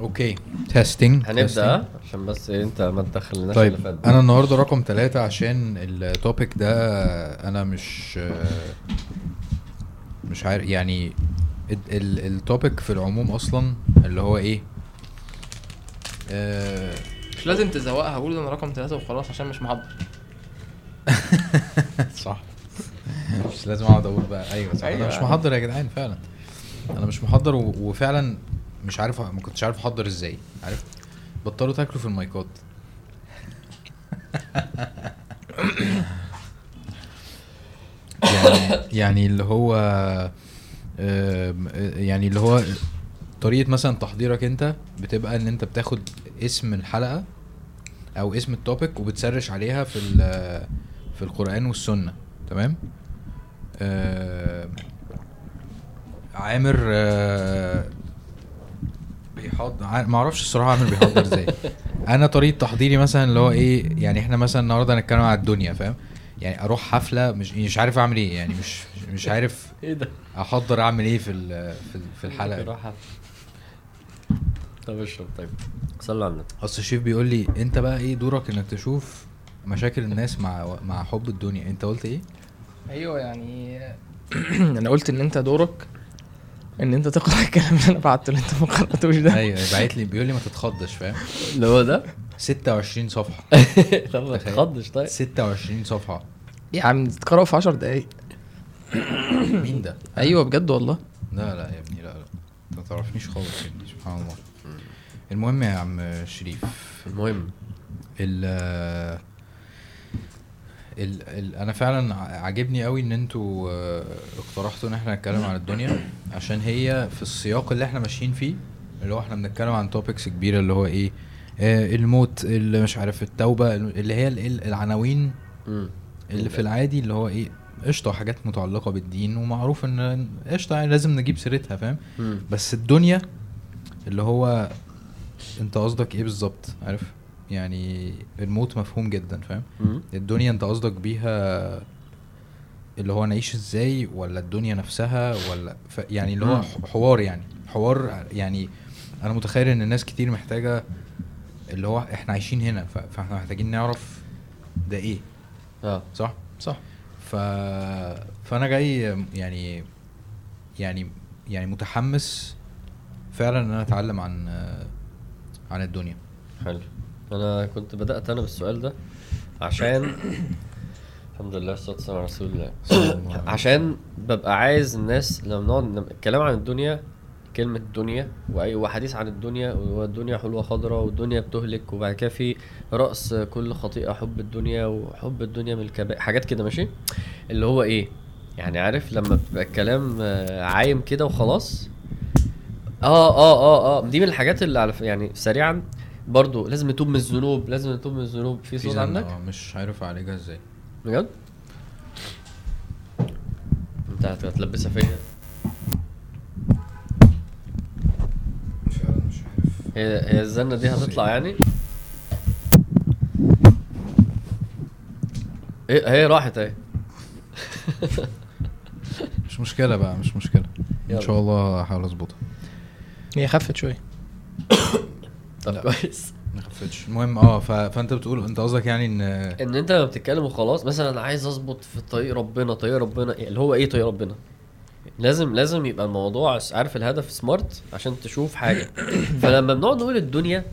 Okay. Testing هنبدأ ها؟ عشان بس إيه، أنت ما تدخلناش طيب اللي فات أنا النهارده رقم ثلاثة عشان ال topic ده أنا مش مش عارف يعني ال topic في العموم أصلا اللي هو إيه؟ آه، مش لازم تزوقها قول أنا رقم ثلاثة وخلاص عشان مش محضر صح. مش لازم أقعد أقول بقى. أيوه صح. أنا أيوة. مش محضر يا جدعان فعلا. أنا مش محضر وفعلا مش عارف ما كنتش عارف أحضر إزاي. عارف؟ بطلوا تاكلوا في المايكات. يعني يعني اللي هو يعني اللي هو طريقة مثلا تحضيرك أنت بتبقى إن أنت بتاخد اسم الحلقة أو اسم التوبيك وبتسرش عليها في في القرآن والسنة. تمام؟ عامر بيحضر ما أعرفش الصراحة عامر بيحضر إزاي. أنا طريقة تحضيري مثلا اللي هو إيه يعني إحنا مثلا النهارده هنتكلم على الدنيا فاهم؟ يعني أروح حفلة مش مش عارف اعمل إيه يعني مش مش عارف إيه ده؟ احضر اعمل إيه في ال- في ال- في الحلقة. طب اشرب طيب. صلوا على النبي. أصل الشيف بيقول لي انت بقى إيه دورك انك تشوف مشاكل الناس مع مع حب الدنيا. انت قلت إيه؟ أيوه يعني أنا قلت ان انت دورك إن أنت تقرأ الكلام اللي أنا بعته اللي أنت ما قرأتوش ده. أيوه باعت لي بيقول لي ما تتخضش فاهم؟ اللي هو ده؟ 26 صفحة. طب ما تخيل. تخضش طيب. 26 صفحة. يا عم تقرأه في 10 دقايق. مين ده؟ أيوه بجد والله. لا لا يا ابني لا لا. انت ما تعرفنيش خالص يا ابني سبحان الله. المهم يا عم شريف المهم. ال ال ال أنا فعلا عاجبني قوي إن أنتوا آه، اقترحتوا إن إحنا نتكلم عن الدنيا عشان هي في السياق اللي إحنا ماشيين فيه اللي هو إحنا بنتكلم عن توبكس كبيرة اللي هو إيه آه الموت اللي مش عارف التوبة اللي هي ال- ال- العناوين. اللي في العادي اللي هو إيه قشطة حاجات متعلقة بالدين ومعروف إن قشطة يعني لازم نجيب سيرتها فاهم. بس الدنيا اللي هو أنت قصدك إيه بالظبط عارف يعني الموت مفهوم جدا فاهم. الدنيا أنت قصدك بيها اللي هو نعيش إزاي ولا الدنيا نفسها ولا ف يعني اللي هو حوار يعني. حوار يعني أنا متخيل إن الناس كتير محتاجة اللي هو إحنا عايشين هنا ف- فإحنا محتاجين نعرف ده إيه. آه. صح؟ صح. ف فأنا جاي يعني يعني يعني متحمس فعلا إن أنا أتعلم عن عن الدنيا. حلو. أنا كنت بدأت أنا بالسؤال ده عشان الحمد لله والصلاه والسلام على رسول الله. عشان ببقى عايز الناس لما نقعد الكلام عن الدنيا كلمة الدنيا وأي وحديث عن الدنيا والدنيا حلوة خضراء والدنيا بتهلك وبعد كده في رأس كل خطيئة حب الدنيا وحب الدنيا من الكبائر حاجات كده ماشي؟ اللي هو إيه؟ يعني عارف لما بيبقى الكلام آه، عايم كده وخلاص؟ آه آه آه آه دي من الحاجات اللي على يعني سريعا برضو لازم نتوب من الذنوب لازم نتوب من الذنوب. في صوت عندك؟ آه مش عارف اعالجها إزاي. بجد؟ انت هت- هتلبسها فيا فعلا مش عارف. هي هي الزنة دي هتطلع يعني؟ هي هي راحت اهي. مش مشكلة بقى مش مشكلة. إن. شاء الله هحاول أظبطها. هي خفت شوية. طب لا. كويس. ما خفتش المهم آه ف... فأنت بتقول أنت قصدك يعني إن إن أنت لما بتتكلم وخلاص مثلا أنا عايز أظبط في طريق ربنا طريق ربنا اللي هو إيه طريق ربنا؟ لازم لازم يبقى الموضوع عارف الهدف سمارت عشان تشوف حاجة. فلما بنقعد نقول الدنيا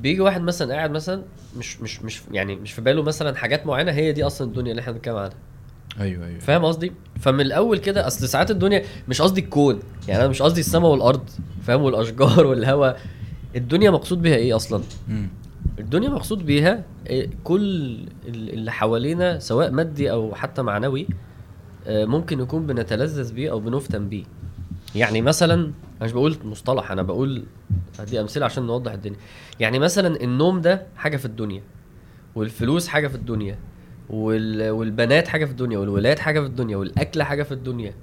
بيجي واحد مثلا قاعد مثلا مش مش مش يعني مش في باله مثلا حاجات معينة هي دي أصلا الدنيا اللي إحنا بنتكلم عنها. أيوه أيوه. فاهم قصدي؟ فمن الأول كده أصل ساعات الدنيا مش قصدي الكون يعني أنا مش قصدي السماء والأرض فاهم؟ والأشجار والهواء. الدنيا مقصود بيها إيه أصلا؟ مم. الدنيا مقصود بيها إيه، كل ال- اللي حوالينا سواء مادي أو حتى معنوي آه، ممكن يكون بنتلذذ بيه أو بنفتن بيه يعني مثلا أنا مش بقول مصطلح أنا بقول هدي أمثلة عشان نوضح الدنيا يعني مثلا النوم ده حاجة في الدنيا والفلوس حاجة في الدنيا وال... والبنات حاجة في الدنيا والولاد حاجة في الدنيا والأكل حاجة في الدنيا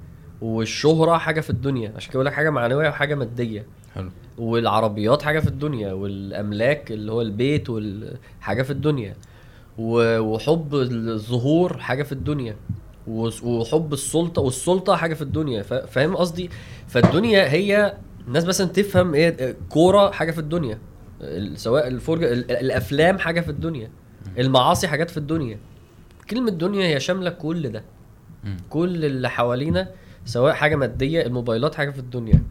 والشهرة حاجة في الدنيا. عشان كده بقول لك حاجة معنوية وحاجة مادية. حلو. والعربيات حاجة في الدنيا والأملاك اللي هو البيت والحاجة في الدنيا. وحب الظهور حاجة في الدنيا. وحب السلطة والسلطة حاجة في الدنيا. فا- فاهم قصدي؟ فالدنيا هي الناس مثلا تفهم إيه كورة حاجة في الدنيا. ال- سواء الفرجة ال- الأفلام حاجة في الدنيا. المعاصي حاجات في الدنيا. كلمة دنيا هي شاملة كل ده. كل اللي حوالينا. سواء حاجة مادية الموبايلات حاجة في الدنيا.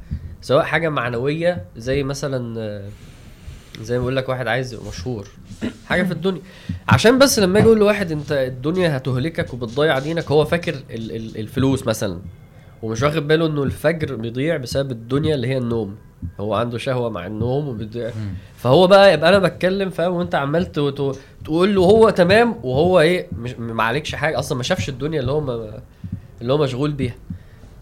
سواء حاجة معنوية زي مثلا زي ما بقول لك واحد عايز يبقى مشهور. حاجة في الدنيا. عشان بس لما أجي أقول لواحد أنت الدنيا هتهلكك وبتضيع دينك هو فاكر ال- ال- الفلوس مثلا. ومش واخد باله إنه الفجر بيضيع بسبب الدنيا اللي هي النوم. هو عنده شهوة مع النوم وبيضيع. فهو بقى يبقى أنا بتكلم فاهم؟ وأنت عمال تقول له هو تمام وهو إيه مش ما عليكش حاجة. أصلا ما شافش الدنيا اللي هو ما اللي هو مشغول بيها.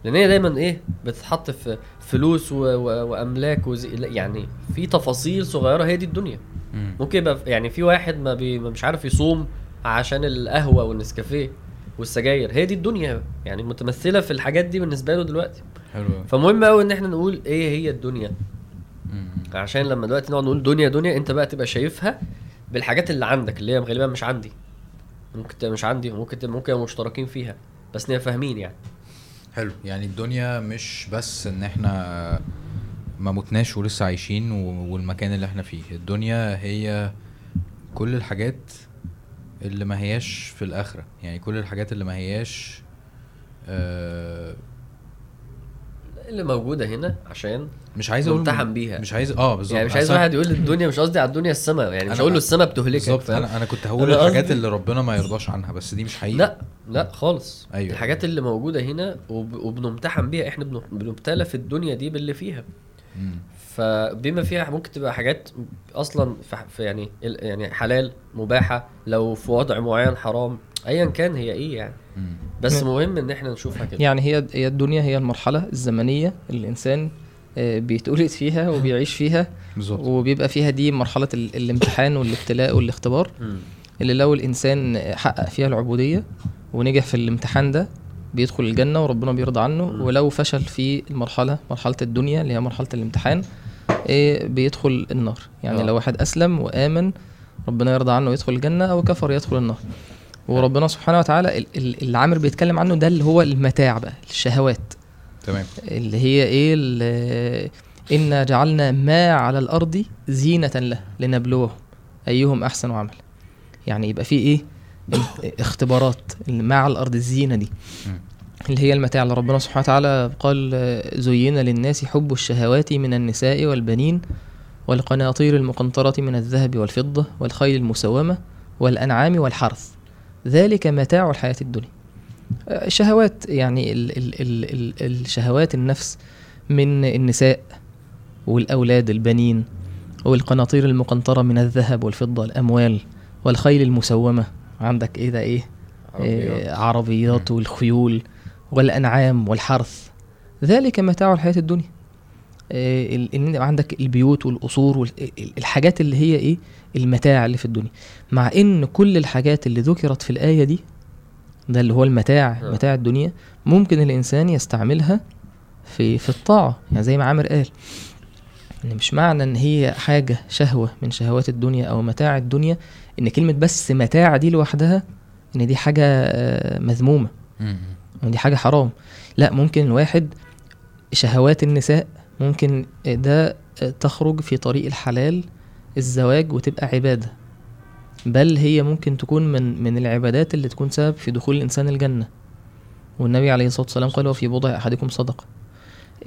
لأن هي دايما إيه بتتحط في فلوس و... و... وأملاك وزي... يعني في تفاصيل صغيرة هي دي الدنيا مم. ممكن يبقى يعني في واحد ما, بي... ما مش عارف يصوم عشان القهوة والنسكافيه والسجاير هي دي الدنيا يعني متمثلة في الحاجات دي بالنسبة له دلوقتي حلو. فمهم قوي إن إحنا نقول إيه هي الدنيا مم. عشان لما دلوقتي نقعد نقول دنيا دنيا أنت بقى تبقى شايفها بالحاجات اللي عندك اللي هي غالبا مش عندي ممكن تبقى مش عندي وممكن تبقى ممكن مشتركين فيها بس نبقى فاهمين يعني حلو. يعني الدنيا مش بس إن إحنا ما متناش ولسه عايشين والمكان اللي إحنا فيه. الدنيا هي كل الحاجات اللي ما هياش في الآخرة. يعني كل الحاجات اللي ما هياش آه اللي موجودة هنا عشان مش عايز أقول ممتحن بيها. مش عايز آه بالظبط يعني مش عايز واحد يقول الدنيا مش قصدي على الدنيا السماء يعني مش هقول له السماء بتهلكك بالظبط؟ أنا أنا كنت هقول أنا الحاجات اللي ربنا ما يرضاش عنها بس دي مش حقيقة لا لا خالص أيوة. الحاجات اللي موجودة هنا وب... وبنمتحن بيها إحنا بن... بنبتلى في الدنيا دي باللي فيها مم. فبما فيها ممكن تبقى حاجات أصلا في, يعني يعني حلال مباحة لو في وضع معين حرام ايا كان هي إيه يعني. بس مهم إن إحنا نشوفها كده يعني هي هي الدنيا هي المرحلة الزمنية اللي الإنسان آه، بيتولد فيها وبيعيش فيها بالظبط وبيبقى فيها دي مرحلة ال- الامتحان والابتلاء والإختبار. اللي لو الإنسان حقق فيها العبودية ونجح في الامتحان ده بيدخل الجنة وربنا بيرضى عنه. ولو فشل في المرحلة مرحلة الدنيا اللي هي مرحلة الامتحان إيه بيدخل النار يعني آه. لو واحد أسلم وآمن ربنا يرضى عنه يدخل الجنة أو كفر يدخل النار وربنا سبحانه وتعالى ال- ال- اللي عامر بيتكلم عنه ده اللي هو المتاع بقى الشهوات. تمام. اللي هي إيه؟ إنا جعلنا ما على الأرض زينة له لنبلوهم أيهم أحسن عمل. يعني يبقى في إيه؟ اختبارات ما على الأرض الزينة دي. اللي هي المتاع. اللي ربنا سبحانه وتعالى قال زين للناس حب الشهوات من النساء والبنين والقناطير المقنطرة من الذهب والفضة والخيل المسومة والأنعام والحرث. ذلك متاع الحياة الدنيا. آه، شهوات يعني ال ال ال ال الشهوات النفس من النساء والأولاد البنين والقناطير المقنطرة من الذهب والفضة الأموال والخيل المسومة. عندك إيه ده؟ إيه؟ عربيات. آه، عربيات والخيول والأنعام والحرث. ذلك متاع الحياة الدنيا. آه، ال- إن يبقى عندك البيوت والقصور والحاجات اللي هي إيه؟ المتاع اللي في الدنيا. مع إن كل الحاجات اللي ذكرت في الآية دي ده اللي هو المتاع آه. متاع الدنيا ممكن الإنسان يستعملها في في الطاعة. يعني زي ما عامر قال إن مش معنى إن هي حاجة شهوة من شهوات الدنيا أو متاع الدنيا إن كلمة بس متاع دي لوحدها إن دي حاجة آه، مذمومة. مم. وان دي حاجة حرام. لا ممكن الواحد شهوات النساء ممكن ده تخرج في طريق الحلال الزواج وتبقى عبادة. بل هي ممكن تكون من من العبادات اللي تكون سبب في دخول الإنسان الجنة. والنبي عليه الصلاة والسلام قال وفي بضع أحدكم صدقة.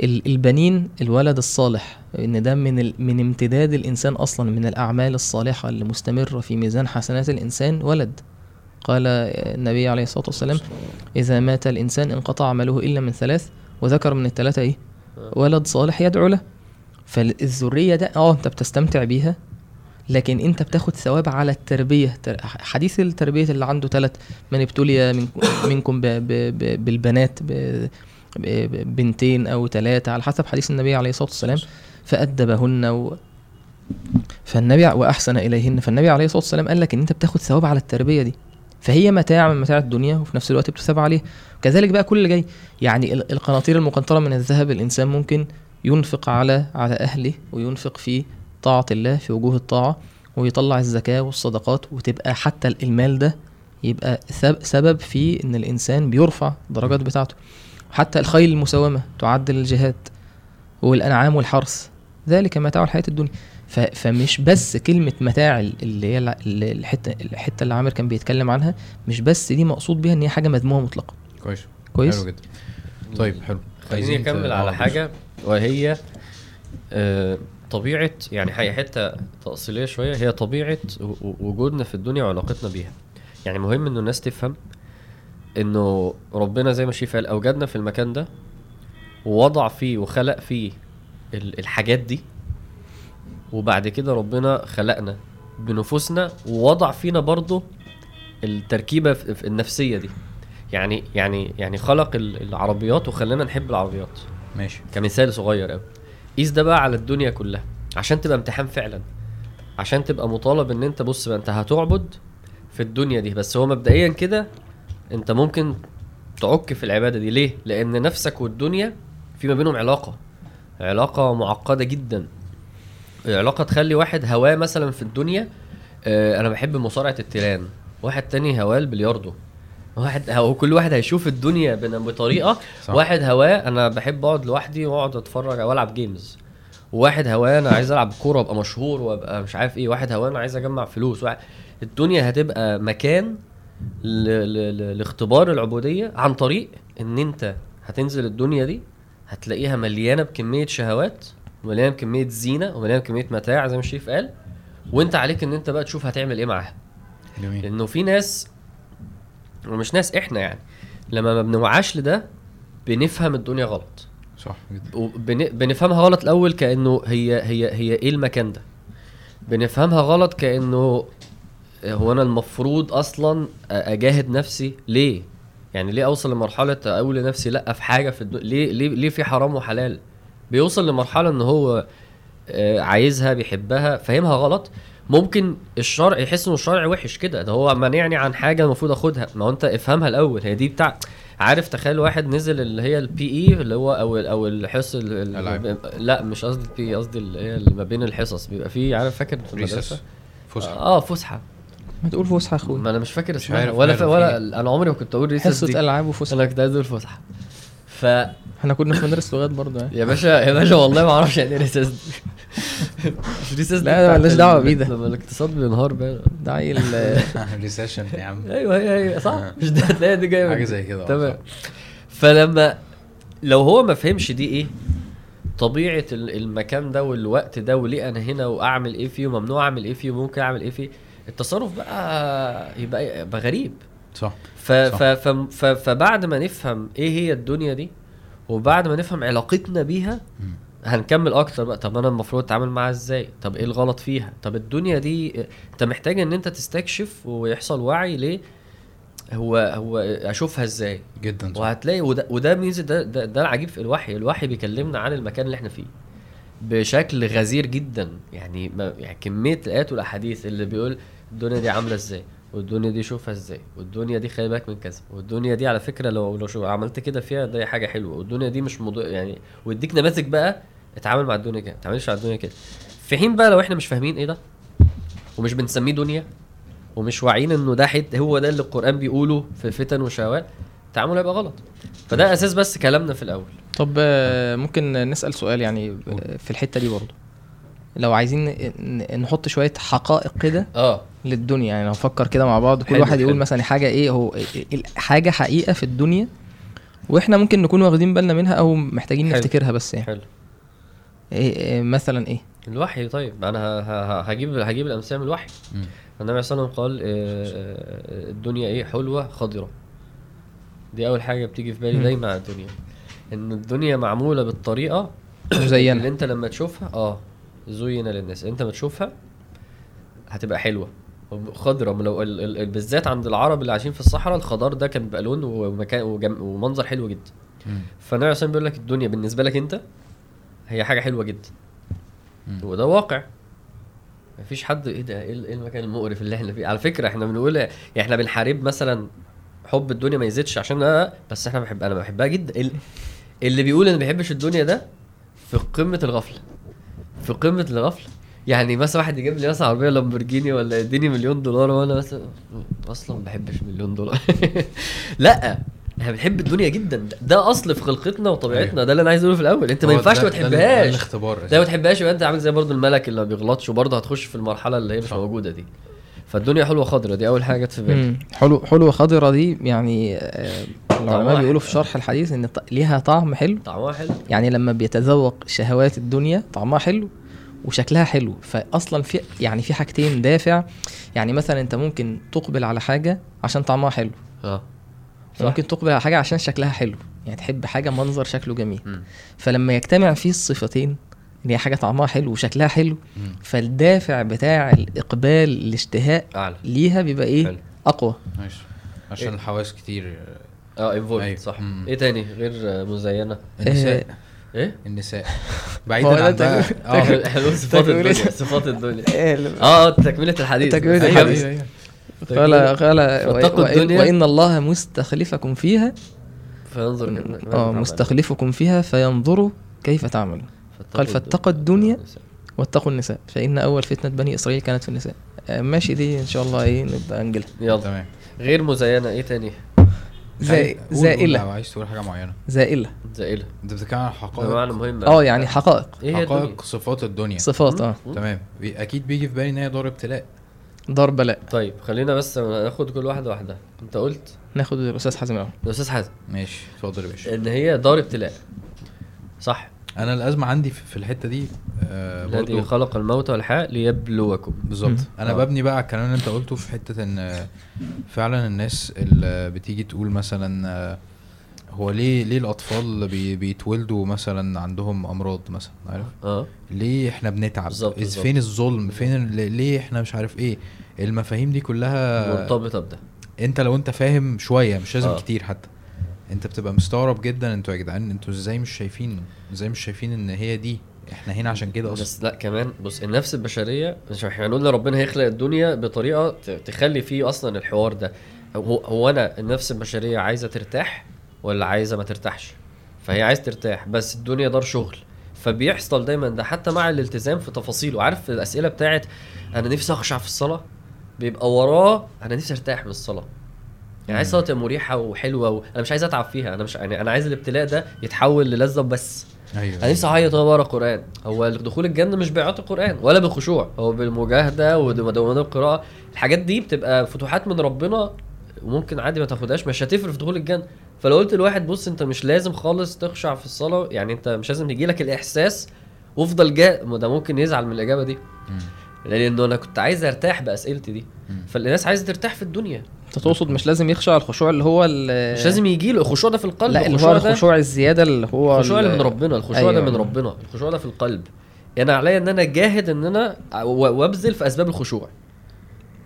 ال- البنين الولد الصالح إن ده من من امتداد الإنسان أصلا من الأعمال الصالحة اللي مستمرة في ميزان حسنات الإنسان ولد. قال النبي عليه الصلاة والسلام إذا مات الإنسان انقطع عمله إلا من ثلاث وذكر من الثلاثة إيه؟ ولد صالح يدعو له. فالذرية ده آه أنت بتستمتع بيها لكن أنت بتاخد ثواب على التربية. تر- حديث التربية اللي عنده ثلاث من ابتلي منكم- بالبنات بنتين أو ثلاثة على حسب حديث النبي عليه الصلاة والسلام. فأدبهن و... فالنبي وأحسن إليهن. فالنبي عليه الصلاة والسلام قال لك إن أنت بتاخد ثواب على التربية دي. فهي متاع من متاع الدنيا وفي نفس الوقت بتثاب عليه كذلك بقى كل اللي جاي يعني ال- القناطير المقنطرة من الذهب الإنسان ممكن ينفق على على أهله وينفق في طاعة الله في وجوه الطاعة ويطلع الزكاة والصدقات وتبقى حتى المال ده يبقى سب- سبب في إن الإنسان بيرفع الدرجات بتاعته. حتى الخيل المسومه تعد للجهاد والأنعام والحرث. ذلك متاع الحياة الدنيا. فمش بس كلمة متاع ال- اللي هي الحته الحتة اللي عامر كان بيتكلم عنها مش بس دي مقصود بيها إن هي حاجة مذمومة مطلقا كويس. كويس. حلو جدا. طيب حلو. خليني أكمل على حاجة. وهي آه، طبيعة يعني هي حتة تأصيلية شوية. هي طبيعة وجودنا في الدنيا وعلاقتنا بيها. يعني مهم إنه الناس تفهم إنه ربنا زي ما شيف قال أوجدنا في المكان ده ووضع فيه وخلق فيه ال- الحاجات دي. وبعد كده ربنا خلقنا بنفوسنا ووضع فينا برضه التركيبة النفسية دي. يعني يعني يعني خلق ال- العربيات وخلانا نحب العربيات. ماشي. كمثال صغير قوي قيس ده بقى على الدنيا كلها عشان تبقى امتحان فعلا. عشان تبقى مطالب إن أنت بص بقى أنت هتعبد في الدنيا دي. بس هو مبدئيا كده أنت ممكن تعك في العبادة دي. ليه؟ لأن نفسك والدنيا في ما بينهم علاقة. علاقة معقدة جدا. علاقة تخلي واحد هواه مثلا في الدنيا آه أنا بحب مصارعة التيران. واحد تاني هواه البلياردو. واحد هو كل واحد هيشوف الدنيا بطريقة. صح. واحد هواه أنا بحب أقعد لوحدي وأقعد أتفرج أو ألعب games وواحد هواه أنا عايز ألعب كورة وأبقى مشهور وأبقى مش عارف إيه. واحد هواه أنا عايز أجمع فلوس. واحد الدنيا هتبقى مكان ل... ل... ل... لاختبار العبودية عن طريق إن أنت هتنزل الدنيا دي هتلاقيها مليانة بكمية شهوات ومليانه بكمية زينة ومليانة بكمية متاع زي ما الشريف قال. وأنت عليك إن أنت بقى تشوف هتعمل إيه معاها. جميل. لأنه في ناس ومش ناس إحنا يعني. لما ما بنوعاش لده بنفهم الدنيا غلط. صح جدا. وبن- بنفهمها غلط الأول كأنه هي هي هي إيه المكان ده؟ بنفهمها غلط كأنه هو أنا المفروض أصلا أجاهد نفسي ليه؟ يعني ليه أوصل لمرحلة أقول لنفسي لأ في حاجة في الدنيا ليه ليه ليه في حرام وحلال؟ بيوصل لمرحلة إن هو آه، عايزها بيحبها فاهمها غلط؟ ممكن الشرع يحس إنه الشرع وحش كده ده هو مانعني عن حاجة المفروض آخدها. ما هو أنت افهمها الأول. هي دي بتاع عارف تخيل واحد نزل اللي هي ال PE اللي هو أو ال- أو الحصص. لا مش قصدي ال PE قصدي اللي هي اللي ما بين الحصص. بيبقى فيه عارف فاكر في المدرسة؟ فسحة. آه فسحة. ما تقول فسحة يا اخويا ما أنا مش فاكر اسمها. ولا. في ولا. أنا عمري ما كنت أقول recess حصة ألعاب وفسحة. أنا كنت عايز أقول فسحة. ف إحنا كنا في مدرسة لغات برضه يعني يا باشا يا باشا والله ما أعرفش يعني إيه recess دي مش recess دي لا، مالناش ال- دعوة بيه ده. لما الاقتصاد بينهار بقى. ده عيل recession يا عم. أيوه هي هي صح. مش ده تلاقي دي جاية من حاجة. زي كده آه، تمام. صح. فلما لو هو ما فهمش دي إيه طبيعة ال- المكان ده والوقت ده وليه أنا هنا وأعمل إيه فيه وممنوع أعمل إيه فيه وممكن أعمل إيه فيه التصرف بقى يبقى, يبقى غريب. صح ف ف ف ف فبعد ما نفهم إيه هي الدنيا دي وبعد ما نفهم علاقتنا بيها. هنكمل أكتر بقى. طب أنا المفروض أتعامل معاها إزاي؟ طب إيه الغلط فيها؟ طب الدنيا دي أنت محتاج إن أنت تستكشف ويحصل وعي ليه؟ هو هو أشوفها إزاي؟ جدا صح. وهتلاقي وده وده ميزة ده, ده ده العجيب في الوحي. الوحي بيكلمنا عن المكان اللي إحنا فيه بشكل غزير جدا. يعني ما يعني كمية الآيات والأحاديث اللي بيقول الدنيا دي عاملة إزاي. والدنيا دي شوفها إزاي والدنيا دي خلي بالك من كذا والدنيا دي على فكرة لو لو شو عملت كده فيها ده حاجة حلوة والدنيا دي مش موضوع يعني ويديك نماذج بقى اتعامل مع الدنيا كده ما تعملش على الدنيا كده. في حين بقى لو إحنا مش فاهمين إيه ده ومش بنسميه دنيا ومش واعيين انه ده حت هو ده اللي القرآن بيقوله في فتن وشهوات التعامل هيبقى غلط. فده أساس بس كلامنا في الأول. طب ممكن نسأل سؤال يعني في الحتة دي برضه. لو عايزين نحط شوية حقائق كده آه. للدنيا يعني نفكر كده مع بعض كل واحد يقول. مثلا حاجة إيه هو حاجة حقيقة في الدنيا وإحنا ممكن نكون واخدين بالنا منها أو محتاجين حلو. نفتكرها بس يعني. حلو. إيه إيه مثلا إيه؟ الوحي طيب. أنا هجيب هجيب الأمثلة من الوحي. النبي صلى الله عليه وسلم قال آه، آه، الدنيا إيه؟ حلوة خضرة. دي أول حاجة بتيجي في بالي. دايما على الدنيا. إن الدنيا معمولة بالطريقة اللي مزينه أنت لما تشوفها آه. زين للناس. انت ما تشوفها هتبقى حلوة. خضرة لو ال- ال- ال- بالذات عند العرب اللي عايشين في الصحراء الخضار ده كان بيبقى لون ومكان وجم ومنظر حلو جدا. فالنبي عليه بيقول لك الدنيا بالنسبة لك انت هي حاجة حلوة جدا. وده واقع. مفيش حد إيه ده؟ إيه إيه المكان المقرف اللي إحنا فيه؟ على فكرة إحنا بنقول يعني إحنا بنحارب مثلا حب الدنيا ما يزيدش عشان أنا بس إحنا بحب أنا بحبها جدا. ال- اللي بيقول انه ما بيحبش الدنيا ده في قمة الغفلة. في قمة الغفلة. يعني مثلا واحد يجيب لي مثلا عربية لامبورجيني ولا يديني مليون دولار وأنا مثلا أصلا ما بحبش مليون دولار. لأ إحنا بنحب الدنيا جدا. ده- أصل في خلقتنا وطبيعتنا ده اللي أنا عايز أقوله في الأول. أنت ما ينفعش ما تحبهاش. الاختبار ده ما تحبهاش يبقى أنت عامل زي برضو الملك اللي ما بيغلطش وبرضه هتخش في المرحلة اللي هي مش. موجودة دي. فالدنيا حلوة خضرا دي أول حاجة جت في بالي. حلو حلوة خضرة دي يعني آه، العلماء بيقولوا. في شرح الحديث إن ليها طعم حلو طعمها حلو يعني لما بيتذوق شهوات الدنيا طعمها حلو وشكلها حلو فاصلا في يعني في حاجتين دافع يعني مثلا أنت ممكن تقبل على حاجة عشان طعمها حلو آه. ممكن تقبل على حاجة عشان شكلها حلو يعني تحب حاجة منظر شكله جميل مم. فلما يجتمع فيه الصفتين إن هي حاجة طعمها حلو وشكلها حلو. مم. فالدافع بتاع الإقبال الاشتهاء أعلى. ليها بيبقى إيه؟ حلو. أقوى. ماشي. عشان الحواس كتير. آه انفولد أيوة. صح. مم. إيه تاني غير آه، مزينة؟ النساء. إيه؟ النساء. بعيدا ده عن بقى. تكملة- آه حلو صفات. الدنيا. صفات الدنيا. إيه، آه تكملة الحديث. أيوة. الحديث. قال قال فاتقوا وإن, الدنيا. وإن الله مستخلفكم فيها. فينظر آه. مستخلفكم فيها فينظروا كيف تعملون. قال فاتقوا الدنيا واتقوا النساء. فإن أول فتنة بني إسرائيل كانت في النساء. آه، ماشي دي إن شاء الله إيه نبقى نجلها يلا. تمام. غير مزينة إيه تاني؟ قول زائلة. لو عايز تقول حاجة معينة. زائلة. زائلة. أنت بتتكلم عن حقائق. معنى مهم. آه يعني حقائق. إيه الدنيا حقائق صفات الدنيا. صفات آه. تمام. بي- أكيد بيجي في بالي إن هي دار ابتلاء. دار بلاء. طيب خلينا بس ناخد كل واحدة واحدة. أنت قلت؟ ناخد الأستاذ حازم الأول. يا أستاذ حازم. ماشي اتفضل يا باشا. إن هي دار ابتلاء. صح. أنا الأزمة عندي في الحتة دي آه الذي خلق الموت والحياة ليبلوكم. بالظبط. أنا آه. ببني بقى على الكلام اللي أنت قلته في حتة إن فعلا الناس اللي بتيجي تقول مثلا آه، هو ليه ليه الأطفال بي بيتولدوا مثلا عندهم أمراض مثلا؟ عارف؟ آه. ليه إحنا بنتعب؟ بالظبط،. فين الظلم؟ فين ليه إحنا مش عارف إيه؟ المفاهيم دي كلها مرتبطة بده. أنت لو أنت فاهم شوية مش لازم آه. كتير حتى. انت بتبقى مستغرب جدا أنتوا يا جدعان أنتوا إزاي مش شايفين إزاي مش شايفين ان هي دي؟ إحنا هنا عشان كده أصلا. بس لا كمان بص النفس البشرية مش إحنا قلنا ربنا هيخلق الدنيا بطريقة تخلي فيه أصلا الحوار ده. هو, هو أنا النفس البشرية عايزة ترتاح ولا عايزة ما ترتاحش؟ فهي عايز ترتاح بس الدنيا دار شغل. فبيحصل دايما ده حتى مع الالتزام في تفاصيله. عارف الأسئلة بتاعت أنا نفسي اخشع في الصلاة؟ بيبقى وراه أنا نفسي أرتاح من الصلاة. يعني عايز تبقى مريحة وحلوة و... أنا مش عايز أتعب فيها أنا مش يعني أنا عايز الابتلاء ده يتحول للذة بس. أيوه. أنا نفسي أعيط وأنا بقرأ قرآن. هو دخول الجنة مش بإعاطة القرآن ولا بالخشوع هو بالمجاهدة ودوامات القراءة. الحاجات دي بتبقى فتوحات من ربنا وممكن عادي ما تاخدهاش مش هتفرق في دخول الجنة. فلو قلت لواحد بص أنت مش لازم خالص تخشع في الصلاة يعني أنت مش لازم يجي لك الإحساس وأفضل جا ما ده ممكن يزعل من الإجابة دي. مم. لأنه أنا كنت عايز أرتاح بأسئلتي دي. مم. فالناس عايزة ترتاح في الدنيا. انت تقصد مش لازم يخشع الخشوع اللي هو ال- مش لازم يجي له. الخشوع ده في القلب. لا اللي هو الخشوع ده- الخشوع الزيادة اللي هو الخشوع ال- اللي من ربنا الخشوع أيوة. ده من ربنا. الخشوع ده في القلب. يعني عليا إن أنا أجاهد إن أنا و- وأبذل في أسباب الخشوع.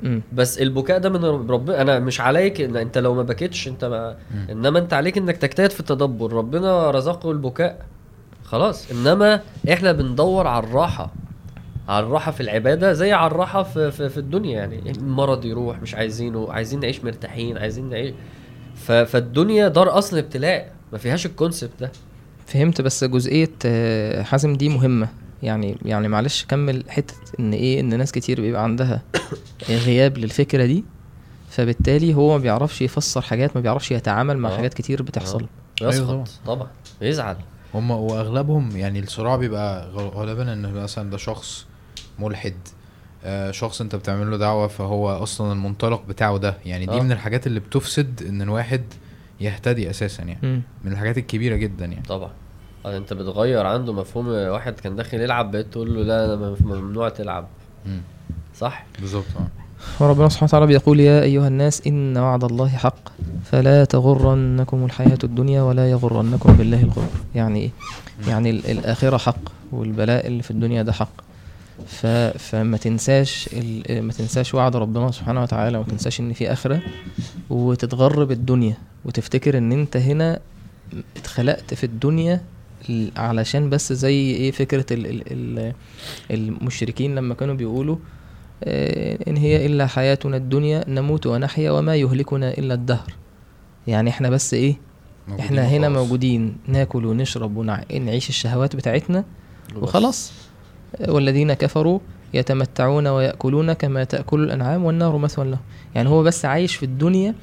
مم. بس البكاء ده من ربنا. أنا مش عليك إن أنت لو ما بكيتش أنت ما. إنما أنت عليك إنك تجتهد في التدبر. ربنا رزقه البكاء. خلاص. إنما إحنا بندور على الراحة. على الراحة في العبادة زي على الراحة في, في, في الدنيا يعني. المرض يروح مش عايزينه عايزين نعيش مرتاحين عايزين نعيش. ف- فالدنيا دار أصل ابتلاء ما فيهاش الكونسبت ده. فهمت بس جزئية آه، حازم دي مهمة. يعني يعني معلش كمل حتة إن إيه إن ناس كتير بيبقى عندها غياب للفكرة دي. فبالتالي هو ما بيعرفش يفسر حاجات ما بيعرفش يتعامل مع آه. حاجات كتير بتحصل. أيوة يسخط طبعا. طبعا. يزعل. هم وأغلبهم يعني الصراع بيبقى غالبا إن مثلا ده شخص ملحد آه شخص انت بتعمل له دعوة فهو أصلا المنطلق بتاعه ده. يعني دي آه. من الحاجات اللي بتفسد إن الواحد يهتدي أساسا يعني. مم. من الحاجات الكبيرة جدا يعني. طبعا. آه، أنت بتغير عنده مفهوم واحد كان داخل يلعب بقيت تقول له لا أنا ممنوع تلعب. مم. صح؟ بالظبط. آه. وربنا سبحانه وتعالى بيقول يا أيها الناس إن وعد الله حق. فلا تغرنكم الحياة الدنيا ولا يغرنكم بالله الغرور. يعني إيه؟ يعني ال- الآخرة حق والبلاء اللي في الدنيا ده حق. ف... فما تنساش ال... ما تنساش وعد ربنا سبحانه وتعالى وما تنساش إن في آخرة وتتغر بالدنيا وتفتكر إن أنت هنا اتخلقت في الدنيا علشان بس زي إيه فكرة ال... ال... ال... المشركين لما كانوا بيقولوا آه، إن هي إلا حياتنا الدنيا نموت ونحيا وما يهلكنا إلا الدهر. يعني إحنا بس موجودين إحنا هنا. موجودين ناكل ونشرب ونعيش الشهوات بتاعتنا وخلاص. والذين كفروا يتمتعون ويأكلون كما تأكل الأنعام والنار مثوى لهم يعني هو بس عايش في الدنيا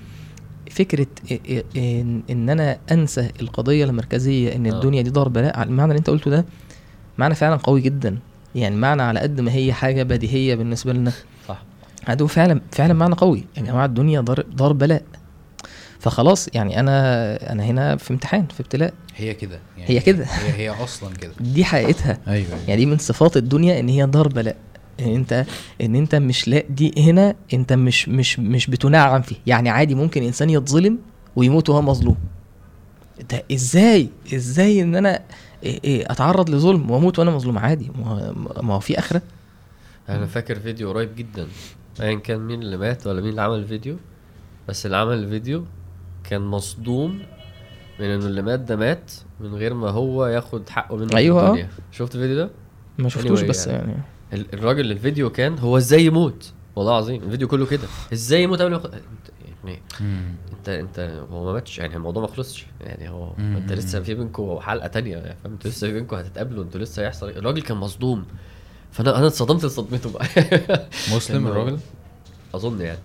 ان, إن أنا أنسى القضية المركزية إن آه. الدنيا دي دار بلاء. المعنى اللي أنت قلته ده معنى فعلا قوي جدا. يعني معنى على قد ما هي حاجة بديهية بالنسبة لنا. صح. هذا فعلا فعلا معنى قوي. يا جماعة الدنيا دار دار بلاء. فخلاص يعني أنا أنا هنا في امتحان في ابتلاء. هي كده. يعني هي كده. هي هي أصلا كده. دي حقيقتها. أيوه أيوة. يعني دي من صفات الدنيا إن هي دار بلاء إن أنت إن أنت مش لا. دي هنا أنت مش مش مش بتنعم فيه. يعني عادي ممكن إنسان يتظلم ويموت وهو مظلوم. ده إزاي؟ إزاي إن أنا إيه إيه أتعرض لظلم وأموت وأنا مظلوم؟ عادي. ما هو- ما هو في آخرة. أنا فاكر فيديو قريب جدا. ايا كان مين اللي مات ولا مين اللي عمل الفيديو. بس اللي عمل الفيديو كان مصدوم من إنه اللي مات ده مات من غير ما هو ياخد حقه منه أيوة، في آه. الدنيا شفت الفيديو ده ما شفتوش Anyway بس يعني. يعني ال- الراجل الفيديو كان هو إزاي يموت والله العظيم الفيديو كله كده إزاي يموت قبل ما ياخد أنت يعني. أنت أنت هو ما ماتش يعني الموضوع ما خلصش يعني هو مم. أنت لسه في بينكم حلقة تانية يعني فاهم أنتوا لسه في بينكم هتتقابلوا أنتوا لسه هيحصل الراجل كان مصدوم فأنا أنا اتصدمت لصدمته بقى مسلم الراجل أظن يعني.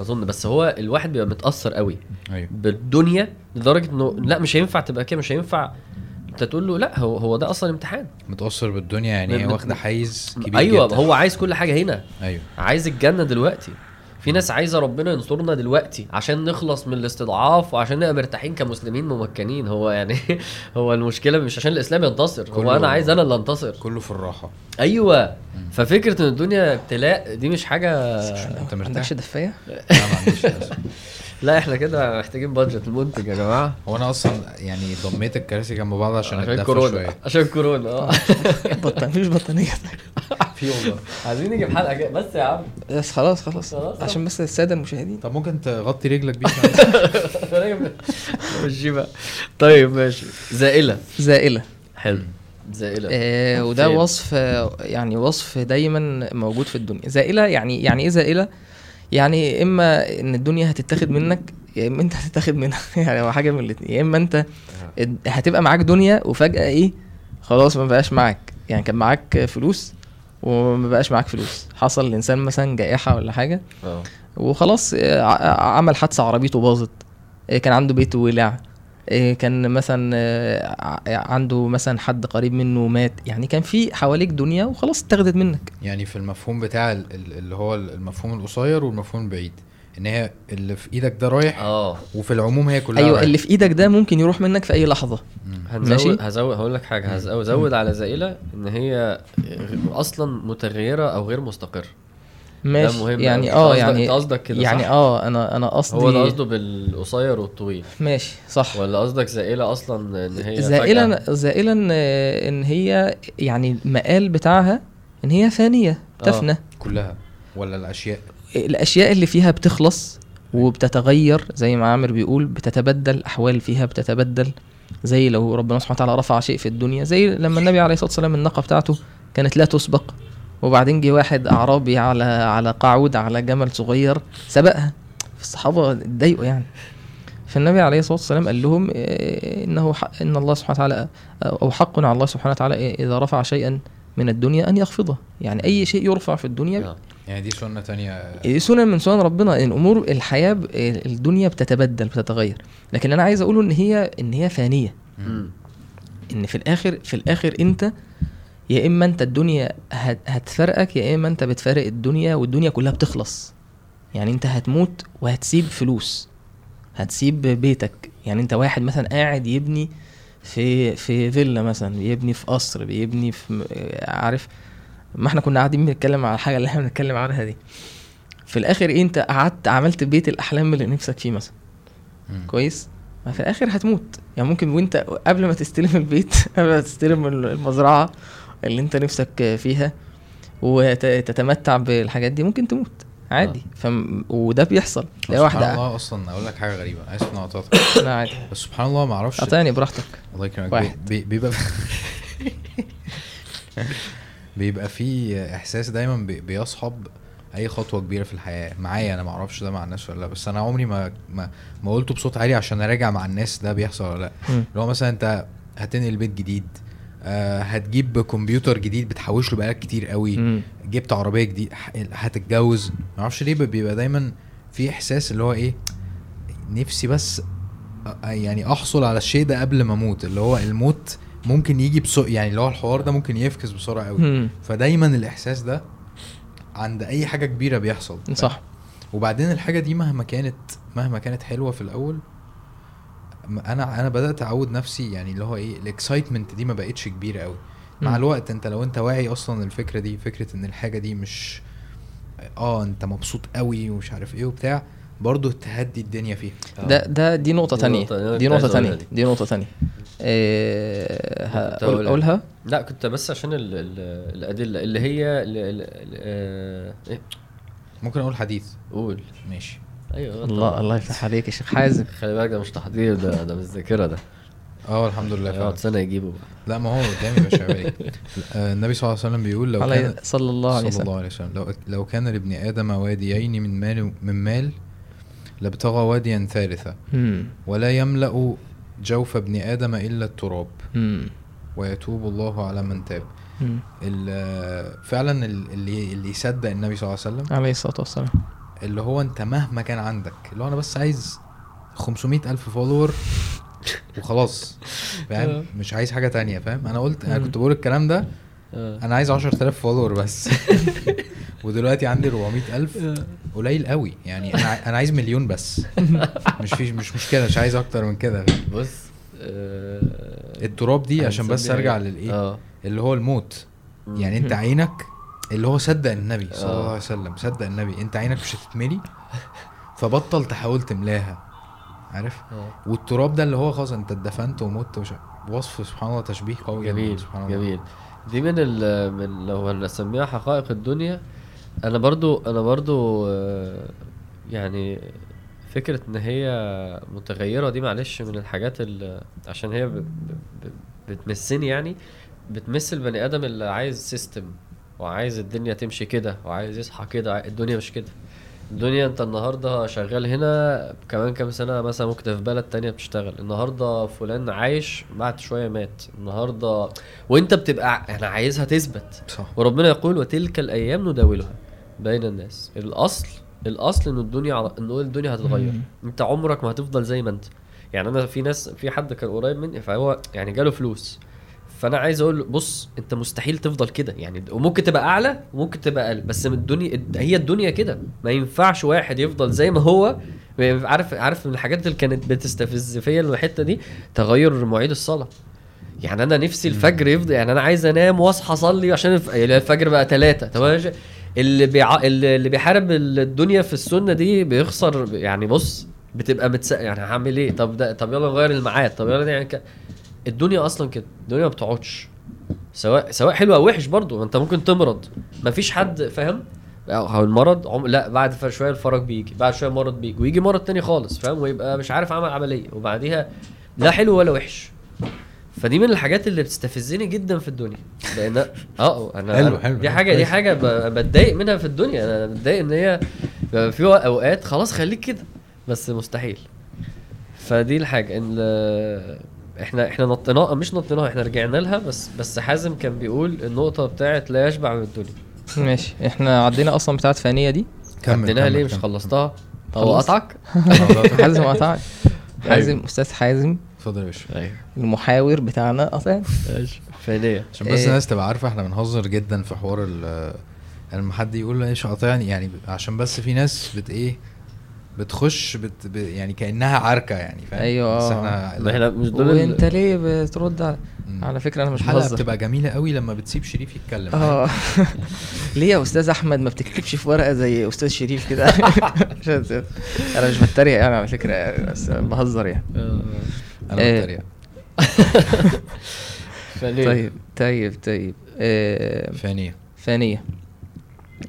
أظن بس هو الواحد بيبقى متأثر قوي أيوه. بالدنيا لدرجة إنه لا مش هينفع تبقى كده مش هينفع أنت تقول له لا هو هو ده أصلا امتحان. متأثر بالدنيا يعني هي واخدة حيز كبير أيوه جدا. هو عايز كل حاجة هنا. أيوه. عايز الجنة دلوقتي. في ناس عايزة ربنا ينصرنا دلوقتي عشان نخلص من الاستضعاف وعشان نبقى مرتاحين كمسلمين ممكنين. هو يعني هو المشكلة مش عشان الإسلام ينتصر هو كله- أنا عايز أنا اللي أنتصر. كله في الراحة. أيوه. ففكرة إن الدنيا ابتلاء دي مش حاجة أنت مرتاح. عندكش دفاية؟ لا ما عنديش. لا إحنا كده محتاجين بادجت المنتج يا جماعة. هو أنا أصلا يعني ضميت الكراسي جنب بعض عشان عشان كورونا. عشان كورونا آه. بطل مفيش بطانيه في والله. عايزين نجيب حلقة كده. بس يا عم. بس خلاص خلاص. عشان بس السادة المشاهدين. طب ممكن تغطي رجلك بيه ماشي بقى. طيب ماشي. زائلة. زائلة. حلو. زائلة. آه وده؟ وصف آه، يعني وصف دايما موجود في الدنيا. زائلة يعني يعني إيه زائلة؟ يعني إما إن الدنيا هتتاخد منك يا إما أنت هتتاخد منها. يعني هو حاجة من الاتنين. يا إما أنت هتبقى معاك دنيا وفجأة إيه خلاص ما بقاش معاك. يعني كان معاك فلوس وما بقاش معاك فلوس. حصل الإنسان مثلا جائحة ولا حاجة أه. وخلاص آه، ع- عمل حادثة عربيته باظت آه، كان عنده بيته ولع آه، كان مثلا آه، عنده مثلا حد قريب منه مات. يعني كان في حواليك دنيا وخلاص اتاخدت منك. يعني في المفهوم بتاع ال- ال- اللي هو المفهوم القصير والمفهوم البعيد. إن هي اللي في إيدك ده رايح آه. وفي العموم هي كلها أيوه رايحة. اللي في إيدك ده ممكن يروح منك في أي لحظة. مم. هنزود ماشي. هزود هقول لك حاجة. هز- هزود على زائلة إن هي أصلا متغيرة أو غير مستقرة. ماشي مهم يعني. آه يعني قصدك كده يعني؟ آه أنا أنا قصدي هو ده قصده بالقصير والطويل ماشي صح ولا قصدك زائلة أصلا إن هي فجأة؟ زائلا زائلا آه، إن هي يعني المقال بتاعها إن هي فانية آه. تفنى كلها ولا الأشياء الأشياء اللي فيها بتخلص وبتتغير زي ما عامر بيقول بتتبدل أحوال فيها بتتبدل زي لو ربنا سبحانه وتعالى رفع شيء في الدنيا زي لما النبي عليه الصلاة والسلام الناقة بتاعته كانت لا تسبق وبعدين جه واحد أعرابي على على قعود على جمل صغير سبقها. الصحابة اتضايقوا يعني. فالنبي عليه الصلاة والسلام قال لهم إيه، إنه حق إن الله سبحانه وتعالى أو حق على الله سبحانه وتعالى إيه، إذا رفع شيئا من الدنيا أن يخفضه. يعني أي شيء يرفع في الدنيا. آه. يعني دي سنة تانية. دي سنن من سنن ربنا. إن أمور الحياة الدنيا بتتبدل بتتغير. لكن أنا عايز أقوله إن هي إن هي فانية. إن في الآخر في الآخر أنت يا إما أنت الدنيا هت- هتفرقك يا إما أنت بتفارق الدنيا والدنيا كلها بتخلص. يعني أنت هتموت وهتسيب فلوس هتسيب بيتك. يعني أنت واحد مثلا قاعد يبني في في فيلا مثلا بيبني في قصر بيبني في عارف؟ ما إحنا كنا قاعدين بنتكلم على الحاجة اللي إحنا بنتكلم عنها دي. في الآخر إيه أنت قعدت عملت بيت الأحلام اللي نفسك فيه مثلا. كويس؟ ما في الآخر هتموت. يعني ممكن وأنت قبل ما تستلم البيت قبل ما تستلم المزرعة اللي انت نفسك فيها وتتمتع بالحاجات دي ممكن تموت عادي. فم... وده بيحصل. سبحان واحدة. الله أصلا أقول لك حاجة غريبة. اسف اني قطعتك لا عادي. بس سبحان الله ما أعرفش. قطعني براحتك. الله يكرمك. بيبقى بيبقى في إحساس دايما بي- بيصحب أي خطوة كبيرة في الحياة. معايا أنا ما أعرفش ده مع الناس ولا لأ. بس أنا عمري ما ما, ما قلته بصوت عالي عشان أراجع مع الناس ده بيحصل ولا لأ. اللي هو مثلا أنت هتنقل بيت جديد. آه هتجيب كمبيوتر جديد بتحوش له بقالك كتير قوي. مم. جبت عربية جديد هتتجوز. ما أعرفش ليه بيبقى دايما في إحساس اللي هو إيه نفسي بس أ- يعني أحصل على الشيء ده قبل ما أموت. اللي هو الموت ممكن يجي بسرعة يعني اللي هو الحوار ده ممكن يفكس بسرعة قوي. مم. فدايما الإحساس ده عند أي حاجة كبيرة بيحصل. صح. وبعدين الحاجة دي مهما كانت مهما كانت حلوة في الأول أنا أنا بدأت اعود نفسي يعني اللي هو إيه ال excitement دي ما بقتش كبيرة قوي. مع. الوقت انت لو انت واعي أصلا الفكرة دي فكرة ان الحاجة دي مش آه انت مبسوط قوي ومش عارف إيه وبتاع برضه تهدي الدنيا فيها. ده ده دي نقطة تانية. دي نقطة تانية. دي. نقطة تانية. إيه هقول- لا كنت بس عشان ال ال الأدلة اللي هي ال ال ال آه، إيه؟ ممكن أقول حديث. قول. ماشي. أيوه الله طبعاً. الله يفتح عليك يا شيخ حازم. خلي بالك ده مش تحضير ده ده مش ذاكرة ده. آه الحمد لله فعلا. يقعد سنة يجيبه. بقى لا ما هو قدامي مش عليك آه، النبي صلى الله عليه وسلم بيقول لو كان صلى الله عليه صلى وسلم. الله عليه وسلم. لو لو كان لابن آدم واديين من مال من مال لابتغى واديا ثالثا. ولا يملأ جوف ابن آدم إلا التراب. ويتوب الله على من تاب. فعلا ال- اللي اللي يصدق النبي صلى الله عليه وسلم عليه الصلاة والسلام. اللي هو انت مهما كان عندك اللي هو أنا بس عايز 500 ألف follower وخلاص فاهم؟ مش عايز حاجة تانية فاهم؟ أنا قلت أنا. كنت بقول الكلام ده آه. أنا عايز 10000 فولور بس. ودلوقتي عندي 400000 قليل قوي يعني أنا أنا عايز مليون بس. مش فيش مش مشكلة مش عايز أكتر من كده. بص آه، التراب دي عشان بس أرجع إيه؟ للإيه؟ اللي هو الموت. يعني أنت عينك اللي هو صدق النبي صلى آه. الله عليه وسلم صدق النبي. انت عينك مش هتتملي فبطل تحاول تملاها. عارف؟ آه. والتراب ده اللي هو خلاص انت اتدفنت ومت وش... وصف سبحان الله تشبيه قوي جدا جميل سبحان الله. جميل. دي من ال من لو هنسميها حقائق الدنيا. أنا برضو أنا برضو آه، يعني فكرة إن هي متغيرة دي معلش من الحاجات اللي عشان هي بتمسني يعني بتمس البني آدم اللي عايز سيستم وعايز الدنيا تمشي كده وعايز يصحى كده الدنيا مش كده. الدنيا انت النهارده شغال هنا كمان كام سنة مثلا ممكن في بلد تانية بتشتغل. النهارده فلان عايش بعد شوية مات. النهارده وانت بتبقى أنا عايزها تثبت. صح. وربنا يقول وتلك الأيام نداولها بين الناس. الأصل الأصل إن الدنيا إن الدنيا هتتغير. انت عمرك ما هتفضل زي ما انت. يعني أنا في ناس في حد كان قريب مني فهو يعني جاله فلوس. فأنا عايز أقول بص أنت مستحيل تفضل كده. يعني وممكن تبقى أعلى وممكن تبقى أقل بس من الدنيا هي الدنيا كده. ما ينفعش واحد يفضل زي ما هو. عارف عارف من الحاجات اللي كانت بتستفز فيا الحتة دي؟ تغير مواعيد الصلاة. يعني أنا نفسي الفجر يفضل يعني أنا عايز أنام وأصحى أصلي عشان يعني الفجر بقى ثلاثة طب اللي بيع... اللي اللي بيحارب الدنيا في السنة دي بيخسر يعني بص بتبقى متس يعني هعمل إيه؟ طب ده طب يلا نغير الميعاد طب يلا يعني ك... الدنيا أصلا كده الدنيا ما بتقعدش. سواء سواء حلو أو وحش برضو أنت ممكن تمرض. مفيش حد فاهم؟ هو المرض عم... لا بعد شوية الفرج بيجي بعد شوية مرض بيجي ويجي مرض تاني خالص فاهم؟ ويبقى مش عارف عمل عملية وبعديها لا حلو ولا وحش. فدي من الحاجات اللي بتستفزني جدا في الدنيا. لأن آه أنا حلو، حلو، دي حاجة دي. حاجة ب- بتضايق منها في الدنيا. أنا بتضايق إن هي في أوقات خلاص خليك كده بس مستحيل. فدي الحاجة. إن إحنا إحنا نطيناها مش نطيناها إحنا رجعنا لها بس بس حازم كان بيقول النقطة بتاعت لا يشبع من الدنيا. ماشي. إحنا عدينا أصلا بتاعت فانية دي؟ عديناها ليه؟ مش. خلصتها؟ هو. قطعك حازم قطعك حازم أستاذ حازم. اتفضل يا باشا. أيوه. المحاور بتاعنا قطع فانية. عشان بس إيه. الناس تبقى عارفة إحنا بنهزر جدا في حوار ال لما حد يقول له إيش قاطعني يعني عشان بس في ناس بت إيه بتخش بت ب يعني كأنها عركة يعني فاهم؟ أيوة، بس آه. إحنا مش دول وأنت ليه بترد على. على فكرة أنا مش الحلقة بهزر. بتبقى جميلة قوي لما بتسيب شريف يتكلم. آه. ليه يا أستاذ أحمد؟ ما بتكتبش في ورقة زي أستاذ شريف كده. أنا مش بتريق يعني على فكرة يعني بس بهزر يعني. آه. أنا إيه. بتريق. فانيه طيب طيب طيب. آه. فانيه ثانية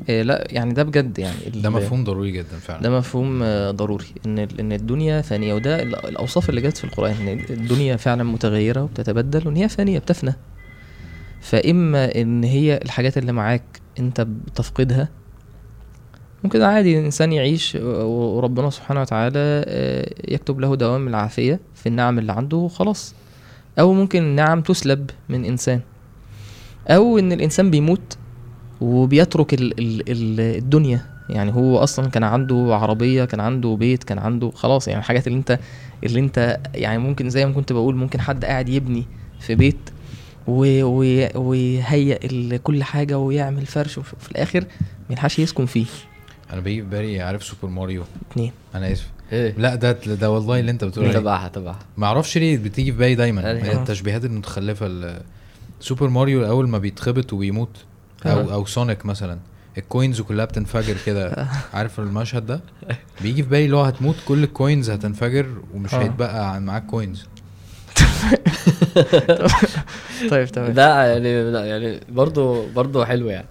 آه لا يعني ده بجد يعني ده مفهوم ضروري جدا فعلا. ده مفهوم آه، ضروري إن إن الدنيا فانية وده ال- الأوصاف اللي جت في القرآن إن الدنيا فعلا متغيرة وبتتبدل وإن هي فانية بتفنى. فإما إن هي الحاجات اللي معاك أنت بتفقدها ممكن عادي الانسان يعيش وربنا سبحانه وتعالى آه، يكتب له دوام العافية في النعم اللي عنده وخلاص. أو ممكن النعم تسلب من إنسان. أو إن الإنسان بيموت وبيترك ال ال ال الدنيا. يعني هو أصلا كان عنده عربية كان عنده بيت كان عنده خلاص. يعني الحاجات اللي انت اللي انت يعني ممكن زي ما كنت بقول ممكن حد قاعد يبني في بيت ويهيئ كل حاجة ويعمل فرش وف- وفي الآخر ما يلحقش يسكن فيه. أنا بيجي في بالي عارف سوبر ماريو. اتنين. أنا آسف. إيه. لا ده ده والله اللي انت بتقول تبعها تبعها. ما أعرفش ليه بتيجي في بالي دايما. أيوة. هي التشبيهات المتخلفة ال- سوبر ماريو أول ما بيتخبط وبيموت. أو آه. أو سونيك مثلا. ال coins كلها بتنفجر كده. عارف المشهد ده؟ بيجي في بالي اللي هو هتموت كل ال coins هتنفجر ومش آه. هيتبقى معاك coins طيب تمام. ده يعني لا يعني برضه برضه حلو يعني.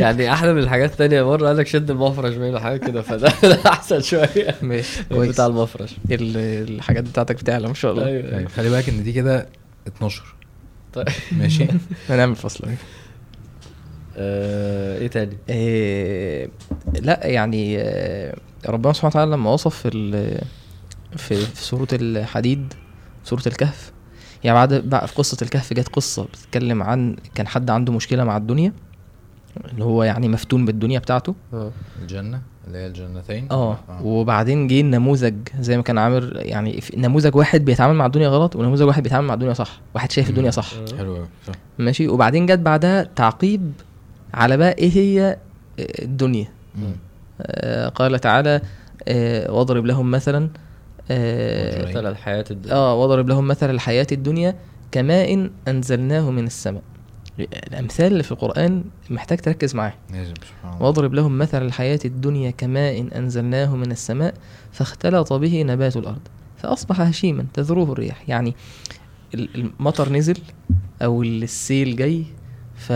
يعني أحلى من الحاجات التانية مرة قال لك شد المفرش باين حاجة كده فده ده أحسن شوية. ماشي بتاع المفرش. ال- الحاجات بتاعتك بتعلى ما شاء الله. يعني أيوه. خلي بالك إن دي كده 12 طيب. ماشي؟ هنعمل فصل آه، إيه تاني؟ إيه لا يعني آه، ربنا سبحانه وتعالى لما وصف في في سورة الحديد سورة الكهف يعني بعد بقى في قصة الكهف جت قصة بتتكلم عن كان حد عنده مشكلة مع الدنيا اللي هو يعني مفتون بالدنيا بتاعته. آه. الجنة اللي هي الجنتين؟ آه. وبعدين جه النموذج زي ما كان عامر يعني في نموذج واحد بيتعامل مع الدنيا غلط ونموذج واحد بيتعامل مع الدنيا صح واحد شايف الدنيا صح. حلو ماشي؟ وبعدين جت بعدها تعقيب على بقى إيه هي الدنيا. مم. آه، قال تعالى آه، واضرب لهم مثلا آه،. مثل الحياة الدنيا. آه واضرب لهم مثل الحياة الدنيا كماء أنزلناه من السماء. الأمثال اللي في القرآن محتاج تركز معاه. لازم سبحان الله. واضرب لهم مثل الحياة الدنيا كماء أنزلناه من السماء فاختلط به نبات الأرض. فأصبح هشيما تذروه الرياح. يعني ال- المطر نزل أو السيل جاي ف...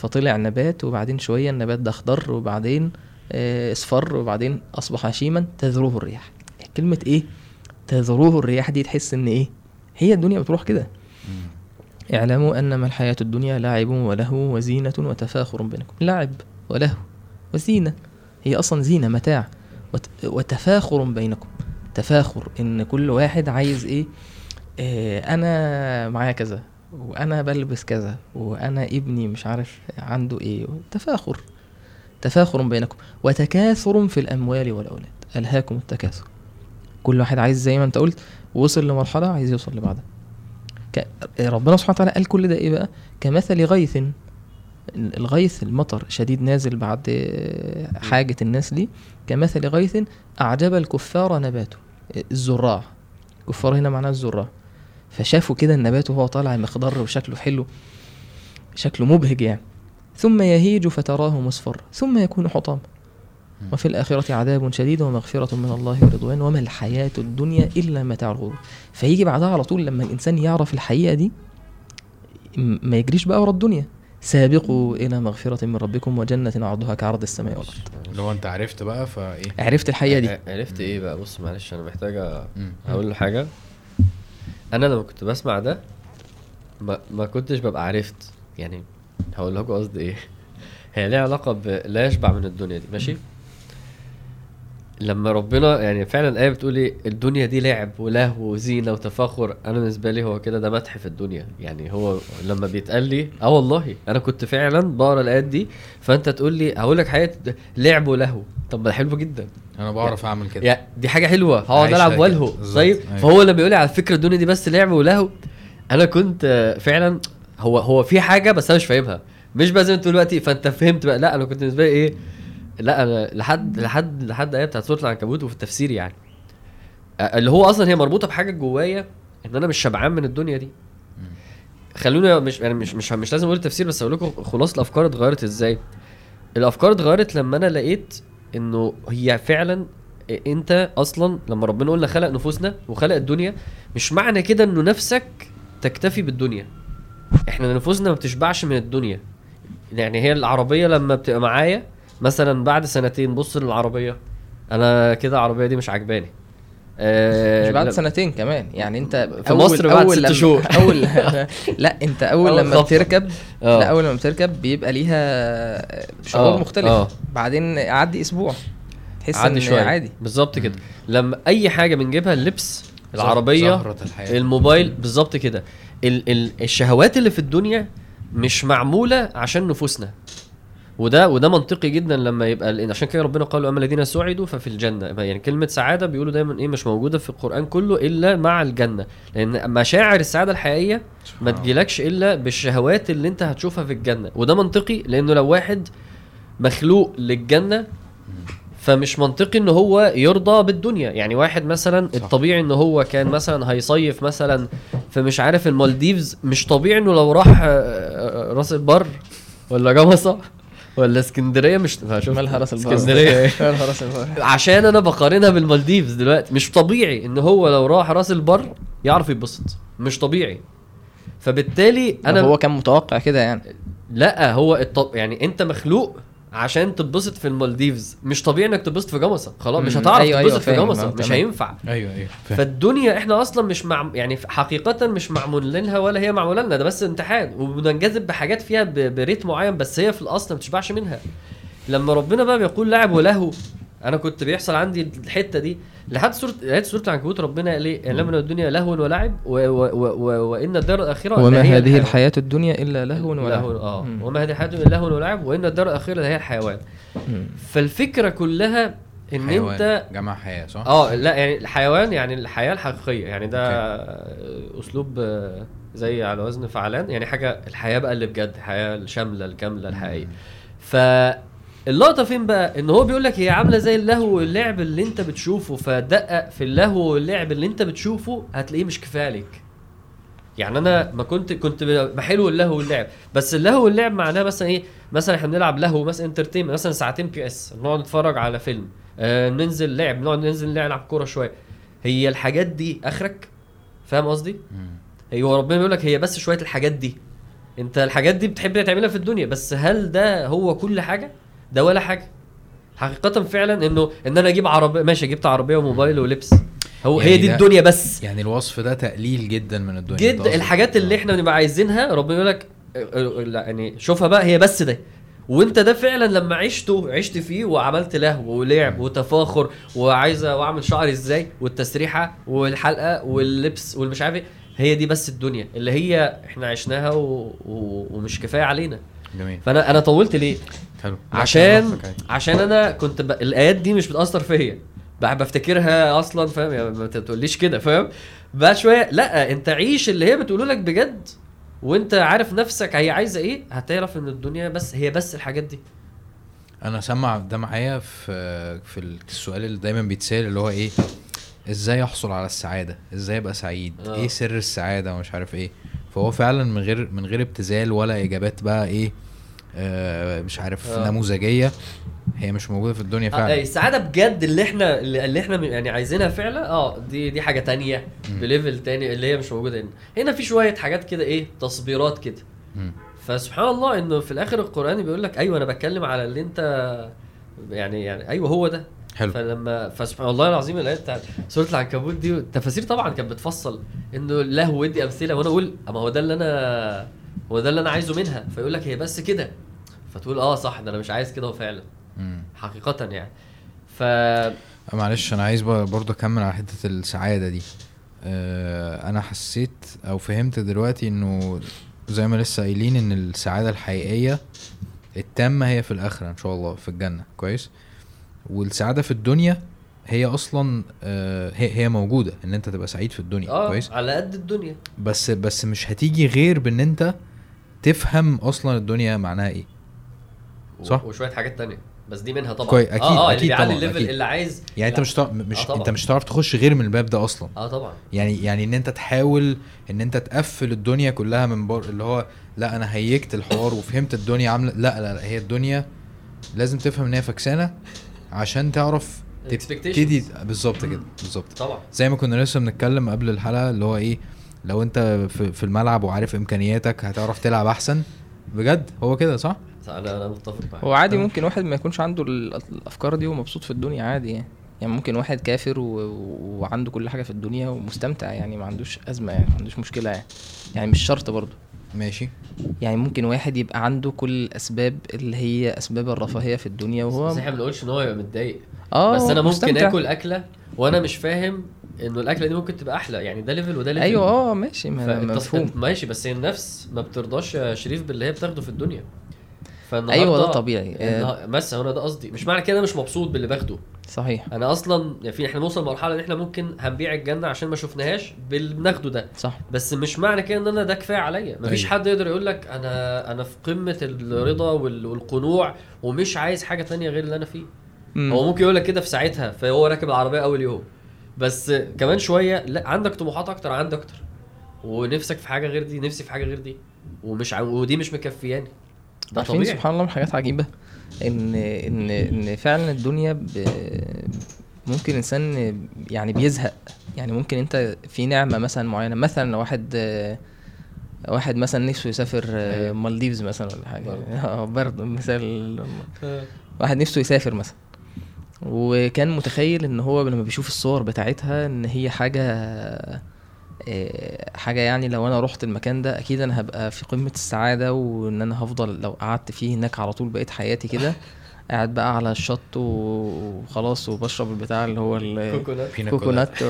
فطلع نبات وبعدين شوية النبات ده اخضر وبعدين آه، اصفر وبعدين أصبح هشيما تذروه الرياح. كلمة إيه؟ تذروه الرياح دي تحس إن إيه؟ هي الدنيا بتروح كده. اعلموا أنما الحياة الدنيا لعب ولهو وزينة وتفاخر بينكم. لعب ولهو وزينة. هي أصلا زينة متاع وت- وتفاخر بينكم. تفاخر إن كل واحد عايز إيه؟ آه أنا معايا كذا. وأنا بلبس كذا وأنا ابني مش عارف عنده إيه. تفاخر تفاخر بينكم وتكاثر في الأموال والأولاد. ألهاكم التكاثر. كل واحد عايز زي ما أنت قلت وصل لمرحلة عايز يوصل لبعدها ربنا سبحانه وتعالى قال كل ده إيه بقى؟ كمثل غيث. الغيث المطر شديد نازل بعد حاجة الناس ليه كمثل غيث أعجب الكفار نباته. الزراع. كفار هنا معناه الزراع. فشافوا كده النبات وهو طالع مخضر وشكله حلو شكله مبهج يعني. ثم يهيج فتراه مصفر ثم يكون حطاما مم. وفي الآخرة عذاب شديد ومغفرة من الله ورضوان وما الحياة الدنيا إلا متاع الغرور. فيجي بعدها على طول لما الإنسان يعرف الحقيقة دي ما يجريش بقى ورا الدنيا. سابقوا إلى مغفرة من ربكم وجنة عرضها كعرض السماء والأرض. اللي هو أنت عرفت بقى فإيه؟ عرفت الحقيقة دي. عرفت إيه بقى؟ بص معلش أنا محتاج مم. أقول له حاجة. أنا لما كنت بسمع ده ما, ما كنتش ببقى عرفت. يعني هقول لكم قصدي إيه. هي ليها علاقة ب لا يشبع من الدنيا دي. ماشي؟ لما ربنا يعني فعلا الآية بتقول إيه؟ الدنيا دي لعب ولهو وزينة وتفاخر. أنا بالنسبة لي هو كده ده مدح في الدنيا. يعني هو لما بيتقال لي آه والله أنا كنت فعلا بقرأ الآيات دي فأنت تقول لي هقول لك حياة لعب ولهو. طب ما ده حلو جدا. أنا بعرف أعمل كده. يا دي حاجة حلوة. هقعد ألعب. والهو. طيب؟ أيوة. فهو لما يقول لي على فكرة الدنيا دي بس لعب ولهو أنا كنت فعلا هو هو في حاجة بس أنا مش فاهمها. مش بقى زي ما أنت دلوقتي فأنت فهمت بقى. لا أنا كنت بالنسبة لي إيه؟ لا أنا لحد لحد لحد آية بتاعت سورة العنكبوت وفي التفسير يعني. آه، اللي هو أصلا هي مربوطة بحاجة جوايا إن أنا مش شبعان من الدنيا دي. خلونا مش يعني مش مش مش لازم أقول التفسير بس أقول لكم خلاصة الأفكار اتغيرت إزاي. الأفكار اتغيرت لما أنا لقيت إنه هي فعلا أنت أصلا لما ربنا قلنا خلق نفوسنا وخلق الدنيا مش معنى كده إنه نفسك تكتفي بالدنيا. إحنا نفوسنا ما بتشبعش من الدنيا. يعني هي العربية لما بتبقى معايا مثلا بعد سنتين بص للعربية. أنا كده العربيه دي مش عجباني. آه مش بعد سنتين كمان يعني أنت في مصر بعد ست لما شهور. أول لا أنت أول أول لما خبطة. بتركب آه. لا أول لما بتركب بيبقى ليها شعور آه، مختلف. آه. بعدين عدي أسبوع. تحس عادي إن شوية. عادي. بالظبط كده. لما أي حاجة بنجيبها اللبس العربية زهرة الحياة. الموبايل بالظبط كده. ال ال الشهوات اللي في الدنيا مش معمولة عشان نفوسنا. وده وده منطقي جدا لما يبقى عشان كده ربنا قال أما الذين سعدوا ففي الجنة. يعني كلمة سعادة بيقولوا دايما إيه مش موجودة في القرآن كله إلا مع الجنة. لأن مشاعر السعادة الحقيقية ما تجيلكش إلا بالشهوات اللي أنت هتشوفها في الجنة. وده منطقي لأنه لو واحد مخلوق للجنة فمش منطقي إن هو يرضى بالدنيا. يعني واحد مثلا صح. الطبيعي إن هو كان مثلا هيصيف مثلا في مش عارف المالديفز مش طبيعي إنه لو راح آه، آه، راس البر ولا جمصة ولا اسكندرية مش هشوف مالها راس البر اسكندرية. مالها راس البر عشان أنا بقارنها بالمالديفز دلوقتي. مش طبيعي إن هو لو راح راس البر يعرف يتبسط. مش طبيعي. فبالتالي أنا أنا هو كان متوقع كده يعني؟ لأ هو الطب يعني أنت مخلوق عشان تتبسط في المالديفز مش طبيعي انك تتبسط في جمصة خلاص مش. هتعرف أيوة، تتبسط أيوة، في. جمصة آه، مش. هينفع أيوه أيوه فاهم. فالدنيا إحنا أصلا مش مع يعني حقيقة مش معمول لها ولا هي معمولة لنا ده بس امتحان وبننجذب بحاجات فيها ب- ب rate معين بس هي في الأصل ما بتشبعش منها لما ربنا بقى بيقول لعب ولهو أنا كنت بيحصل عندي الحتة دي لحد سوره لحد سوره العنكبوت ربنا قال إيه اعلم ان الدنيا لهو ولعب و... و... و... و... وإن الدار الآخرة وما لهي هذه. الحياة الدنيا إلا لهو لهو ولعب آه مم. وما هذه الحياة إلا لهو ولعب وإن الدار الآخرة لهي الحيوان مم. فالفكرة كلها إن حيوان. أنت جمع حياة صح؟ آه لا يعني الحيوان يعني الحياة الحقيقية يعني ده أسلوب آه، زي على وزن فعلان يعني حاجة الحياة بقى اللي بجد الحياة الشاملة الكاملة الحقيقية فاللقطه فين بقى؟ إن هو بيقول لك هي عاملة زي اللهو واللعب اللي أنت بتشوفه فدقق في اللهو واللعب اللي أنت بتشوفه هتلاقيه مش كفاية عليك. يعني أنا ما كنت كنت بحلو اللهو واللعب بس اللهو واللعب معناه مثلا إيه؟ مثلا إحنا بنلعب لهو مثلا entertainment مثلا ساعتين PS نقعد نتفرج على فيلم آه ننزل لعب نقعد ننزل نلعب كورة شوية. هي الحاجات دي آخرك؟ فاهم قصدي. هو ربنا بيقول لك هي بس شوية الحاجات دي. أنت الحاجات دي بتحب تعملها في الدنيا بس هل ده هو كل حاجة؟ ده ولا حاجة. حقيقة فعلا إنه إن أنا أجيب عربية ماشي جبت عربية وموبايل ولبس. هو يعني هي دي الدنيا بس. يعني الوصف ده تقليل جدا من الدنيا. أنت جد قصدك. الحاجات اللي إحنا بنبقى عايزينها ربنا يقول لك آه، لا يعني شوفها بقى هي بس ده. وأنت ده فعلا لما عشته عشت فيه وعملت لهو ولعب وتفاخر وعايز وأعمل شعري إزاي والتسريحة والحلقة واللبس والمش عارف إيه هي دي بس الدنيا اللي هي إحنا عشناها و... و... ومش كفاية علينا. جميل. فانا أنا طولت ليه؟ حلو. عشان. عشان أنا كنت ب... الآيات دي مش بتأثر فيا. بقى بفتكرها أصلا فاهم؟ يعني ما تقوليش كده فاهم؟ بعد شوية لا أنت عيش اللي هي بتقوله لك بجد وأنت عارف نفسك هي عايزة إيه هتعرف إن الدنيا بس هي بس الحاجات دي. أنا سمع ده معايا في في السؤال اللي دايما بيتسأل اللي هو إيه إزاي أحصل على السعادة؟ إزاي أبقى سعيد؟ آه. إيه سر السعادة؟ ومش عارف إيه. فهو فعلا من غير من غير ابتذال ولا إجابات بقى إيه آه مش عارف آه. نموذجية هي مش موجودة في الدنيا آه، فعلا السعادة بجد اللي إحنا اللي إحنا يعني عايزينها فعلا آه دي دي حاجة تانية. بليفل تاني اللي هي مش موجودة هنا هنا في شوية حاجات كده إيه تصبيرات كده. فسبحان الله إنه في الآخر القرآن بيقول لك أيوه أنا بتكلم على اللي أنت يعني يعني أيوه هو ده حلو. فلما فسبحان الله العظيم الايه بتاعت سورة العنكبوت دي التفاسير طبعا كانت بتفصل إنه اللهو ودي أمثلة وأنا أقول أما هو ده اللي أنا هو ده اللي أنا عايزه منها. فيقول لك هي بس كده. فتقول آه صح ده أنا مش عايز كده فعلا. مم. حقيقه يعني. ف معلش أنا عايز برضه أكمل على حتة السعادة دي. آه أنا حسيت أو فهمت دلوقتي إنه زي ما لسه قايلين إن السعادة الحقيقية التامة هي في الآخرة إن شاء الله في الجنة. كويس؟ والسعادة في الدنيا هي أصلا آه هي هي موجودة إن أنت تبقى سعيد في الدنيا آه كويس؟ على قد الدنيا. بس بس مش هتيجي غير بإن أنت تفهم أصلا الدنيا معناها إيه. صح. وشوية حاجات تانية. بس دي منها طبعا. كويس، أكيد- آه آه أكيد اللي طبعاً، ال level أكيد. اللي عايز. يعني أنت. مش طا... مش آه طبعاً. أنت مش هتعرف تخش غير من الباب ده أصلا. آه طبعا. يعني يعني إن أنت تحاول إن أنت تقفل الدنيا كلها من بر اللي هو لا أنا hacked الحوار وفهمت الدنيا عامله لا لا, لا هي الدنيا لازم تفهم إن هي فكسانة. عشان تعرف تبتدي Expectations. بالظبط كده بالظبط. طبعا. زي ما كنا لسه بنتكلم قبل الحلقة اللي هو إيه لو أنت في, في الملعب وعارف إمكانياتك هتعرف تلعب أحسن. بجد؟ هو كده صح؟ أنا أنا متفق معاك. هو عادي ممكن واحد ما يكونش عنده ال- الأفكار دي ومبسوط في الدنيا عادي يعني. يعني ممكن واحد كافر و... وعنده كل حاجة في الدنيا ومستمتع يعني ما عندوش أزمة يعني ما عندوش مشكلة يعني. يعني مش شرط برضه. ماشي. يعني ممكن واحد يبقى عنده كل الأسباب اللي هي أسباب الرفاهية في الدنيا وهو بس إحنا ما بنقولش إن هو يبقى متضايق. آه بس أنا ممكن مستمتع. آكل أكلة وأنا مش فاهم إنه الأكلة دي ممكن تبقى أحلى. يعني ده level وده level أيوه آه ماشي ما- مفهوم. ماشي بس هي النفس ما بترضاش يا شريف باللي هي بتاخده في الدنيا. فالنهارده أيوه ده طبيعي. آه، النها- بس هو أنا ده قصدي مش معنى كده مش مبسوط باللي باخده. صحيح. أنا أصلا يعني في إحنا نوصل لمرحلة إن إحنا ممكن هنبيع الجنة عشان ما شفناهاش باللي بناخده ده. صح. بس مش معنى كده إن أنا ده كفاية عليا. مفيش أيوة. حد يقدر يقول لك أنا أنا في قمة الرضا وال- والقنوع ومش عايز حاجة تانية غير اللي أنا فيه. مم. هو ممكن يقول لك كده في ساعتها فهو راكب العربية أول يوم. بس كمان شوية لا عندك طموحات أكتر عندي أكتر. ونفسك في حاجة غير دي نفسي في حاجة غير دي. ومش ع... ودي مش مكفياني. ده عارفين طبيعي. سبحان الله من حاجات عجيبة. ان ان إن فعلا الدنيا ب... ممكن الانسان يعني بيزهق. يعني ممكن أنت في نعمة مثلا معينة. مثلا لو واحد آه، واحد مثلا نفسه يسافر آه، أيوة. مالديفز مثلا ولا حاجة. آه برضه مثال. واحد نفسه يسافر مثلا. وكان متخيل إن هو لما بيشوف الصور بتاعتها إن هي حاجة آه، حاجة يعني لو أنا رحت المكان ده أكيد أنا هبقى في قمة السعادة وإن أنا هفضل لو قعدت فيه هناك على طول بقيت حياتي كده قاعد بقى على الشط وخلاص وبشرب البتاع اللي هو. الكوكونات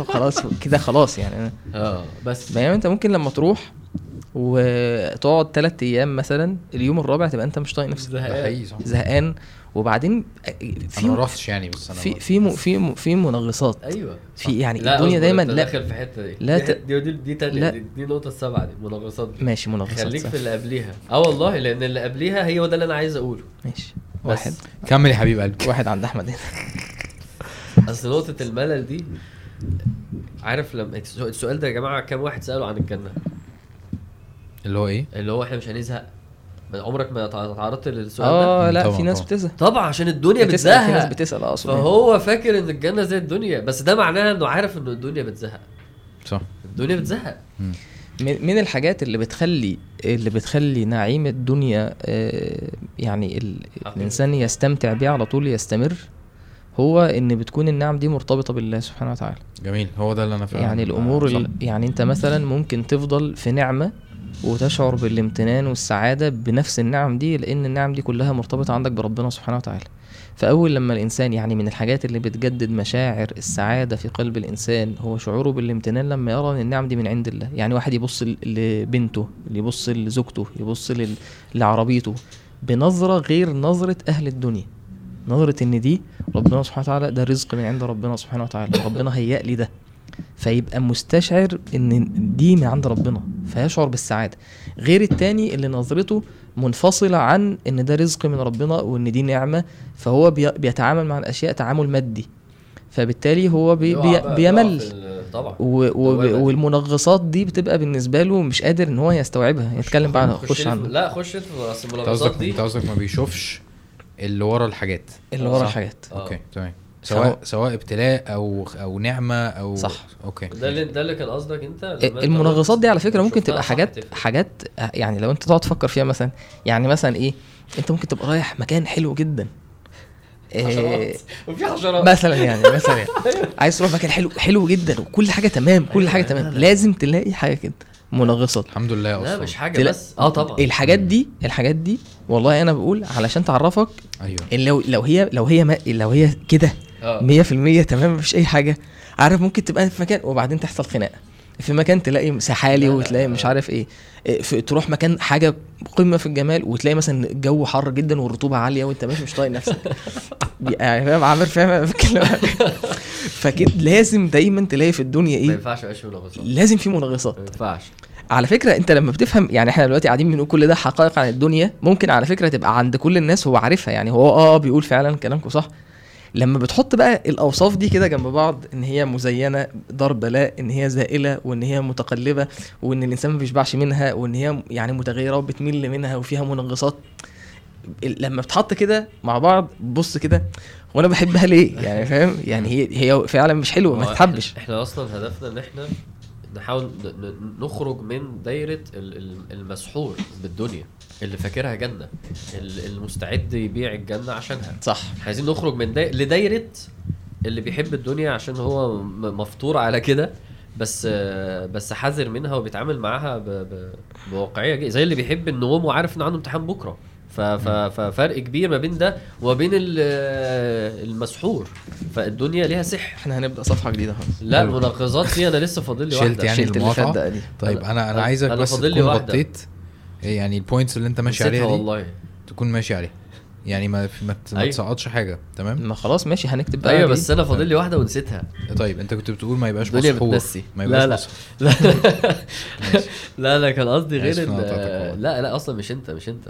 وخلاص كده خلاص يعني آه بس. بينما أنت ممكن لما تروح وتقعد تلات أيام مثلا اليوم الرابع تبقى أنت مش طايق نفسك. صح. زهقان. وبعدين أنا ما في رحتش يعني بس أنا في في م- في م- في منغصات. أيوه في يعني لا الدنيا دايما لا داخل في حتة دي. لا دي ت- دي دي, دي تانية لا. دي, دي النقطه السابعه دي المنغصات دي ماشي منغصات خليك صح. في اللي قبليها. آه والله لأن اللي قبليها هي ده اللي أنا عايز أقوله. ماشي. بس. واحد. كمل يا حبيب قلبي. واحد عند أحمد هنا. أصل نقطة الملل دي عارف لما السؤال ده يا جماعة كام واحد سألوا عن الجنة؟ اللي هو إيه؟ اللي هو إحنا مش هنزهق. عمرك ما تع- تعرضت للسؤال ده؟ آه لا في ناس. بتزهق. طبعا عشان الدنيا بتسأل في ناس بتزهق. بتسال اقصد يعني. فهو فاكر إن الجنة زي الدنيا بس ده معناها إنه عارف ان الدنيا بتزهق. صح. الدنيا بتزهق. من من الحاجات اللي بتخلي اللي بتخلي نعيم الدنيا آه، يعني. الإنسان يستمتع بيه على طول يستمر هو إن بتكون النعم دي مرتبطة بالله سبحانه وتعالى. جميل هو ده اللي أنا فعلا يعني الأمور يعني أنت مثلا ممكن تفضل في نعمة وتشعر بالامتنان والسعادة بنفس النعم دي لأن النعم دي كلها مرتبطة عندك بربنا سبحانه وتعالى. فأول لما الإنسان يعني من الحاجات اللي بتجدد مشاعر السعادة في قلب الإنسان هو شعوره بالامتنان لما يرى إن النعم دي من عند الله. يعني واحد يبص لبنته يبص لزوجته يبص لعربيته بنظرة غير نظرة أهل الدنيا. نظرة إن دي ربنا سبحانه وتعالى ده رزق من عند ربنا سبحانه وتعالى. ربنا هيأ لي ده. فيبقى مستشعر إن دي من عند ربنا فيشعر بالسعادة. غير التاني اللي نظرته منفصلة عن إن ده رزق من ربنا وإن دي نعمة فهو بي بيتعامل مع الأشياء تعامل مادي. فبالتالي هو بي بي بيمل. طبعا. والمنغصات دي بتبقى بالنسبة له مش قادر إن هو يستوعبها. يتكلم بقى عنها خش عنها لا خش أصل المنغصات دي. أنت قصدك ما بيشوفش اللي ورا الحاجات. اللي ورا. الحاجات. آه. okay تمام. فهو- سواء سواء ابتلاء أو أو نعمة أو صح. okay. ده اللي ده اللي كان قصدك أنت؟ المنغصات دي على فكرة ممكن تبقى حاجات تفرق. حاجات يعني لو أنت تقعد تفكر فيها مثلا يعني مثلا إيه أنت ممكن تبقى رايح مكان حلو جدا. إيه حشرات وفي حشرات مثلا يعني مثلا يعني. عايز تروح مكان حلو حلو جدا وكل حاجة تمام كل حاجة لا، تمام. لا، لا. لازم تلاقي حاجة كده منغصات. الحمد لله لا أصلا مش حاجة تلا- بس. آه طبعا. الحاجات دي الحاجات دي والله أنا بقول علشان تعرفك أيوه. لو لو هي لو هي ما لو هي كده 100% تمام؟ مفيش أي حاجة. عارف ممكن تبقى في مكان وبعدين تحصل خناقة. في مكان تلاقي سحالي لا، لا، وتلاقي لا. مش عارف إيه. إيه، في تروح مكان حاجة قمة في الجمال وتلاقي مثلا الجو حر جدا والرطوبة عالية وأنت ماشي مش طايق نفسك. يعني فاهم؟ عامر فاهم؟ إيه؟ فكده لازم دايما تلاقي في الدنيا ما إيه ينفعش يبقاش منغصات لازم في منغصات ما ينفعش. على فكرة أنت لما بتفهم يعني إحنا دلوقتي قاعدين بنقول كل ده حقائق عن الدنيا ممكن على فكرة تبقى عند كل الناس هو عارفها. يعني هو آه بيقول فعلا كلامكم صح. لما بتحط بقى الأوصاف دي كده جنب بعض إن هي مزينة دار بلاء إن هي زائلة وإن هي متقلبة وإن الإنسان ما بيشبعش منها وإن هي يعني متغيرة وبتمل منها وفيها منغصات. لما بتحط كده مع بعض بص كده وأنا بحبها ليه؟ يعني فاهم؟ يعني هي هي فعلا مش حلوة ما هو تتحبش. إحنا أصلا هدفنا إن إحنا نحاول نخرج من دايرة ال- ال- المسحور بالدنيا اللي فاكرها جنة ال- المستعد يبيع الجنة عشانها. صح. عايزين نخرج من داي... لدايرة اللي بيحب الدنيا عشان هو مفطور على كده بس بس حذر منها وبيتعامل معاها ب... ب... بواقعية زي اللي بيحب النوم وعارف ان عنده امتحان بكرة. ففرق كبير ما بين ده وما بين ال- آه، المسحور. فالدنيا ليها سحر. إحنا هنبدأ صفحة جديدة خالص. لا. المناقضات دي أنا لسه فاضل لي شلت واحدة. يعني شلت اللي؟ فات طيب أنا- أنا أنا أنا- عايزك أنا بس تكون واحدة. غطيت يعني ال points اللي أنت ماشي عليها دي؟ والله. تكون ماشي عليها. يعني ما ما, أيوة. تسقطش حاجة تمام؟ ما خلاص ماشي هنكتب بقى أيوه. بس أنا فاضل لي واحدة ونسيتها. طيب أنت كنت بتقول ما يبقاش مسحور. ما لا، يبقاش لا. لا. ماشي. لا لا كان قصدي غير ان. لا لا أصلا مش أنت مش أنت.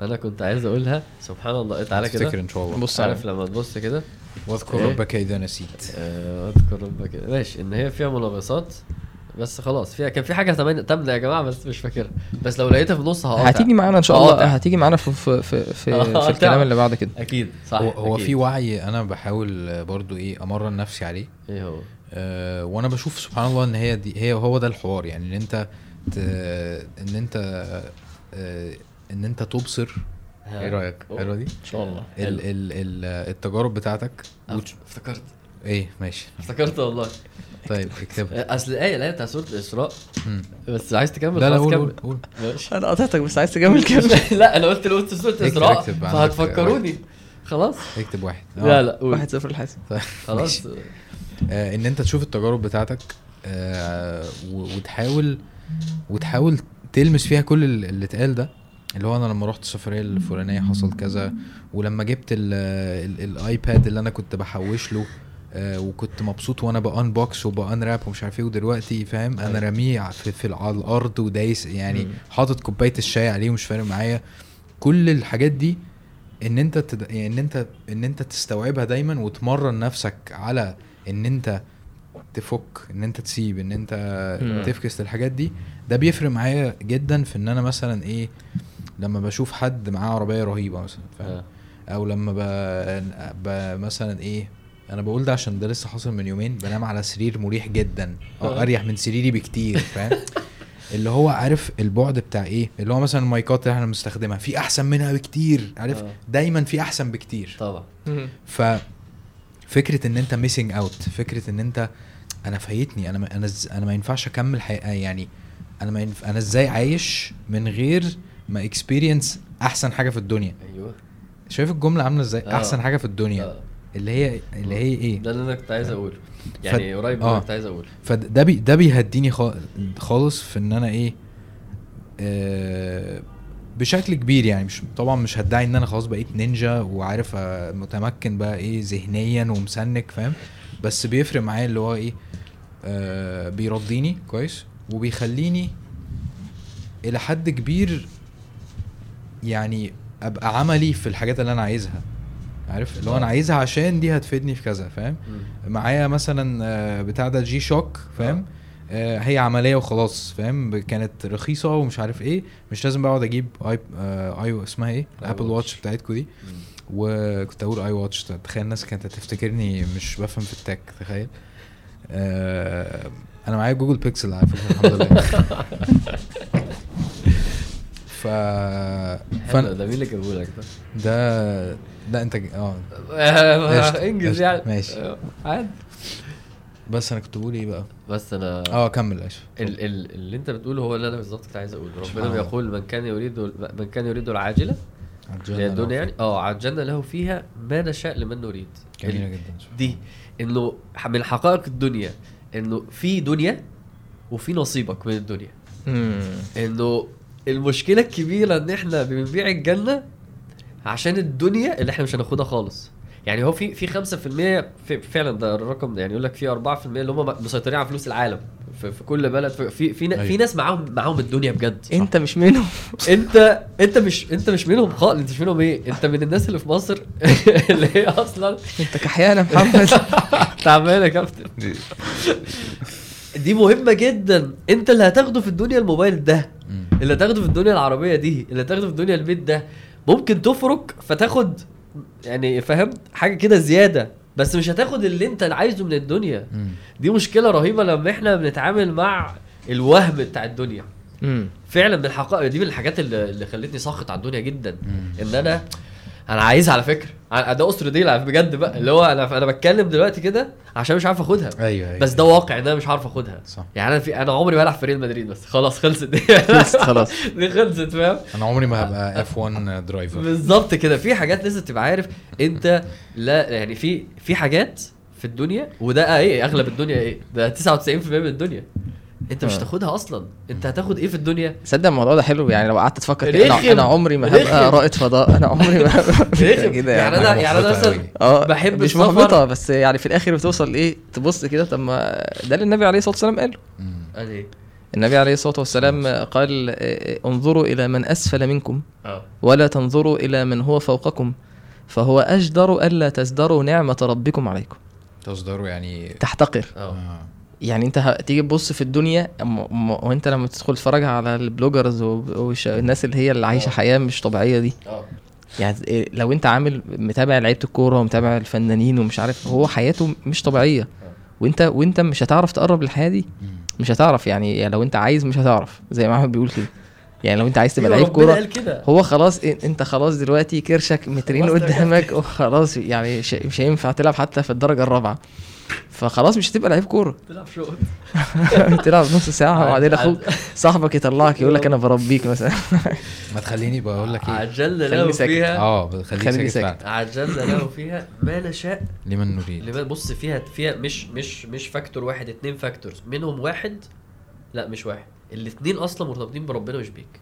أنا كنت عايز أقولها. سبحان الله. تعالى كده. تفتكر إن شاء الله. بص عارف لما تبص كده. واذكر إيه؟ ربك إذا نسيت. آه، اذكر ربك ماشي. إن هي فيها منغصات بس خلاص فيها كان في حاجة تمانية تامنة يا جماعة بس مش فاكرها. بس لو لقيتها في النص هقاطع هتيجي معانا إن شاء الله. هقاطع. هتيجي معانا في في في, في, في الكلام. اللي بعد كده. أكيد. صح هو, هو أكيد. في وعي أنا بحاول برضو إيه أمرن نفسي عليه. إيه هو؟ أه وأنا بشوف سبحان الله إن هي دي هي هو ده الحوار. يعني إن أنت ت... إن أنت أه إن أنت تبصر. إيه رأيك. حلوة دي؟ إن شاء الله. ال... ال... ال... التجارب بتاعتك. أفتكرت. إيه ماشي. افتكرت والله. طيب اكتبها. أصل الايه الايه بتاع سوره الإسراء. بس عايز تكمل لا لا خلاص قول كمل. قول قول. ماشي. أنا قطعتك بس عايز تكمل كده لا أنا قلت لو قلت سوره الاسراء فهتفكروني. خلاص؟ اكتب واحد. لا لا قول. واحد صفر الحاسب خلاص. آه إن أنت تشوف التجارب بتاعتك آه وتحاول وتحاول تلمس فيها كل ال- اللي اتقال ده. اللي هو أنا لما رحت السفرية الفلانية حصل كذا ولما جبت ال- ال- الايباد اللي أنا كنت بحوش له. آه وكنت مبسوط وأنا بأنبوكس وبانراب ومش عارف إيه ودلوقتي فاهم أنا أيوة. راميه ع- في, في على الأرض ودايس يعني. حاطط كوباية الشاي عليه ومش فارق معايا كل الحاجات دي إن أنت تد... يعني إن أنت إن أنت تستوعبها دايما وتمرن نفسك على إن أنت تفك إن أنت تسيب إن أنت مم. تفكس الحاجات دي ده بيفرق معايا جدا في إن أنا مثلا إيه لما بشوف حد معاه عربية رهيبة مثلا فاهم آه. أو لما ب... ب... مثلا إيه أنا بقول ده عشان ده لسه حاصل من يومين بنام على سرير مريح جدا. آه آه. أريح من سريري بكتير فاهم؟ اللي هو عارف البعد بتاع إيه؟ اللي هو مثلا المايكات اللي إحنا بنستخدمها في أحسن منها بكتير عارف؟ آه. دايما في أحسن بكتير. طبعا. ف فكرة إن أنت missing out فكرة إن أنت أنا فايتني أنا أنا أنا ما ينفعش أكمل حقيقة يعني أنا ما ينف... أنا إزاي عايش من غير ما experience أحسن حاجة في الدنيا؟ أيوه. شايف الجملة عاملة إزاي؟ آه. أحسن حاجة في الدنيا. آه. اللي هي اللي هي إيه؟ ده اللي أنا كنت عايز أقوله. يعني قريب من آه. كنت عايز أقوله. فده بي ده بيهديني خا- خالص في إن أنا إيه آه بشكل كبير يعني. مش طبعا مش هدعي إن أنا خلاص بقيت نينجا وعارف آه، متمكن بقى إيه ذهنيا ومسنك فاهم؟ بس بيفرق معايا اللي هو إيه آه بيرضيني كويس وبيخليني إلى حد كبير يعني أبقى عملي في الحاجات اللي أنا عايزها. عارف؟ اللي هو أنا آه. عايزها عشان دي هتفيدني في كذا فاهم. معايا مثلا آه، بتاع ده G-Shock فاهم؟ آه، هي عملية وخلاص فاهم؟ كانت رخيصة ومش عارف إيه مش لازم بقعد أجيب اي آه، اي اسمها إيه؟ ال Apple Watch. بتاعتكم دي. وكنت أقول iWatch تخيل الناس كانت هتفتكرني مش بفهم في ال tech تخيل. آه، أنا معايا Google Pixel على فكرة الحمد لله. ف فن... ده مين اللي جابه لك ده؟ ده لا انت آه. انجز يعني. ماشي. آه، عادي. بس أنا كنت بقول إيه بقى؟ بس أنا آه كمل اسف ال ال اللي انت بتقوله هو اللي أنا بالظبط كنت عايز اقوله. ربنا الله. بيقول من كان يريد من كان يريد العاجلة الدنيا يعني. آه عجلنا له فيها ما نشاء لمن نريد. جميلة جدا. دي إنه من حقائق الدنيا إنه في دنيا وفي نصيبك من الدنيا. إنه المشكلة الكبيرة إن إحنا بنبيع الجنة عشان الدنيا اللي إحنا مش هناخدها خالص. يعني هو في في 5% في فعلا ده الرقم ده يعني يقول لك في 4% اللي هم مسيطرين على فلوس العالم. في, في كل بلد في في, في, أيوة. في ناس معاهم معاهم الدنيا بجد. أنت مش منهم. أنت أنت مش أنت مش منهم خالص. أنت مش منهم إيه؟ أنت من الناس اللي في مصر اللي هي أصلا أنت كحيان يا محمد تعبان يا كابتن. دي مهمة جدا. أنت اللي هتاخده في الدنيا الموبايل ده. اللي هتاخده في الدنيا العربية دي اللي هتاخده في الدنيا البيت ده ممكن تفرك فتاخد يعني فاهم حاجة كده زيادة بس مش هتاخد اللي انت عايزه من الدنيا مم. دي مشكلة رهيبة لما إحنا بنتعامل مع الوهم بتاع الدنيا مم. فعلا من الحقائق دي من الحاجات اللي, اللي خلتني ساخط على الدنيا جدا مم. إن أنا أنا عايزها على فكرة. ده a sour deal بجد بقى. اللي هو أنا أنا بتكلم دلوقتي كده عشان مش عارف أخدها. أيوه أيوه. بس ده واقع إن أنا مش عارف أخدها. صح. يعني أنا في أنا عمري ما ألعب في ريال مدريد بس. خلاص خلصت. دي خلصت خلاص. دي خلصت فاهم؟ أنا عمري ما هبقى F1 driver بالظبط كده. في حاجات لازم تبقى عارف أنت لا يعني في في حاجات في الدنيا وده إيه أغلب الدنيا إيه؟ ده 99% من الدنيا. انت مش آه. تاخدها أصلا انت هتاخد إيه في الدنيا تصدق الموضوع ده حلو يعني لو قعدت تفكر. أنا, أنا عمري ما هبقى. رائد فضاء أنا عمري ما. كده يعني يعني أنا يعني أنا مثلا. آه بحب مش. محبطه بس يعني في الآخر بتوصل إيه تبص كده طب ما ده اللي النبي عليه الصلاة والسلام قاله مم. يعني النبي عليه الصلاة والسلام قال آه، انظروا إلى من أسفل منكم آه ولا تنظروا إلى من هو فوقكم فهو أجدر ألا تزدروا نعمة ربكم عليكم تصدروا يعني تحتقر آه آه. يعني انت تيجي تبص في الدنيا وانت لما تدخل تتفرج على البلوجرز والناس اللي هي اللي عايشة آه. حياة مش طبيعية دي. آه. يعني إيه، لو انت عامل متابع لعيبة الكورة ومتابع الفنانين ومش عارف هو حياته مش طبيعية. وانت وانت مش هتعرف تقرب للحياة دي. مش هتعرف يعني, يعني لو انت عايز مش هتعرف زي ما أحمد بيقول كده. يعني لو انت عايز تبقى أيوة، لعيب كورة هو خلاص انت خلاص دلوقتي كرشك مترين قدامك وخلاص يعني مش هينفع تلعب حتى في الدرجة الرابعة. فخلاص مش هتبقى لعيب كورة. تلعب شغل تلعب نص ساعة وبعدين أخوك صاحبك يطلعك يقول لك أنا بربيك مثلا. ما تخليني بقول لك إيه؟ عجلنا له. فيها. آه خليني ساكت عجلنا له فيها. ما نشاء لمن نريد. لما بص فيها فيها مش مش مش factor واحد اتنين factors منهم واحد. لا مش واحد. الاتنين أصلا مرتبطين بربنا مش بيك.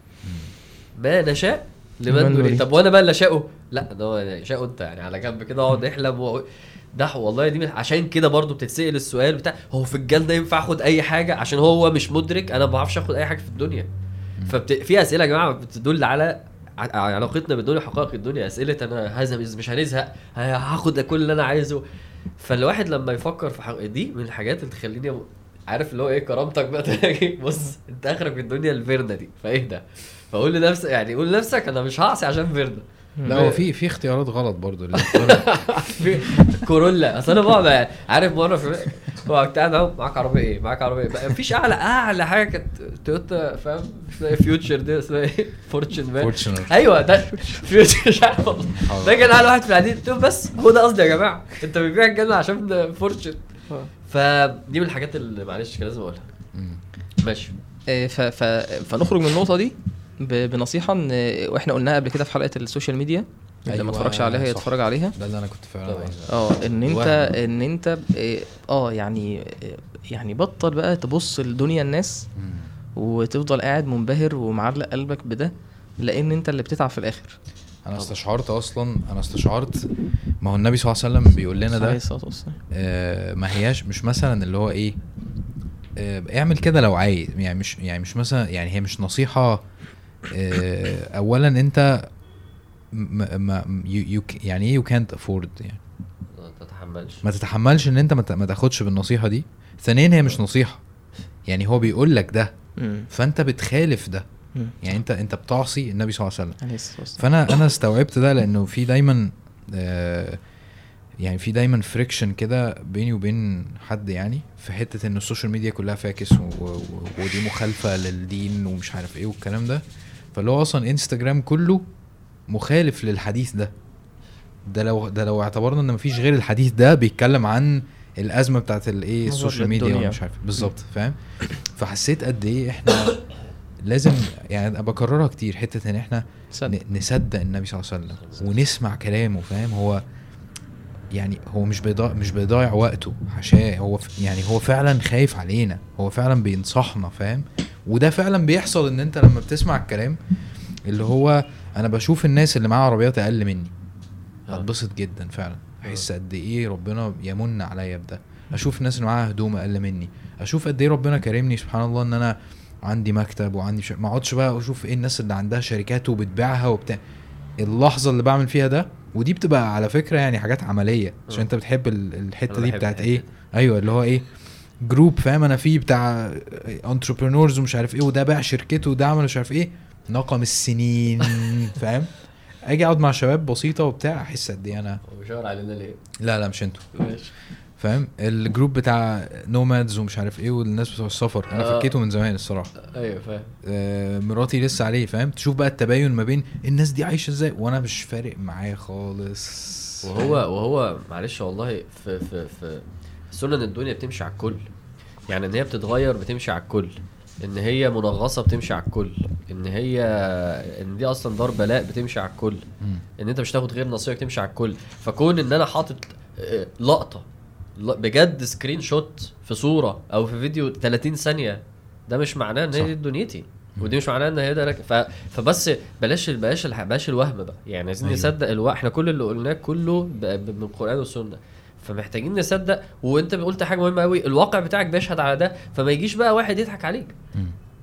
ما نشاء لمن نريد. طب وأنا بقى اللي اشاءه لا ده هو يشاءه أنت يعني على جنب كده أقعد أحلم و... ده والله دي عشان كده برضو بتتسأل السؤال بتاع هو في الجنه ينفع آخد أي حاجة؟ عشان هو مش مدرك أنا ما بعرفش آخد أي حاجة في الدنيا. فبت... في أسئلة يا جماعة بتدل على علاقتنا بالدنيا حقائق الدنيا. أسئلة أنا هذا مش هنزهق هاخد كل اللي أنا عايزه. فالواحد لما يفكر في حق... دي من الحاجات اللي تخليني عارف اللي هو إيه كرامتك بقى؟ بص أنت آخرك في الدنيا الفيرنا دي. فاهدى فقول لنفسك يعني قول لنفسك أنا مش هعصي عشان فيرنا. لا هو في في اختيارات غلط في كورولا. أصل أنا بقعد يعني عارف مرة في هو بتاع ده معاك عربية إيه؟ معاك عربية إيه؟ بقى مفيش اعلى أعلى حاجة كانت تويوتا فاهم؟ اسمها فيوتشر دي اسمها إيه فورتشن مان Fortuner. أيوه ده فيوتشر مش عارف. ده كان أعلى واحد في العديد. قلت بس هو ده قصدي يا جماعة. أنت بتبيع الجنة عشان فورتشن فدي من الحاجات اللي معلش كان لازم أقولها. ماشي. آه،. فنخرج من النقطة دي. بنصيحة إن وإحنا قلناها قبل كده في حلقة السوشيال ميديا اللي ما أيوة، اتفرجش عليها. يتفرج عليها ده اللي أنا كنت فعلا طبعا. آه إن أنت وهم. إن أنت ب- آه يعني يعني بطل بقى تبص لدنيا الناس مم. وتفضل قاعد منبهر ومعلق قلبك بده لأن أنت اللي بتتعب في الآخر أنا استشعرت أصلا أنا استشعرت ما هو النبي صلى الله عليه وسلم بيقول لنا عليه ده الصلاة والسلام آه، ما هياش مش مثلا اللي هو إيه آه، اعمل كده لو عايز يعني مش يعني مش مثلا يعني هي مش نصيحة آه، اولا أنت ما ما يو يو يعني إيه يو كانت افورد يعني؟ ما تتحملش. ما تتحملش إن أنت ما ت- ما تاخدش بالنصيحة دي. ثانيا هي مش نصيحة. يعني هو بيقول لك ده. فأنت بتخالف ده. يعني انت أنت بتعصي النبي صلى الله عليه وسلم. عليه الصلاة والسلام. فانا أنا استوعبت ده لأنه في دايما آه، يعني في دايما friction كده بيني وبين حد يعني في حتة إن السوشيال ميديا كلها فاكس. ودي مخالفة للدين ومش عارف إيه والكلام ده. فاللي هو أصلا إنستجرام كله مخالف للحديث ده ده لو ده لو اعتبرنا إن مفيش غير الحديث ده بيتكلم عن الأزمة بتاعت الايه السوشيال ميديا. ومش عارف بالظبط فاهم فحسيت قد إيه إحنا لازم يعني بكررها كتير حتة إن إحنا صدق. نصدق النبي صلى الله عليه وسلم ونسمع كلامه فاهم هو يعني هو مش بيضيع مش بيضيع وقته حاشاه هو يعني هو فعلا خايف علينا هو فعلا بينصحنا فاهم وده فعلا بيحصل إن أنت لما بتسمع الكلام اللي هو أنا بشوف الناس اللي معاها عربيات أقل مني. آه. هتبسط جدا فعلا. أحس قد إيه ربنا يمن عليا بده. أشوف الناس اللي معاها هدوم أقل مني. أشوف قد إيه ربنا كرمني سبحان الله إن أنا عندي مكتب وعندي ش... ما أقعدش بقى أشوف إيه الناس اللي عندها شركات وبتبيعها وبتاع. اللحظة اللي بعمل فيها ده ودي بتبقى على فكرة يعني حاجات عملية. عشان آه. أنت بتحب ال- الحتة دي بتاعت إيه. أيوه اللي هو إيه؟ group فاهم؟ أنا فيه بتاع entrepreneurs ومش عارف إيه وده باع شركته وده عمل مش عارف إيه. نقم السنين فاهم؟ أجي أقعد مع شباب بسيطة وبتاع أحس قد إيه أنا هو بيشاور علينا ليه؟ لا لا مش أنتوا. ماشي. فاهم؟ ال group بتاع nomads ومش عارف إيه والناس بتوع السفر. أنا آه. فكيته من زمان الصراحة. أيوه فاهم. آه، مراتي لسه عليه فاهم؟ تشوف بقى التباين ما بين الناس دي عايشة إزاي وأنا مش فارق معايا خالص. وهو وهو معلش والله في في في سنن الدنيا بتمشي على الكل يعني إن هي بتتغير بتمشي على الكل إن هي منغصة بتمشي على الكل إن هي إن دي أصلا دار بلاء بتمشي على الكل. إن أنت مش تاخد غير نصيحتك تمشي على الكل فكون إن أنا حاطط آه، لقطة بجد screenshot في صورة أو في فيديو 30 ثانية ده مش معناه إن هي. دي دنيتي ودي مش معناه إن هي ده ف... فبس بلاش بلاش بلاش الوهم بقى يعني عايزين أيوة. أيوه. نصدق الوهم إحنا كل اللي قلناه كله. ب... من القرآن والسنة فمحتاجين نصدق. وانت قلت حاجة مهمة قوي الواقع بتاعك بيشهد على ده فما يجيش بقى واحد يضحك عليك.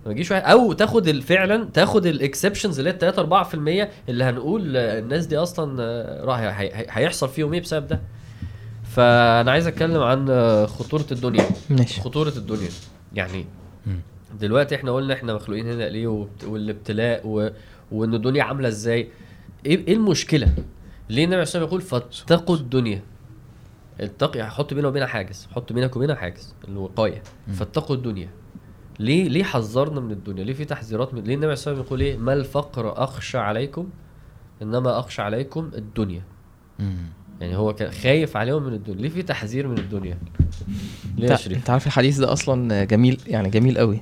ما يجيش واحد أو تاخد ال- فعلا تاخد ال exceptions اللي هي 3 4% اللي هنقول الناس دي أصلا آه، راح هي- هي- هيحصل فيهم إيه بسبب ده. فأنا عايز أتكلم عن آه، خطورة الدنيا. ماشي. خطورة الدنيا. يعني. دلوقتي إحنا قلنا إحنا مخلوقين هنا ليه وبت- والابتلاء و... وإن الدنيا عاملة إزاي. إيه إيه المشكلة؟ ليه النبي عليه الصلاة والسلام يقول فاتقوا الدنيا؟ اتقي حط بينه وبينها حاجز. حط بينك وبينها حاجز. الوقايه. فاتقوا الدنيا. ليه ليه حذرنا من الدنيا؟ ليه في تحذيرات من ليه النبي عليه الصلاة يقول إيه؟ ما الفقر أخشى عليكم إنما أخشى عليكم الدنيا. مم. يعني هو كان خايف عليهم من الدنيا. ليه في تحذير من الدنيا؟ ليه يا شريف؟ انت عارف الحديث ده أصلا جميل يعني جميل قوي.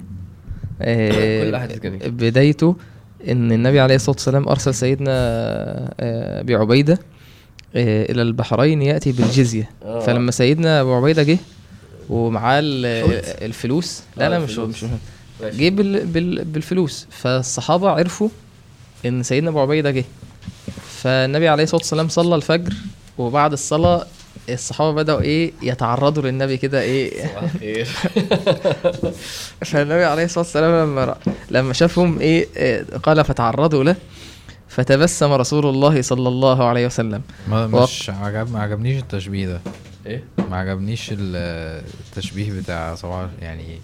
آه، كل حديث جميل. بدايته إن النبي عليه الصلاة والسلام أرسل سيدنا آه، ابي عبيده آه، إلى البحرين يأتي بالجزية آه. فلما سيدنا أبو عبيدة جه ومعاه. الفلوس آه، لا لا مش. مش. جه بال بال بالفلوس فالصحابة عرفوا إن سيدنا أبو عبيدة جه فالنبي عليه الصلاة والسلام صلى الفجر وبعد الصلاة الصحابة بدأوا إيه يتعرضوا للنبي كده إيه فالنبي عليه الصلاة والسلام لما لما شافهم إيه إيه، قال فتعرضوا له فتبسم رسول الله صلى الله عليه وسلم ما وق- مش عجب ما عجبنيش التشبيه ده إيه ما عجبنيش ال- التشبيه بتاع صباح يعني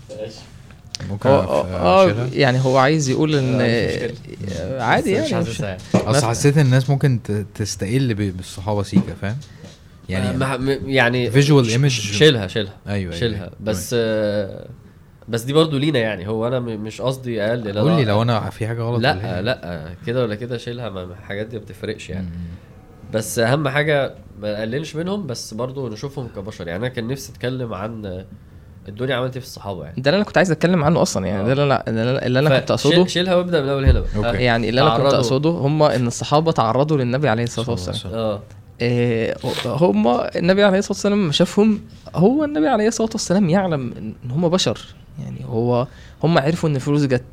ممكن آه أشيلها؟ يعني هو عايز يقول إن آه، عادي يعني يعني. أصل. حسيت الناس ممكن ت- تستقل ب- بالصحابة سيكا فاهم يعني ما- ما- يعني ش- image. شيلها شيلها أيوه شيلها أيوة. بس آه، بس دي برضو لينا يعني هو أنا مش قصدي اقلل قول لي لو أنا في حاجة غلط ولا لا إيه؟ لا كده ولا كده شيلها ما- الحاجات دي ما بتفرقش يعني مم. بس أهم حاجة ما نقللش منهم بس برضو نشوفهم كبشر يعني أنا كان نفسي أتكلم عن آه، الدنيا عملت إيه في الصحابة يعني ده اللي أنا كنت عايز أتكلم عنه أصلا يعني ده اللي أنا اللي أنا كنت أقصده شيلها وابدأ من أول هنا بقى أوكي. آه. يعني اللي أنا كنت. أقصده هم إن الصحابة تعرضوا للنبي عليه الصلاة والسلام وسلم. آه هم النبي عليه الصلاة والسلام لما شافهم هو النبي عليه الصلاة والسلام يعلم إن هم بشر يعني هو هم عرفوا إن الفلوس جت.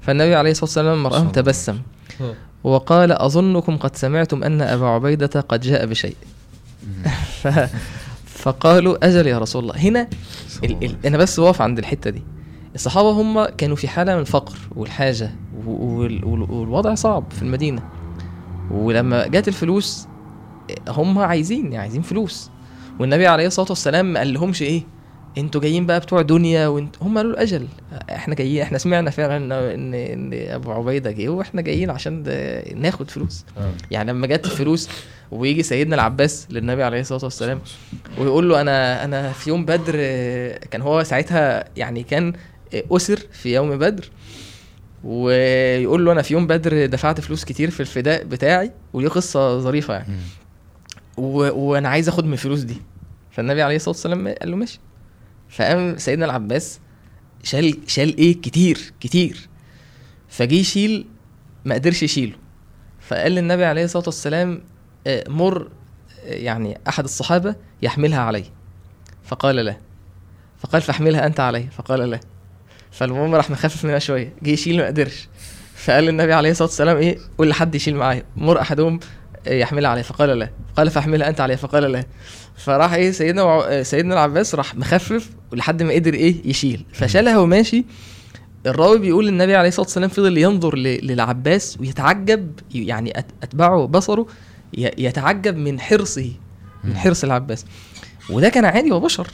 فالنبي عليه الصلاة والسلام لما راهم تبسم وقال أظنكم قد سمعتم أن أبا عبيدة قد جاء بشيء. ف... فقالوا أجل يا رسول الله. هنا ال... ال... أنا بس واقف عند الحتة دي. الصحابة هم كانوا في حالة من الفقر والحاجة. وال... وال... والوضع صعب في المدينة. ولما جت الفلوس هم عايزين عايزين فلوس. والنبي عليه الصلاة والسلام ما قال لهمش إيه؟ أنتوا جايين بقى بتوع دنيا وانت هم قالوا الأجل. إحنا جايين إحنا سمعنا فعلا ان ان أبو عبيدة جه وإحنا جايين عشان ناخد فلوس. آه. يعني لما جت الفلوس ويجي سيدنا العباس للنبي عليه الصلاة والسلام ويقول له أنا أنا في يوم بدر كان هو ساعتها يعني كان أسر في يوم بدر ويقول له أنا في يوم بدر دفعت فلوس كتير في الفداء بتاعي ودي قصة ظريفة يعني. وأنا عايز أخد من الفلوس دي. فالنبي عليه الصلاة والسلام قال له ماشي. فقام سيدنا العباس شال شال إيه؟ كتير كتير. فجه يشيل ما قدرش يشيله. فقال للنبي عليه الصلاة والسلام آه، مر آه، يعني أحد الصحابة يحملها علي. فقال لا. فقال فاحملها أنت علي. فقال لا. فالمهم راح مخفف منها شوية. جه يشيل ما قدرش. فقال للنبي عليه الصلاة والسلام إيه؟ قول لحد يشيل معايا. مر أحدهم يحملها عليه فقال لا. قال فاحملها أنت عليه فقال لا. فراح إيه سيدنا وع- سيدنا العباس راح مخفف ولحد ما قدر إيه يشيل. فشالها وماشي. الراوي بيقول النبي عليه الصلاة والسلام فضل ينظر ل- للعباس ويتعجب يعني أتبعه بصره ي- يتعجب من حرصه من. حرص العباس. وده كان عادي وبشر.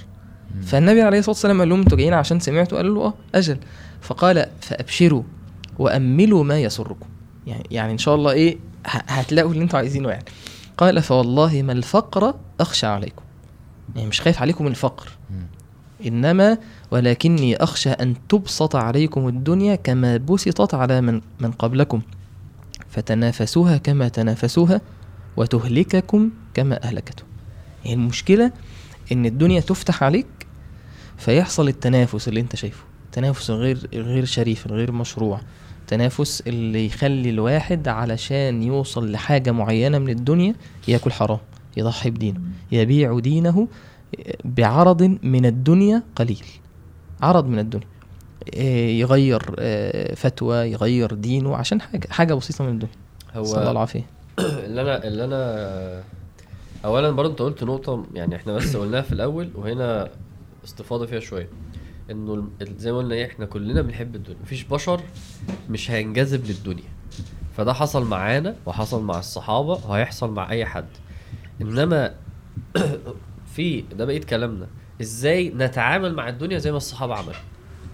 فالنبي عليه الصلاة والسلام قال لهم أنتوا جايين عشان سمعتوا؟ قالوا له آه أجل. فقال فأبشروا وأملوا ما يسركم. يعني يعني إن شاء الله إيه هتلاقوا اللي أنتوا عايزينه يعني. قال فوالله ما الفقر أخشى عليكم. يعني مش خايف عليكم من الفقر. إنما ولكني أخشى أن تبسط عليكم الدنيا كما بسطت على من من قبلكم. فتنافسوها كما تنافسوها وتهلككم كما أهلكتهم. يعني المشكلة إن الدنيا تفتح عليك فيحصل التنافس اللي أنت شايفه. تنافس الغير الغير شريف الغير مشروع. تنافس اللي يخلي الواحد علشان يوصل لحاجة معينة من الدنيا ياكل حرام يضحي بدينه يبيع دينه بعرض من الدنيا قليل عرض من الدنيا. آه، يغير آه، فتوى يغير دينه عشان حاجة حاجة بسيطة من الدنيا. هو صلى الله العافية. اللي أنا اللي أنا اولا برضه أنت قلت نقطة يعني إحنا بس قلناها في الأول وهنا استفاضة فيها شوية. إنه زي ما قلنا إيه إحنا كلنا بنحب الدنيا. مفيش بشر مش هينجذب للدنيا. فده حصل معانا وحصل مع الصحابة وهيحصل مع أي حد. إنما في ده بقية كلامنا. إزاي نتعامل مع الدنيا زي ما الصحابة عملوا؟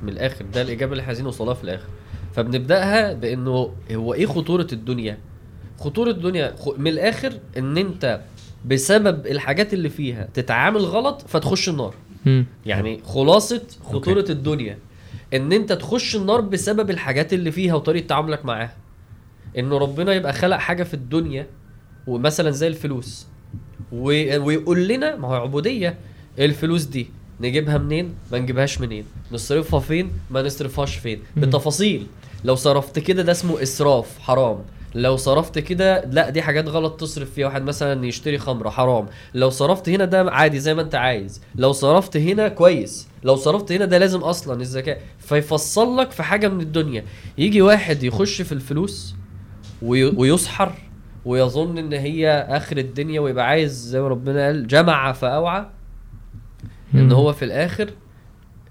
من الآخر ده الإجابة اللي عايزين نوصلها في الآخر. فبنبدأها بإنه هو إيه خطورة الدنيا؟ خطورة الدنيا من الآخر إن أنت بسبب الحاجات اللي فيها تتعامل غلط فتخش النار. يعني خلاصة خطورة الدنيا إن أنت تخش النار بسبب الحاجات اللي فيها وطريقة تعاملك معاها. إن ربنا يبقى خلق حاجة في الدنيا ومثلا زي الفلوس. ويقول لنا ما هو عبودية. الفلوس دي نجيبها منين؟ ما نجيبهاش منين؟ نصرفها فين؟ ما نصرفهاش فين. بتفاصيل. لو صرفت كده ده اسمه إسراف حرام. لو صرفت كده لا دي حاجات غلط تصرف فيها واحد مثلا يشتري خمرة حرام. لو صرفت هنا ده عادي زي ما أنت عايز. لو صرفت هنا كويس. لو صرفت هنا ده لازم أصلا الزكاة. فيفصل لك في حاجة من الدنيا. يجي واحد يخش في الفلوس وي- ويسحر ويظن إن هي آخر الدنيا ويبقى عايز زي ما ربنا قال جمع فأوعى إن. هو في الآخر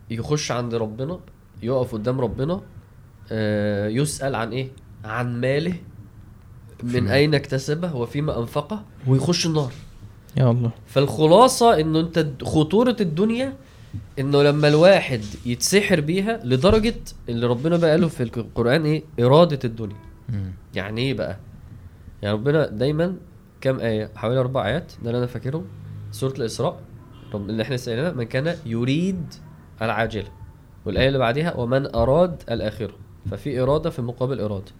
يخش عند ربنا يقف قدام ربنا آه، يسأل عن إيه؟ عن ماله. من أين اكتسبه وفيما أنفقه؟ ويخش النار. يا الله. فالخلاصة إنه أنت د- خطورة الدنيا إنه لما الواحد يتسحر بيها لدرجة اللي ربنا بقى قاله في القرآن إيه؟ إرادة الدنيا. مم. يعني إيه بقى؟ يعني ربنا دايما كام آية؟ حوالي أربع آيات ده اللي أنا فاكرهم سورة الإسراء رب اللي إحنا سألنا من كان يريد العاجلة. والآية اللي بعديها ومن أراد الآخرة. ففي إرادة في مقابل إرادة.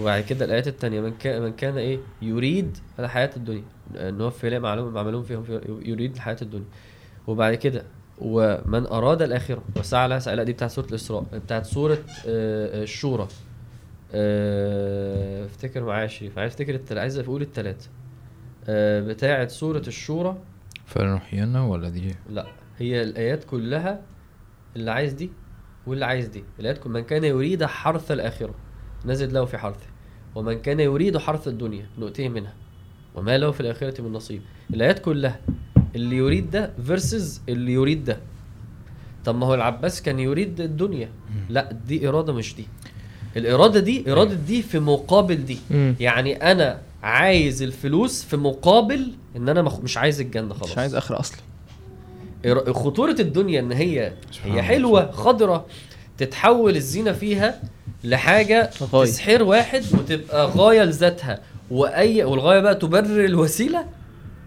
وبعد كده الآيات التانية من كان من كان إيه؟ يريد الحياة الدنيا. إن هو في معلوم معملون فيهم في يريد الحياة الدنيا. وبعد كده ومن أراد الآخرة وسعى لها سعي دي بتاعت سورة الإسراء بتاعت سورة آه، الشورى. آه، افتكر معايا يا شريف. عايز أفتكر التل... عايز أقول التلاتة. آه، بتاعت سورة الشورى. فلنحيينا ولا دي؟ لا هي الآيات كلها اللي عايز دي واللي عايز دي. الآيات كل من كان يريد حرث الآخرة. نزد له في حرثه. ومن كان يريد حرث الدنيا نؤتيه منها. وما له في الآخرة من نصيب. الآيات كلها اللي يريد ده فيرسز اللي يريد ده. طب ما هو العباس كان يريد الدنيا. لا دي إرادة مش دي. الإرادة دي إرادة دي في مقابل دي. يعني أنا عايز الفلوس في مقابل إن أنا مخ... مش عايز الجنة خلاص. مش عايز آخر أصلا خطورة الدنيا إن هي هي الله. حلوة خضرة تتحول الزينة فيها لحاجة غاية. تسحر واحد وتبقى غاية لذاتها. واي والغاية بقى تبرر الوسيلة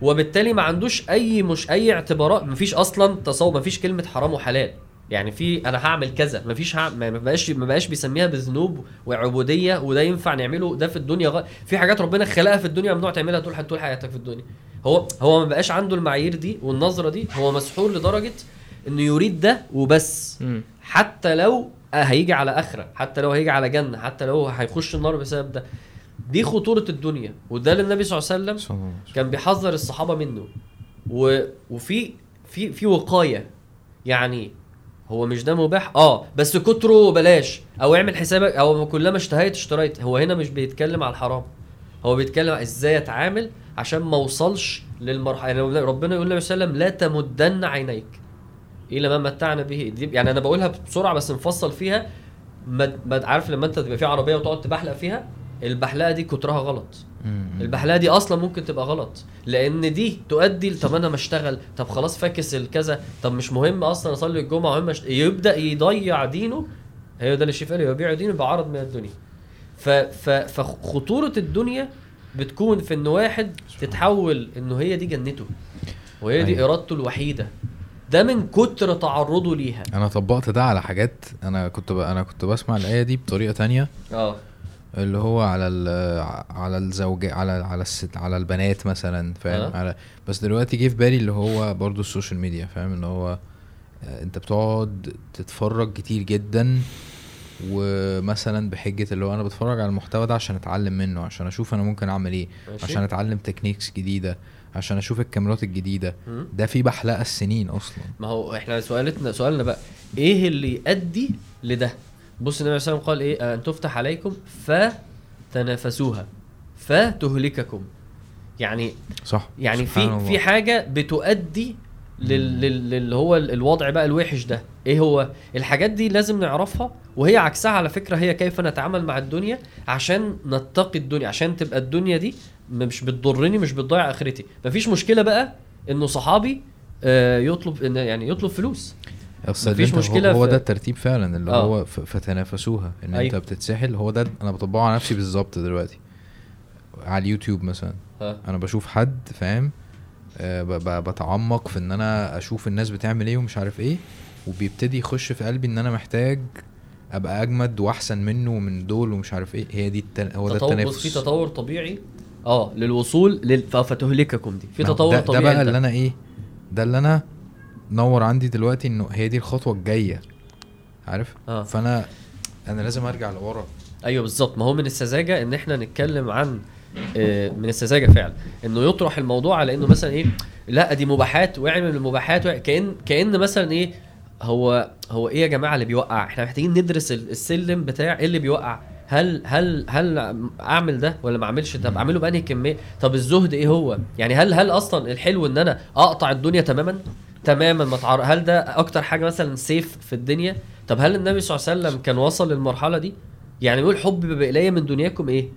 وبالتالي ما عندوش أي مش أي اعتبارات. مفيش أصلا تصور مفيش كلمة حرام وحلال. يعني في أنا هعمل كذا. مفيش ها ما بقاش ما بقاش بيسميها بذنوب وعبودية وده ينفع نعمله ده في الدنيا غ... في حاجات ربنا خلقها في الدنيا ممنوع تعملها طول طول حياتك في الدنيا. هو هو ما بقاش عنده المعايير دي والنظرة دي. هو مسحور لدرجة إنه يريد ده وبس. حتى لو هيجي على آخرة. حتى لو هيجي على جنة حتى لو هيخش النار بسبب ده. دي خطورة الدنيا. وده اللي النبي صلى الله عليه وسلم. كان بيحذر الصحابة منه. و... وفي في في وقاية. يعني هو مش ده مباح؟ آه بس كتره بلاش. أو اعمل حسابك أو كلما اشتهيت اشتريت. هو هنا مش بيتكلم على الحرام. هو بيتكلم إزاي أتعامل عشان ما أوصلش للمرحله يعني ربنا يقول النبي صلى الله عليه وسلم لا تمدن عينيك. إلى ما متعنا به. يعني أنا بقولها بسرعة بس نفصل فيها. ما ما- عارف لما أنت تبقى في عربية وتقعد تبحلق فيها البحلقة دي كترها غلط. البحلقة دي أصلا ممكن تبقى غلط لأن دي تؤدي طب أنا ما اشتغل. طب خلاص فاكس الكذا. طب مش مهم أصلا أصلي الجمعة مهم أشت... يبدأ يضيع دينه. هي ده اللي الشيخ قال يبيع دينه بعرض من الدنيا. ف... ف... فخطورة الدنيا بتكون في إن واحد تتحول انه هي دي جنته وهي دي أيوة. إرادته الوحيدة. ده من كتر تعرضه ليها. أنا طبقت ده على حاجات أنا كنت ب... أنا كنت بسمع الآية دي بطريقة تانية. آه. اللي هو على ال على الزوج على على الست على البنات مثلا فاهم؟ آه. على بس دلوقتي جه في بالي اللي هو برضو السوشيال ميديا فاهم؟ ان هو آه، أنت بتقعد تتفرج كتير جدا ومثلا بحجة اللي هو أنا بتفرج على المحتوى ده عشان أتعلم منه عشان أشوف أنا ممكن أعمل إيه ماشي. عشان أتعلم techniques جديدة. عشان أشوف الكاميرات الجديدة. ده في بحلقة السنين أصلا. ما هو إحنا سؤالتنا سؤالنا بقى إيه اللي يؤدي لده؟ بص النبي عليه وسلم قال إيه؟ أن تفتح عليكم فتنافسوها فتهلككم. يعني صح. يعني في. في حاجة بتؤدي لل- لل- للي هو ال- الوضع بقى الوحش ده. إيه هو؟ الحاجات دي لازم نعرفها وهي عكسها على فكرة هي كيف نتعامل مع الدنيا عشان نتقي الدنيا عشان تبقى الدنيا دي مش بتضرني مش بتضيع آخرتي. مفيش مشكلة بقى إنه صحابي آه، يطلب إن يعني يطلب فلوس. مفيش أنت هو- ده الترتيب فعلا اللي آه. هو فتنافسوها إن أيوة. أنت بتتسحل. هو ده أنا بطبقه على نفسي بالظبط دلوقتي. على اليوتيوب مثلا. ها أنا بشوف حد فاهم؟ آه، ب- بتعمق في إن أنا أشوف الناس بتعمل إيه ومش عارف إيه وبيبتدي يخش في قلبي إن أنا محتاج أبقى أجمد وأحسن منه ومن دول ومش عارف إيه. هي دي التن... هو ده التنافس. في تطور طبيعي. آه للوصول لل... فتهلككم دي. في تطور ده, طبيعي ده بقى اللي أنا إيه ده اللي أنا نور عندي دلوقتي إنه هي دي الخطوة الجاية. عارف؟ آه. فأنا أنا لازم أرجع لورا. أيوه بالظبط ما هو من السذاجة إن إحنا نتكلم عن آه، من السذاجة فعلا. إنه يطرح الموضوع على إنه مثلا إيه لأ دي مباحات واعمل المباحات وع- كأن كأن مثلا إيه هو هو إيه يا جماعة اللي بيوقع؟ إحنا محتاجين ندرس ال- السلم بتاع إيه اللي بيوقع؟ هل هل هل اعمل ده ولا ما اعملش؟ طب اعمله بأنهي كمية؟ طب الزهد إيه هو؟ يعني هل هل أصلا الحلو إن أنا أقطع الدنيا تماما؟ تماما ما تعر... هل ده أكتر حاجة مثلا سيف في الدنيا؟ طب هل النبي صلى الله عليه وسلم كان وصل للمرحلة دي؟ يعني بيقول حب إلي من دنياكم إيه؟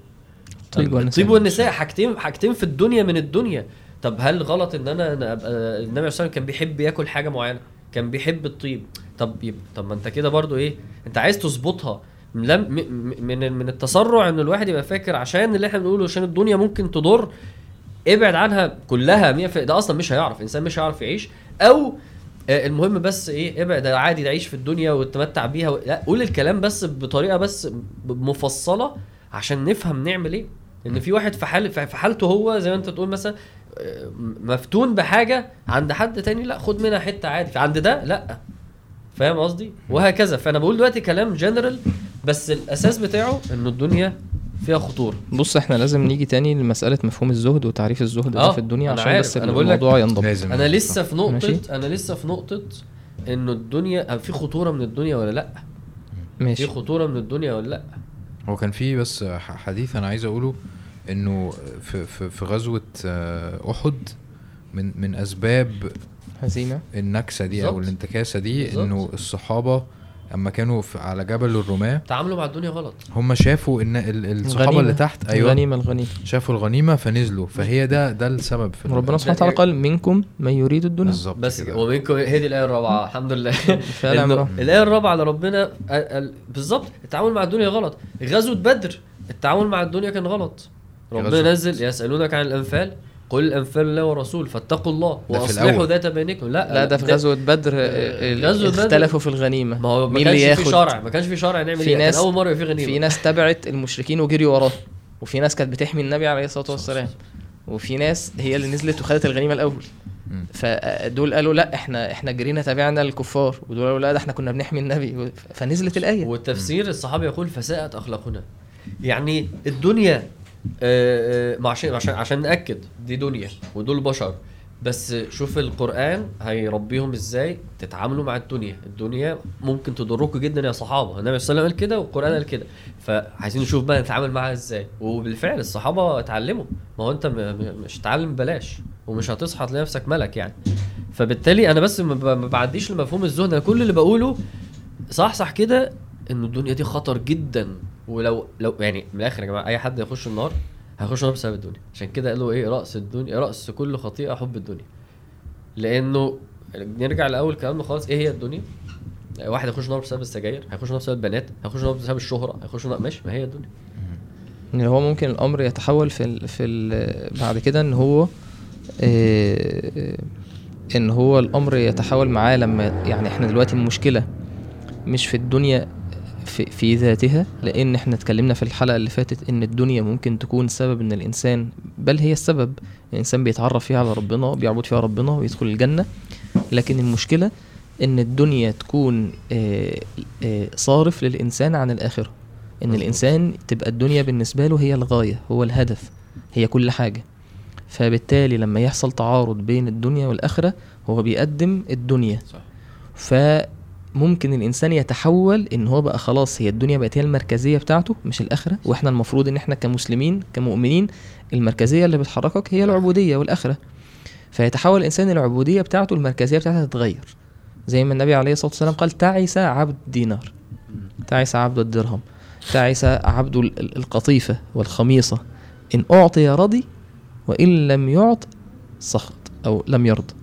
الطيب والنساء. الطيب والنساء حاجتين حاجتين في الدنيا من الدنيا. طب هل غلط إن أنا أبقى النبي صلى الله عليه وسلم كان بيحب ياكل حاجة معينة؟ كان بيحب الطيب؟ طب. طب ما أنت كده برضو إيه؟ أنت عايز تظبطها. من من التسرع إن الواحد يبقى فاكر عشان اللي إحنا بنقوله عشان الدنيا ممكن تضر ابعد عنها كلها 100% ده أصلا مش هيعرف إنسان مش هيعرف يعيش. أو آه، المهم بس إيه ابعد عادي تعيش في الدنيا وتتمتع بيها و... لا قول الكلام بس بطريقة بس مفصلة عشان نفهم نعمل إيه. إن في واحد في حال في حالته هو زي ما أنت تقول مثلا آه، مفتون بحاجة عند حد تاني لا خد منها حتة عادي عند ده لا. فاهم قصدي؟ وهكذا. فأنا بقول دلوقتي كلام جنرال بس الأساس بتاعه إنه الدنيا فيها خطورة. بص إحنا لازم نيجي تاني لمسألة مفهوم الزهد وتعريف الزهد ده آه، في الدنيا أنا عشان عارف، بس أنا بقول لك الموضوع ينضبط. لازم. أنا لسه في نقطة ماشي. أنا لسه في نقطة إنه الدنيا في خطورة من الدنيا ولا لأ؟ في ماشي خطورة من الدنيا ولا لأ؟ هو كان في بس حديث أنا عايز أقوله إنه في في, في غزوة آه، أحد من من أسباب هزيمة. النكسة دي أو بالظبط. الانتكاسة دي بالظبط. إنه الصحابة أما كانوا في على جبل الرماة تعاملوا مع الدنيا غلط. هم شافوا إن ال- الصحابة الغنيمة. اللي تحت أيوه الغنيمة الغنيمة. شافوا الغنيمة فنزلوا. فهي ده ده السبب في ربنا سبحانه وتعالى قال منكم من يريد الدنيا. بالظبط بس كده. ومنكم هي دي الآية الرابعة الحمد لله. الآية الرابعة اللي ربنا بالظبط التعامل مع الدنيا غلط. غزوة بدر التعامل مع الدنيا كان غلط. ربنا نزل يسألونك عن الأنفال. قل الانفال الله ورسول فاتقوا الله الأول. ذات بينكم. لا لا ده في غزوة بدر آه، ال- غزوة بدر. اختلفوا في الغنيمة. ما هو ما مين كانش في شرع ما كانش في شرع نعمل في إيه؟ ناس- أول مرة يبقى في غنيمه في ناس تبعت المشركين وجريوا وراه وفي ناس كانت بتحمي النبي عليه الصلاة والسلام وفي ناس هي اللي نزلت وخدت الغنيمة الأول. فدول قالوا لا إحنا إحنا جرينا تابعنا الكفار ودول قالوا لا ده إحنا كنا بنحمي النبي. فنزلت الآية. والتفسير الصحابي يقول فساءت أخلاقنا. يعني الدنيا آه، آه، ما عشان عشان عشان نأكد دي دنيا ودول بشر. بس شوف القرآن هيربيهم إزاي تتعاملوا مع الدنيا. الدنيا ممكن تضركم جدا يا صحابة. النبي صلى الله عليه وسلم قال كده والقرآن قال كده. فعايزين نشوف بقى نتعامل معاها إزاي. وبالفعل الصحابة اتعلموا. ما هو أنت مش هتتعلم ببلاش. ومش هتصحى تلاقي نفسك ملك يعني. فبالتالي أنا بس ما بعديش لمفهوم الزهد. أنا كل اللي بقوله صح صح كده انه الدنيا دي خطر جدا. ولو لو يعني من الآخر يا جماعة أي حد يخش النار هيخش النار بسبب الدنيا. عشان كده قالوا إيه رأس الدنيا رأس كل خطيئة حب الدنيا. لأنه نرجع لأول كلامنا خالص إيه هي الدنيا؟ واحد يخش النار بسبب السجاير هيخش النار بسبب البنات هيخش النار بسبب الشهرة هيخش النار ماشي ما هي الدنيا. ان هو ممكن الأمر يتحول في ال في ال بعد كده إن هو آه، إن هو الأمر يتحول معاه لما يعني إحنا دلوقتي المشكلة مش في الدنيا في, في ذاتها لأن إحنا اتكلمنا في الحلقة اللي فاتت إن الدنيا ممكن تكون سبب إن الإنسان بل هي السبب الإنسان بيتعرف فيها على ربنا بيعبد فيها ربنا ويدخل الجنة. لكن المشكلة إن الدنيا تكون آه، آه، صارف للإنسان عن الآخرة. إن. الإنسان تبقى الدنيا بالنسبة له هي الغاية هو الهدف هي كل حاجة. فبالتالي لما يحصل تعارض بين الدنيا والآخرة هو بيقدم الدنيا. صح. فممكن الإنسان يتحول إن هو بقى خلاص هي الدنيا بقت هي المركزية بتاعته مش الآخرة. وإحنا المفروض إن إحنا كمسلمين كمؤمنين المركزية اللي بتحركك هي العبودية والآخرة. فيتحول الإنسان العبودية بتاعته المركزية بتاعتها تتغير. زي ما النبي عليه الصلاة والسلام قال تعس عبد الدينار. تعس عبد الدرهم. تعس عبد ال- ال- القطيفة والخميصة. إن أعطي رضي وإن لم يعط سخط. أو لم يرضى.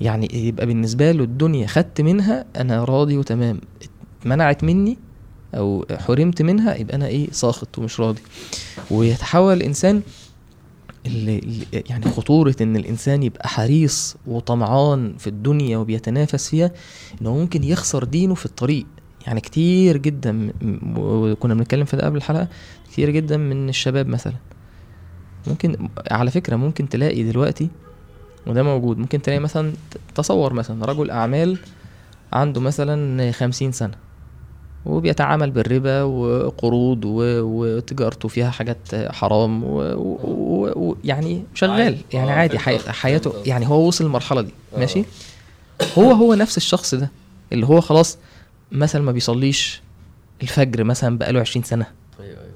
يعني يبقى بالنسبة له الدنيا خدت منها أنا راضي وتمام. اتمنعت مني أو حرمت منها يبقى أنا إيه ساخط ومش راضي. ويتحول الإنسان اللي يعني خطورة إن الإنسان يبقى حريص وطمعان في الدنيا وبيتنافس فيها إنه ممكن يخسر دينه في الطريق. يعني كتير جدا وكنا بنتكلم في ده قبل الحلقة كتير جدا من الشباب مثلا. ممكن على فكرة ممكن تلاقي دلوقتي وده موجود. ممكن تلاقي مثلا تصور مثلا رجل أعمال عنده مثلا خمسين سنة وبيتعامل بالربا وقروض وتجارته فيها حاجات حرام ويعني. يعني شغال. يعني آه، عادي. حياته يعني هو وصل المرحلة دي. آه. ماشي؟ هو هو نفس الشخص ده اللي هو خلاص مثلا ما بيصليش الفجر مثلا بقاله 20 سنة. أيوه أيوه.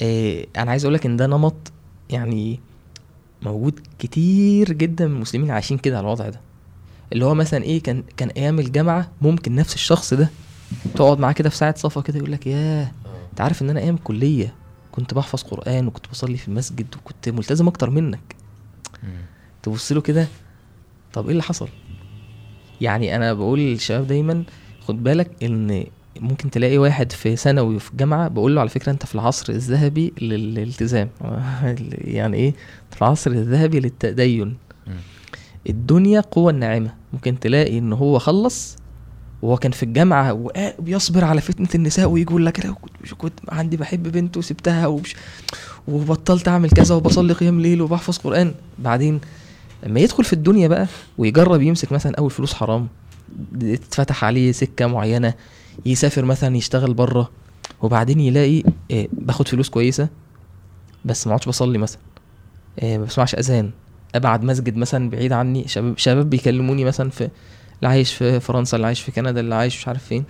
إيه أنا عايز أقول لك إن ده نمط يعني موجود كتير جدا من المسلمين عايشين كده على الوضع ده. اللي هو مثلا إيه كان كان أيام الجامعة ممكن نفس الشخص ده تقعد معاه كده في ساعة صفا كده يقول لك ياه آه. أنت عارف إن أنا أيام الكلية كنت بحفظ قرآن وكنت بصلي في المسجد وكنت ملتزم أكتر منك. تبص له كده طب إيه اللي حصل؟ يعني أنا بقول للشباب دايما خد بالك إن ممكن تلاقي واحد في ثانوي وفي الجامعة بقول له على فكرة أنت في العصر الذهبي لل- للالتزام. يعني إيه؟ في العصر الذهبي للتدين. الدنيا قوة الناعمة. ممكن تلاقي إن هو خلص وهو كان في الجامعة وبيصبر على فتنة النساء ويجي يقول لك أنا كنت, عندي بحب بنت وسبتها ومش وبطلت أعمل كذا وبصلي قيام ليل وبحفظ قرآن. بعدين لما يدخل في الدنيا بقى ويجرب يمسك مثلا أول فلوس حرام اتفتح عليه سكة معينة يسافر مثلا يشتغل بره وبعدين يلاقي إيه باخد فلوس كويسة بس ما اقعدش بصلي مثلا. إيه ما بسمعش أذان. أبعد مسجد مثلا بعيد عني شباب شباب بيكلموني مثلا في اللي عايش في فرنسا اللي عايش في كندا اللي عايش مش عارف فين.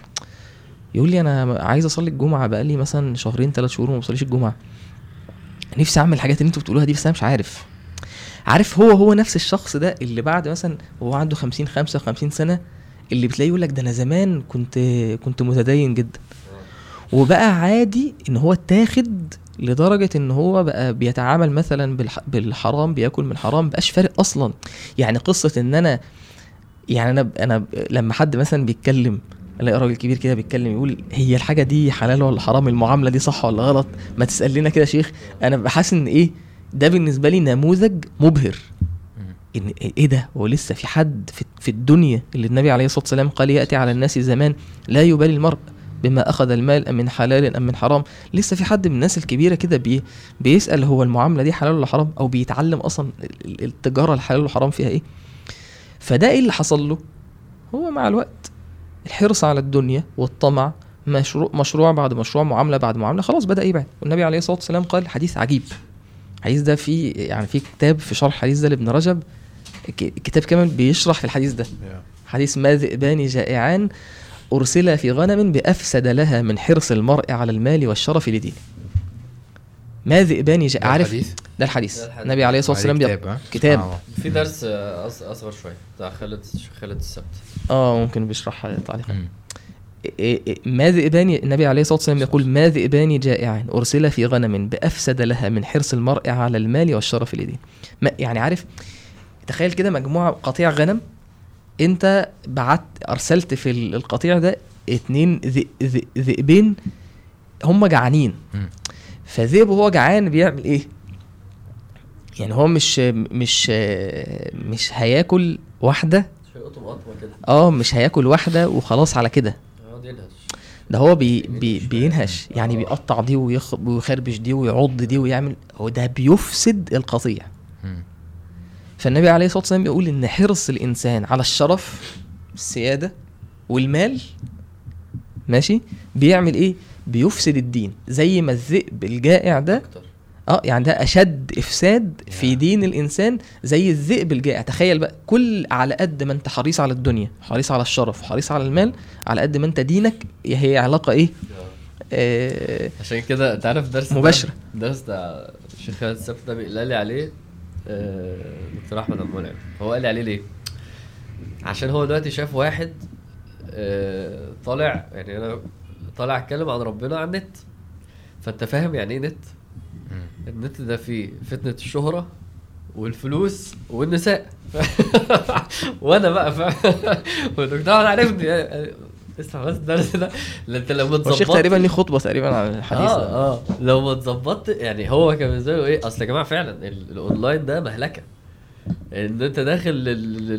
يقول لي أنا عايز أصلي الجمعة بقالي مثلا شهرين ثلاث شهور وما بصليش الجمعة. نفسي أعمل الحاجات اللي أنتوا بتقولوها دي بس أنا مش عارف. عارف هو هو نفس الشخص ده اللي بعد مثلا وهو عنده 50 55 سنة اللي بتلاقيه يقول لك ده أنا زمان كنت كنت متدين جدا. وبقى عادي إن هو اتاخد لدرجة إن هو بقى بيتعامل مثلا بالح... بالحرام بياكل من حرام مبقاش فارق أصلا. يعني قصة إن أنا يعني أنا أنا لما حد مثلا بيتكلم ألاقي راجل كبير كده بيتكلم يقول هي الحاجة دي حلال ولا حرام؟ المعاملة دي صح ولا غلط؟ ما تسال لنا كده يا شيخ. أنا بحس إن إيه ده بالنسبة لي نموذج مبهر. إن إيه ده؟ هو لسه في حد في, الدنيا اللي النبي عليه الصلاة والسلام قال يأتي على الناس زمان لا يبالي المرء بما أخذ المال أم من حلال أم من حرام. لسه في حد من الناس الكبيرة كده بي بيسأل هو المعاملة دي حلال ولا حرام؟ أو بيتعلم أصلا ال- ال- التجارة الحلال والحرام فيها إيه؟ فده إيه اللي حصل له؟ هو مع الوقت الحرص على الدنيا والطمع مشروع مشروع بعد مشروع معاملة بعد معاملة خلاص بدأ يبعد. والنبي عليه الصلاة والسلام قال حديث عجيب. الحديث ده في يعني في كتاب في شرح الحديث ده لابن رجب ك- كتاب كمان بيشرح في الحديث ده حديث ما ذئبان جائعان أرسلا في غنم بأفسد لها من حرص المرء على المال والشرف لدينه ما ذئبان جائع ده عارف الحديث؟ ده الحديث ده الحديث. النبي عليه الصلاة والسلام كتاب؟ كتاب. آه. في درس آه، أص- أصغر شوية بتاع خالد خالد السبت آه ممكن بيشرحها تعليقا. إيه إيه ما ذئبان النبي عليه الصلاة والسلام يقول ما ذئبان جائعان أرسل في غنم بأفسد لها من حرص المرء على المال والشرف لدينه ما يعني عارف تخيل كده مجموعة قطيع غنم انت بعت أرسلت في ال- القطيع ده اتنين ذئ- ذئ- ذئبين هم جعانين. فذئب وهو جعان بيعمل إيه؟ يعني هو مش مش مش هياكل واحدة. آه مش هياكل واحدة وخلاص على كده. يقعد ينهش ده هو بي بي بينهش يعني بيقطع دي ويخ- ويخربش دي ويعض دي ويعمل هو ده بيفسد القطيع. فالنبي عليه الصلاة والسلام بيقول إن حرص الإنسان على الشرف السيادة والمال ماشي بيعمل إيه؟ بيفسد الدين. زي ما الذئب الجائع ده آه يعني ده أشد إفساد في دين الإنسان زي الذئب الجائع. تخيل بقى كل على قد ما أنت حريص على الدنيا حريص على الشرف حريص على المال على قد ما أنت دينك هي علاقة إيه؟ آه عشان كده أنت عارف درس ده- مباشرة. درس بتاع الشيخ خالد السبت ده قال لي عليه؟ دكتور أحمد أبو منعم هو قال لي عليه ليه؟ عشان هو دلوقتي شاف واحد آه، طالع يعني أنا طالع أتكلم عن ربنا على النت فأنت فاهم يعني إيه نت؟ النت ده فيه فتنة الشهرة والفلوس والنساء وأنا بقى فاهم والدكتور عرفني اسمع بس الدرس ده لا انت لو هو الشيخ متظبط تقريبا ليه خطبة تقريبا عن الحديث. آه آه. لو ما اتظبطت يعني هو كان بالنسبة له إيه؟ أصل يا جماعة فعلا ال- الأونلاين ده مهلكة. إن أنت داخل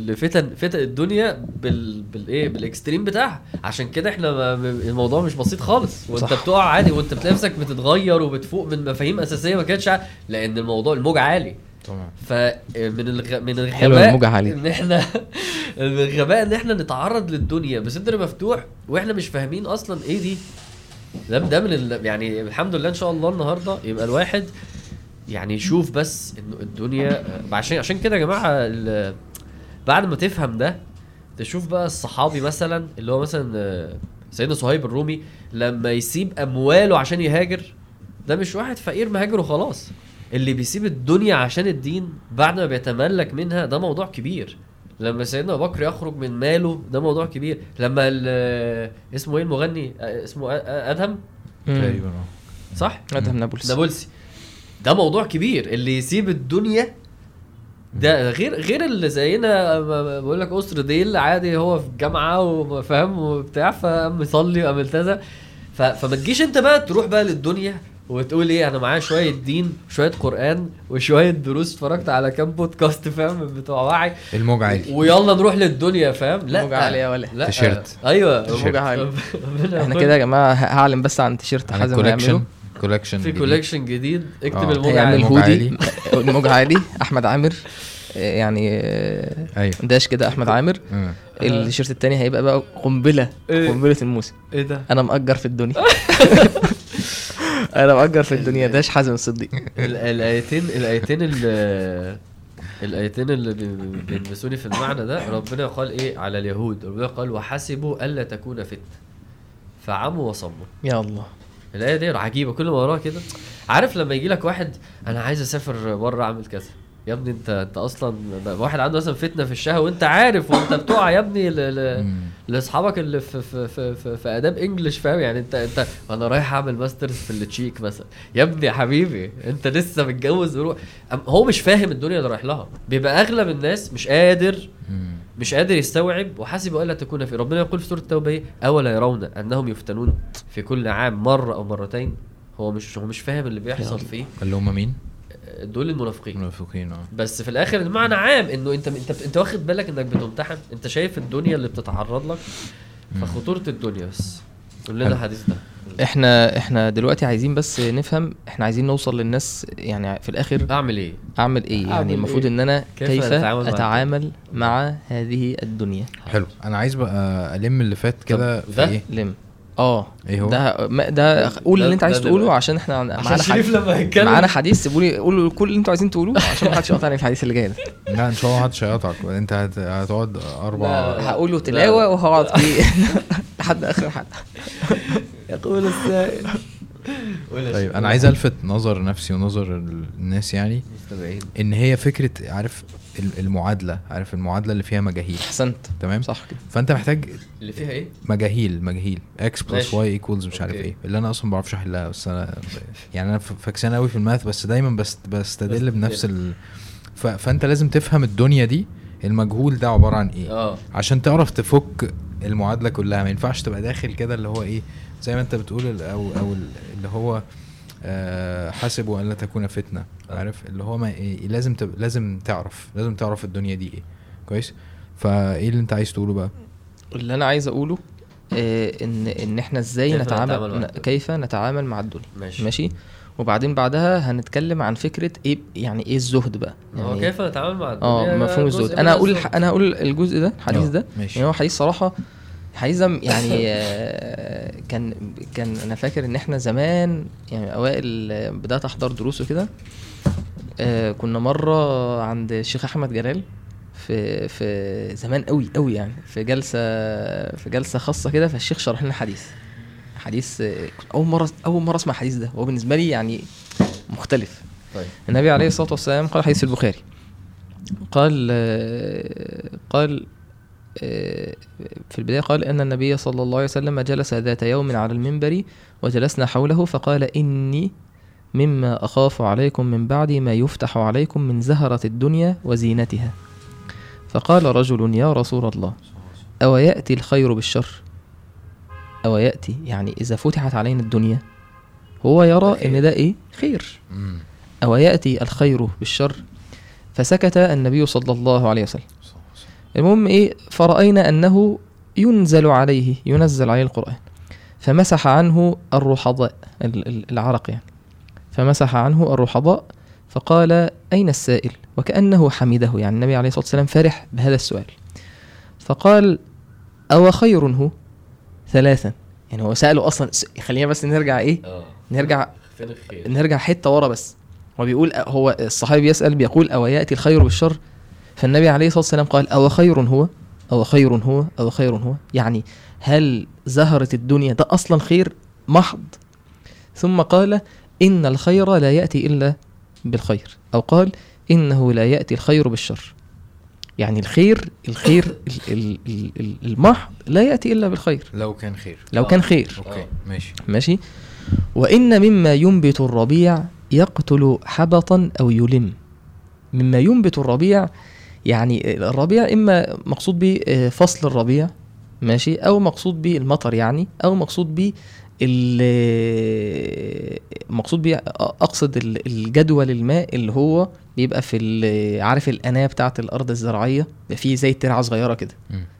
لفتن فتن الدنيا بال بالايه بال extreme بتاعها. عشان كده إحنا الموضوع مش بسيط خالص. وأنت صح. بتقع عادي وأنت بتلاقي نفسك بتتغير وبتفوق من مفاهيم أساسية ما كانتش لأن الموضوع الموج عالي. طبعا فمن الغ... من الغباء. إن إحنا من الغباء إن إحنا نتعرض للدنيا. بصدر مفتوح وإحنا مش فاهمين أصلا إيه دي ده ده من ال... يعني الحمد لله إن شاء الله النهارده يبقى الواحد يعني يشوف بس إنه الدنيا عشان عشان كده يا جماعة ال... بعد ما تفهم ده تشوف بقى الصحابي مثلا اللي هو مثلا آه، سيدنا صهيب الرومي لما يسيب أمواله عشان يهاجر ده مش واحد فقير مهاجر وخلاص. اللي بيسيب الدنيا عشان الدين بعد ما بيتملك منها ده موضوع كبير. لما سيدنا أبو بكر يخرج من ماله ده موضوع كبير. لما ال- اسمه إيه المغني؟ آه، اسمه آ- آ- أدهم؟ آه صح؟ أدهم نابلس نابلسي. ده موضوع كبير. اللي يسيب الدنيا ده غير غير اللي زينا بقول لك اسر ديل عادي هو في الجامعة وفاهم وبتاع فقام يصلي وقام التزم. فما تجيش أنت بقى تروح بقى للدنيا. وتقول إيه أنا معايا شوية دين وشويه قرآن وشوية دروس اتفرجت على كام بودكاست فاهم بتوع وعي. الموج عالي ويلا نروح للدنيا فاهم؟ لا. موجة عالية يا ولا. لا. تيشيرت. أيوه. عالية. ربنا إحنا كده يا جماعة هعلن بس عن تيشيرت حازم هيعمله. collection في جديد. collection جديد. اكتب. الموج عالي موج هودي الموج عالي أحمد عامر. يعني أيوه. dash كده أحمد عامر. آه. التيشيرت التاني هيبقى بقى قنبلة. إيه؟ قنبلة الموسم. إيه ده؟ أنا مأجر في الدنيا. أنا مأجر في الدنيا dash حازم الصديق ال- الآيتين الآيتين الآيتين اللي بي- بيلبسوني في المعنى ده ربنا قال إيه على اليهود؟ ربنا قال وحسبوا ألا تكون فتنه فعموا وصموا. يا الله. الآية دي عجيبة كل ما وراها كده عارف لما يجي لك واحد أنا عايز أسافر بره أعمل كذا. يا ابني انت انت أصلا واحد عنده مثلا فتنة في الشهوة وانت عارف وانت بتقع يا ابني. لأصحابك اللي في في في في, في آداب English فاهم؟ يعني انت انت أنا رايح أعمل masters في التشيك مثلا. يا ابني يا حبيبي انت لسه متجوز وروح. هو مش فاهم الدنيا اللي رايح لها. بيبقى أغلب الناس مش قادر. مش قادر يستوعب. وحسب الا تكون في ربنا يقول في سورة التوبة إيه؟ أولا يرون أنهم يفتنون في كل عام مرة أو مرتين. هو مش هو مش فاهم اللي بيحصل فيه. اللي هم مين؟ دول المنافقين. المنافقين آه. بس في الآخر المعنى عام إنه أنت أنت أنت واخد بالك إنك بتمتحن. أنت شايف الدنيا اللي بتتعرض لك فخطوره الدنيا بس. قول لنا. الحديث ده. إحنا إحنا دلوقتي عايزين بس نفهم إحنا عايزين نوصل للناس يعني في الآخر أعمل إيه؟ أعمل إيه؟ أعمل يعني المفروض إيه؟ إن أنا كيف كيف أتعامل مع أتعامل مع هذه الدنيا؟ حلو. أنا عايز بقى ألم اللي فات كده في ده؟ إيه؟ لم. آه إيه هو؟ ده ما ده قول اللي انت عايز تقوله. عشان إحنا عشان معانا شريف حديث لما هيتكلم معانا حديث سيبوا لي قولوا كل اللي أنتوا عايزين تقولوه عشان ما حدش يقطعني في الحديث اللي جاي ده لا إن شاء الله محدش هيقطعك أنت هت- هتقعد أربع لا. هقول له لا. تلاوة وهقعد فيه لحد آخر الحلقة يقول السائل طيب. أنا عايز ألفت نظر نفسي ونظر الناس يعني إن هي فكرة عارف المعادلة عارف المعادلة اللي فيها مجاهيل. أحسنت. تمام؟ صح كده. فأنت محتاج اللي فيها إيه؟ مجاهيل مجاهيل. X plus. Y equals مش عارف. إيه. اللي أنا أصلا ما بعرفش أحلها بس أنا يعني أنا فاكسان قوي في ال math بس دايما بس بستدل. بنفس ال... ف... فأنت لازم تفهم الدنيا دي المجهول ده عبارة عن إيه. آه. عشان تعرف تفك المعادلة كلها. ما ينفعش تبقى داخل كده اللي هو إيه زي ما أنت بتقول أو أو ال- اللي هو آه حاسبوا أن لا تكون فتنة آه. عارف؟ اللي هو ما إيه لازم تب... لازم تعرف لازم تعرف الدنيا دي إيه. كويس؟ فإيه اللي أنت عايز تقوله بقى؟ اللي أنا عايز أقوله آه إن إن إحنا إزاي كيف نتعامل. كيف نتعامل مع الدنيا؟ ماشي. ماشي؟ وبعدين بعدها هنتكلم عن فكرة إيه يعني إيه الزهد بقى. هو يعني كيف نتعامل مع الدنيا آه مفهوم الزهد. من أنا هقول الزهد. أنا هقول الجزء ده الحديث آه، ده ماشي. يعني هو حديث صراحة ده يعني آه، كان كان أنا فاكر إن إحنا زمان يعني أوائل آه، بدأت أحضر دروس وكده آه كنا مرة عند الشيخ أحمد جلال في في زمان قوي قوي يعني في جلسة في جلسة خاصة كده فالشيخ شرح لنا حديث حديث أول مرة أول مرة أسمع الحديث ده هو بالنسبة لي يعني مختلف. طيب. النبي عليه الصلاة والسلام قال حديث البخاري قال قال في البداية قال أن النبي صلى الله عليه وسلم جلس ذات يوم على المنبر وجلسنا حوله فقال إني مما أخاف عليكم من بعد ما يفتح عليكم من زهرة الدنيا وزينتها. فقال رجل يا رسول الله أو ياتي الخير بالشر؟ أو ياتي يعني إذا فتحت علينا الدنيا هو يرى إن ده إيه؟ خير. أو يأتي الخير بالشر؟ فسكت النبي صلى الله عليه وسلم. المهم إيه فرأينا أنه ينزل عليه ينزل عليه القرآن. فمسح عنه الرحضاء ال- ال- العرق يعني. فمسح عنه الرحضاء فقال أين السائل؟ وكأنه حمده يعني. النبي عليه الصلاة والسلام فرح بهذا السؤال. فقال أو خير هو؟ ثلاثا. يعني هو سأله أصلا خلينا بس نرجع إيه؟ آه. نرجع نرجع حتة ورا بس. هو بيقول هو الصحابي بيسأل بيقول أو يأتي الخير بالشر؟ فالنبي عليه الصلاة والسلام قال أو خير هو؟ أو خير هو؟ أو خير هو؟ يعني هل زهرة الدنيا ده أصلا خير؟ محض. ثم قال إن الخير لا يأتي إلا بالخير. أو قال إنه لا يأتي الخير بالشر. يعني الخير الخير ال- ال- ال- ال- المحض لا يأتي إلا بالخير. لو كان خير. لو كان خير. أوكي آه. ماشي. ماشي؟ وإن مما ينبت الربيع يقتل حبطا أو يلم. مما ينبت الربيع يعني الربيع إما مقصود به آه، فصل الربيع ماشي أو مقصود به المطر يعني أو مقصود به ال- مقصود بيه أقصد ال- الجدول الماء اللي هو بيبقى في عارف الأناة بتاعة الأرض الزراعية؟ بيبقى فيه زي ترعه صغيرة كده.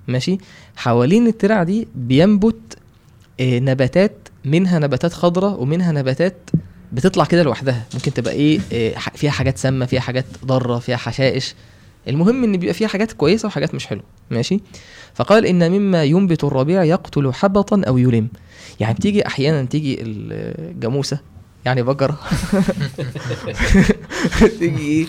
ماشي؟ حوالين الترع دي بينبت آه، نباتات منها نباتات خضراء ومنها نباتات بتطلع كده لوحدها. ممكن تبقى إيه آه، فيها حاجات سامة فيها حاجات ضارة فيها حشائش. المهم إن بيبقى فيها حاجات كويسة وحاجات مش حلوة ماشي؟ فقال إن مما ينبت الربيع يقتل حبطا أو يلم. يعني بتيجي أحيانا تيجي الجاموسة يعني بقره تيجي إيه؟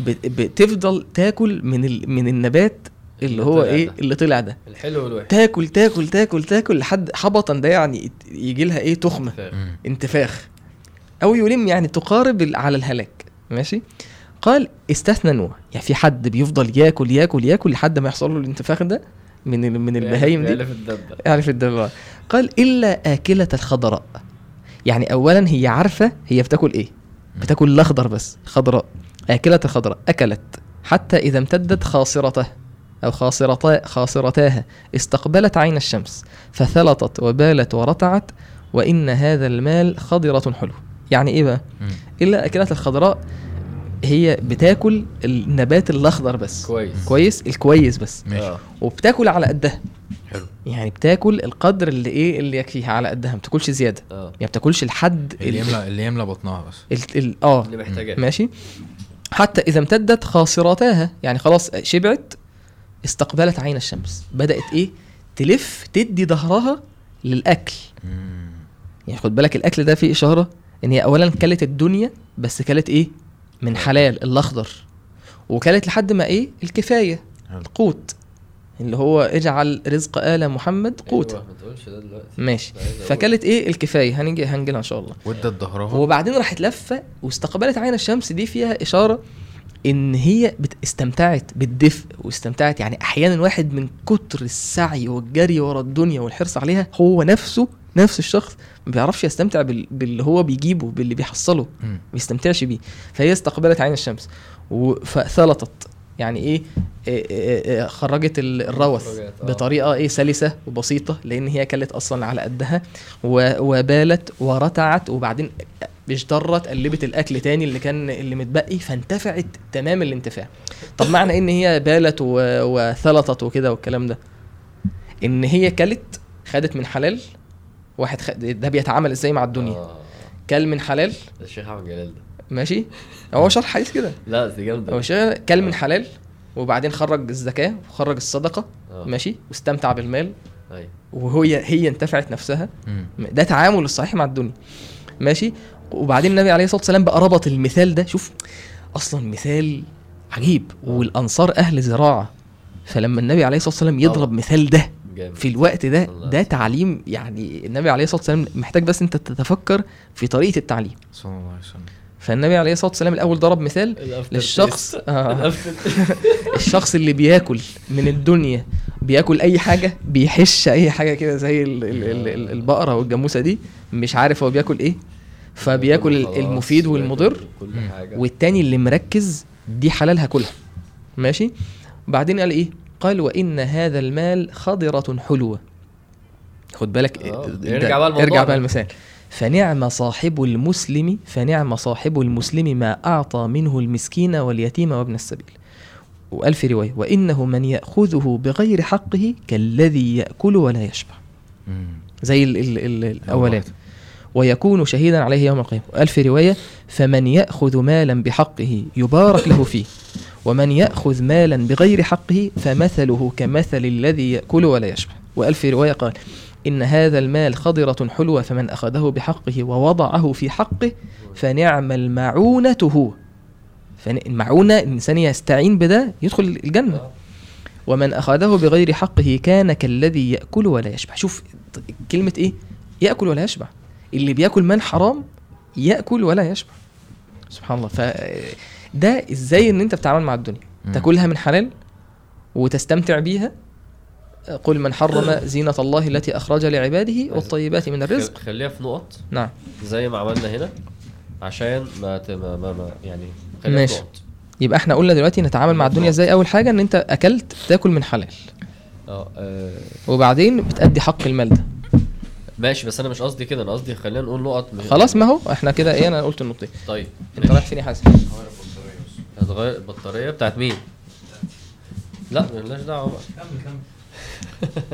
بت- بتفضل تاكل من ال... من النبات اللي هو إيه؟ ده. اللي طلع ده. الحلو والوحش. تاكل تاكل تاكل تاكل لحد حبطا ده يعني يجي لها إيه؟ تخمة. انتفاخ. أو يلم يعني تقارب على الهلاك ماشي؟ قال استثنى نوع يعني في حد بيفضل ياكل ياكل ياكل لحد ما يحصل له الانتفاخ ده من من البهايم دي؟ في الدبة. يعرف الدبابة قال إلا آكلة الخضراء. يعني اولا هي عارفة هي بتاكل إيه؟ بتاكل الأخضر بس خضراء. آكلة الخضراء أكلت. حتى إذا امتدت خاصرته أو خاصرتا خاصرتاها استقبلت عين الشمس فثلطت وبالت ورتعت وإن هذا المال خضرة حلو. يعني إيه بقى؟ مم. إلا اكلات الخضراء هي بتاكل النبات الأخضر بس. كويس. كويس؟ الكويس بس. ماشي. آه. وبتاكل على قدها. حلو. يعني بتاكل القدر اللي إيه اللي يكفيها على قدها ما بتاكلش زيادة. آه. يعني بتاكلش لحد اللي ال- يملى اللي يملى بطنها بس. ال- ال- آه. اللي محتاجاه. ماشي. حتى إذا امتدت خاصرتاها يعني خلاص شبعت استقبلت عين الشمس. بدأت إيه؟ تلف تدي ظهرها للأكل. مم. يعني خد بالك الأكل ده فيه إشارة إن هي اولا كلت الدنيا بس كلت إيه؟ من حلال الأخضر. وكلت لحد ما إيه؟ الكفاية. القوت. اللي هو اجعل رزق آل محمد قوتا أيوة، ما تقولش ده دلوقتي. ماشي. فكلت إيه؟ الكفاية. هنيجي هنجيلها إن شاء الله. وادت ظهرها. وبعدين راحت لفة واستقبلت عين الشمس. دي فيها إشارة إن هي استمتعت بالدفء واستمتعت. يعني أحيانا واحد من كتر السعي والجري ورا الدنيا والحرص عليها هو نفسه نفس الشخص ما بيعرفش يستمتع بال- باللي هو بيجيبه باللي بيحصله. ما بيستمتعش بيه. فهي استقبلت عين الشمس و- فثلطت يعني إيه؟ إيه إيه إيه خرجت ال- الروث آه. بطريقة إيه؟ سلسة وبسيطة لأن هي كلت أصلا على قدها و- وبالت ورتعت وبعدين اجترت قلبت الأكل تاني اللي كان اللي متبقي فانتفعت تمام الانتفاع. طب معنى إن هي بالت و- وثلطت وكده والكلام ده؟ إن هي كلت خدت من حلال واحد خد ده بيتعامل إزاي مع الدنيا؟ آه. كل من حلال؟ ده الشيخ أحمد جلال ده. ماشي. هو شرح حديث كده. لا دي جامده هو شغال كل من حلال وبعدين خرج الزكاة وخرج الصدقة آه. ماشي واستمتع بالمال. أيوه. وهي هي انتفعت نفسها. مم. ده تعامل الصحيح مع الدنيا. ماشي. وبعدين النبي عليه الصلاة والسلام بقى ربط المثال ده. شوف أصلا مثال عجيب. والأنصار أهل زراعة. فلما النبي عليه الصلاة والسلام يضرب طبعا. مثال ده جامد. في الوقت ده ده. تعليم يعني النبي عليه الصلاة والسلام محتاج بس انت تتفكر في طريقة التعليم. صلى الله عليه وسلم. فالنبي عليه الصلاة والسلام الأول ضرب مثال للشخص. آه. الشخص اللي بياكل من الدنيا بياكل أي حاجة بيحش أي حاجة كده زي ال- ال- ال- ال- البقرة والجاموسة دي مش عارف هو بياكل إيه. فبياكل المفيد والمضر والتاني اللي مركز دي حلال هاكلها ماشي؟ بعدين قال إيه؟ قال وإن هذا المال خضرة حلوة. خد بالك آه، ده- ارجع بقى الموضوع. ارجع. بقى المثال. فنعم صاحب المسلم فنعم صاحب المسلم ما أعطى منه المسكين واليتيم وابن السبيل. وقال في رواية وإنه من يأخذه بغير حقه كالذي يأكل ولا يشبع. زي ال ال ال الاولاني واحدة. ويكون شهيدا عليه يوم القيامة. وقال في رواية فمن يأخذ مالا بحقه يبارك له فيه. ومن يأخذ مالا بغير حقه فمثله كمثل الذي يأكل ولا يشبع. وقال في رواية قال إن هذا المال خضرة حلوة فمن أخذه بحقه ووضعه في حقه فنعم المعونة هو فالمعونة الإنسان يستعين بده يدخل الجنة. ومن أخذه بغير حقه كان كالذي يأكل ولا يشبع. شوف كلمة إيه؟ يأكل ولا يشبع. اللي بيأكل من حرام يأكل ولا يشبع. سبحان الله. فده إزاي إن أنت بتتعامل مع الدنيا؟ مم. تاكلها من حلال وتستمتع بيها قل من حرم زينة الله التي أخرج لعباده والطيبات من الرزق. خل- خليها في نقط. نعم. زي ما عملنا هنا عشان ما ما, ما, يعني خليها ماشي. في نقط. يبقى إحنا قلنا دلوقتي نتعامل مع الدنيا إزاي؟ أول حاجة إن أنت أكلت تاكل من حلال. آه آه، وبعدين بتأدي حق المال ده. ماشي بس أنا مش قصدي كده أنا قصدي خلينا نقول نقط. خلاص ما هو إحنا كده إيه أنا قلت النقطتين. طيب أنت رايح فين يا حازم؟ هتغير البطارية بتاعت مين؟ لا مالناش دعوة بقى.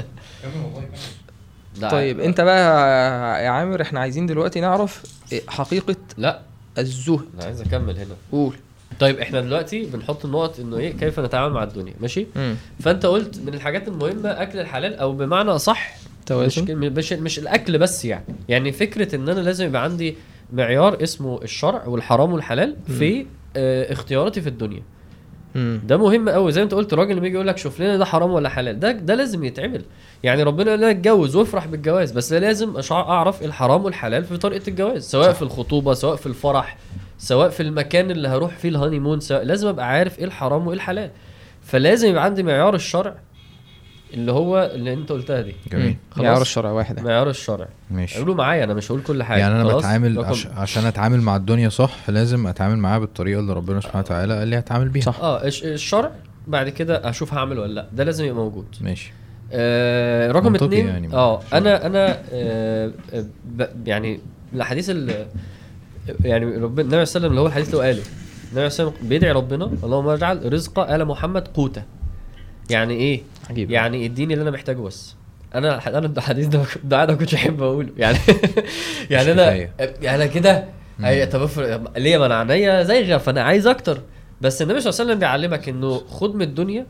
لا. طيب انت بقى يا عامر إحنا عايزين دلوقتي نعرف حقيقة لا. الزهد. أنا عايز أكمل هنا. قول. طيب إحنا دلوقتي بنحط النقط إنه إيه كيف نتعامل مع الدنيا ماشي؟ مم. فأنت قلت من الحاجات المهمة أكل الحلال أو بمعنى أصح مش توازن مش مش الأكل بس يعني. يعني فكرة إن أنا لازم يبقى عندي معيار اسمه الشرع والحرام والحلال في اختياراتي في الدنيا. مم. ده مهم قوي زي ما انت قلت الراجل لما يجي يقول لك شوف لنا ده حرام ولا حلال ده ده لازم يتعمل. يعني ربنا يقول لك اتجوز وافرح بالجواز بس لازم أعرف الحرام والحلال في طريقة الجواز سواء في الخطوبة سواء في الفرح سواء في المكان اللي هروح فيه الهاني مون سواء لازم أبقى عارف إيه الحرام وإيه الحلال. فلازم يبقى عندي معيار الشرع اللي هو اللي انت قلتها دي. جميل. معيار الشرع واحد. معيار الشرع. ماشي. قولوا معايا أنا مش هقول كل حاجة. يعني أنا خلاص؟ بتعامل عش... عشان أتعامل مع الدنيا صح لازم أتعامل معاها بالطريقة اللي ربنا سبحانه وتعالى قال لي هتعامل بيها. صح. آه الش- الشرع بعد كده أشوف هعمل ولا لأ. ده لازم يبقى موجود. ماشي. آه رقم اتنين يعني، آه. أنا أنا آه آه، ب- يعني الحديث ال يعني ربنا النبي صلى الله عليه وسلم اللي هو الحديث اللي هو قاله. النبي صلى الله عليه وسلم بيدعي ربنا اللهم اجعل رزق آل محمد قوتا. يعني إيه؟ عجيب. يعني إديني اللي أنا محتاجه بس. أنا أنا الحديث ده ده أنا ما كنتش احب أقوله. يعني يعني أنا. يعني أنا كده طب ليه ما أنا عينيا زيغه فأنا عايز أكتر. بس النبي صلى الله عليه وسلم بيعلمك إنه خد من الدنيا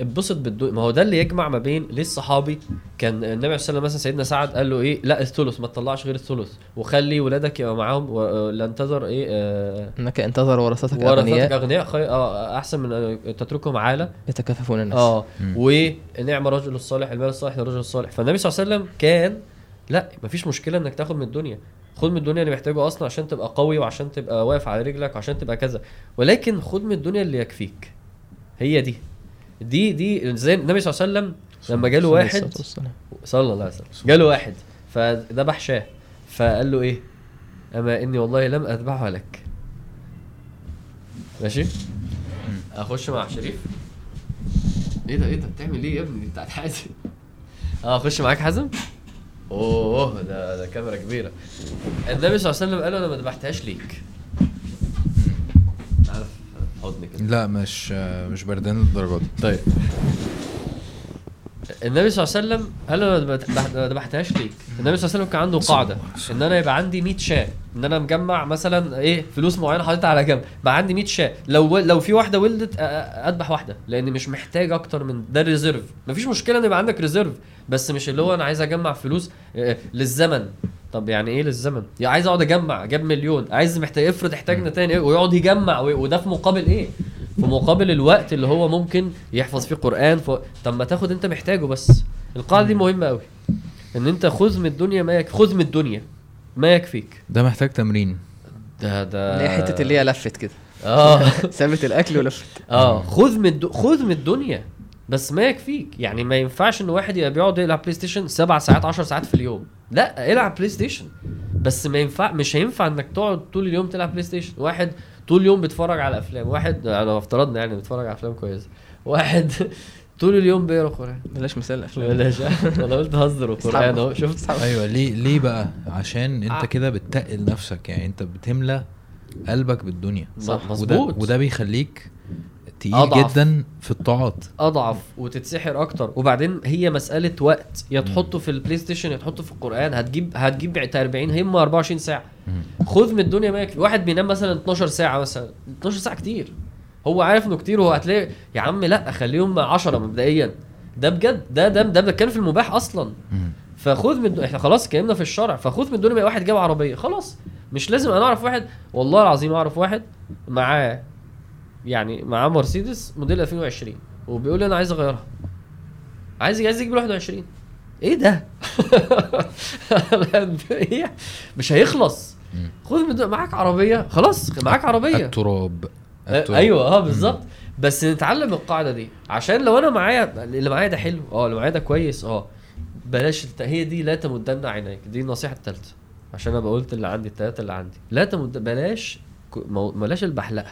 اتبسط بالدنيا ما هو ده اللي يجمع ما بين ليه الصحابي كان النبي صلى الله عليه وسلم مثلا سيدنا سعد قال له إيه؟ لا الثلث ما تطلعش غير الثلث. وخلي ولادك يبقى معاهم ولن تذر إيه؟ آه إنك انتظر ورثتك ورثتك أغنياء. أغنياء. خي... آه أحسن من تتركهم عالة. يتكففون الناس. آه. ونعم الرجل الصالح المال الصالح للرجل الصالح. فالنبي صلى الله عليه وسلم كان لا مفيش مشكلة إنك تاخد من الدنيا. خد من الدنيا اللي محتاجه أصلا عشان تبقى قوي وعشان تبقى واقف على رجلك وعشان تبقى كذا. ولكن خد من الدنيا اللي يكفيك. هي دي. دي دي زي النبي صلى الله عليه وسلم لما جاله واحد. صلى الله عليه وسلم. جاله واحد فذبح شاه فقال له إيه؟ أما إني والله لم أذبحها لك. ماشي؟ أخش مع شريف. إيه ده إيه ده؟ بتعمل إيه يا ابني؟ بتاعت حازم آه أخش معاك حازم؟ أوه ده ده كاميرا كبيرة. النبي صلى الله عليه وسلم قال له أنا ما ذبحتهاش ليك. حضني كده لا مش مش بردان للدرجة دي. طيب. النبي صلى الله عليه وسلم قال أنا ما- ذبحتهاش ليك النبي صلى الله عليه وسلم كان عنده قاعدة إن أنا يبقى عندي 100 شاة إن أنا مجمع مثلا إيه فلوس معينة حاططها على جنب بقى عندي 100 شاة. لو لو في واحدة ولدت أذبح واحدة لأن مش محتاج أكتر من ده ال reserve مفيش مشكلة إن يبقى عندك reserve بس مش اللي هو أنا عايز أجمع فلوس آه، للزمن. طب يعني إيه للزمن؟ يعني عايز أقعد أجمع جاب مليون. عايز محتاج افرض احتاجنا تاني إيه ويقعد يجمع وده في مقابل إيه؟ في مقابل الوقت اللي هو ممكن يحفظ فيه قرآن ف... طب ما تاخد أنت محتاجه بس. القاعدة دي مهمة قوي إن أنت خذ من الدنيا ما يكفي خذ من الدنيا ما يكفيك. ده محتاج تمرين. ده ده اللي هي حتة اللي هي لفت كده. آه. سابت الأكل ولفت. آه خذ من الد... خذ من الدنيا. بس ما يكفيك. يعني ما ينفعش إن واحد يبقى بيقعد يلعب PlayStation سبع ساعات 10 ساعات في اليوم. لا العب PlayStation بس ما ينفع مش هينفع إنك تقعد طول اليوم تلعب PlayStation واحد طول اليوم بيتفرج على أفلام. واحد لو افترضنا يعني بيتفرج على أفلام كويسة. واحد طول اليوم بيقرأ قرآن. بلاش مثال الافلام بلاش. أنا قلت هزر القران أهو. شفت؟ أيوه. ليه ليه بقى؟ عشان أنت. كده بتتقل نفسك. يعني أنت بتملى قلبك بالدنيا. صح. وده, مظبوط. وده بيخليك تقيل أضعف. جدا في الطاعات أضعف وتتسحر أكتر. وبعدين هي مسألة وقت. يا تحطه في ال PlayStation يا تحطه في القرآن. هتجيب هتجيب بتاع 40 هم 24 ساعة. خذ من الدنيا ما يكفي واحد بينام مثلا 12 ساعة مثلا. 12 ساعة كتير. هو عارف إنه كتير وهو هتلاقي يا عم لا خليهم 10 مبدئيا. ده بجد. ده ده ده بنتكلم في المباح أصلا. فخذ من إحنا خلاص اتكلمنا في الشرع. فخذ من الدنيا واحد جاب عربية. خلاص. مش لازم أنا أعرف واحد. والله العظيم أعرف واحد معاه يعني معاه مرسيدس موديل 2020 وبيقول لي أنا عايز أغيرها. عايز عايز يجيب 21 إيه ده؟ إيه؟ مش هيخلص. الدنيا- معاك عربية. خلاص معاك عربية. التراب. أيوه آه بالظبط. بس نتعلم القاعدة دي. عشان لو أنا معايا اللي معايا ده حلو. آه اللي معايا ده كويس. آه. بلاش الت... هي دي لا تمدن عينيك. دي النصيحة الثالثه عشان أنا قلت اللي عندي الثلاثه اللي عندي. لا تمد بلاش مو- بلاش البحلقة.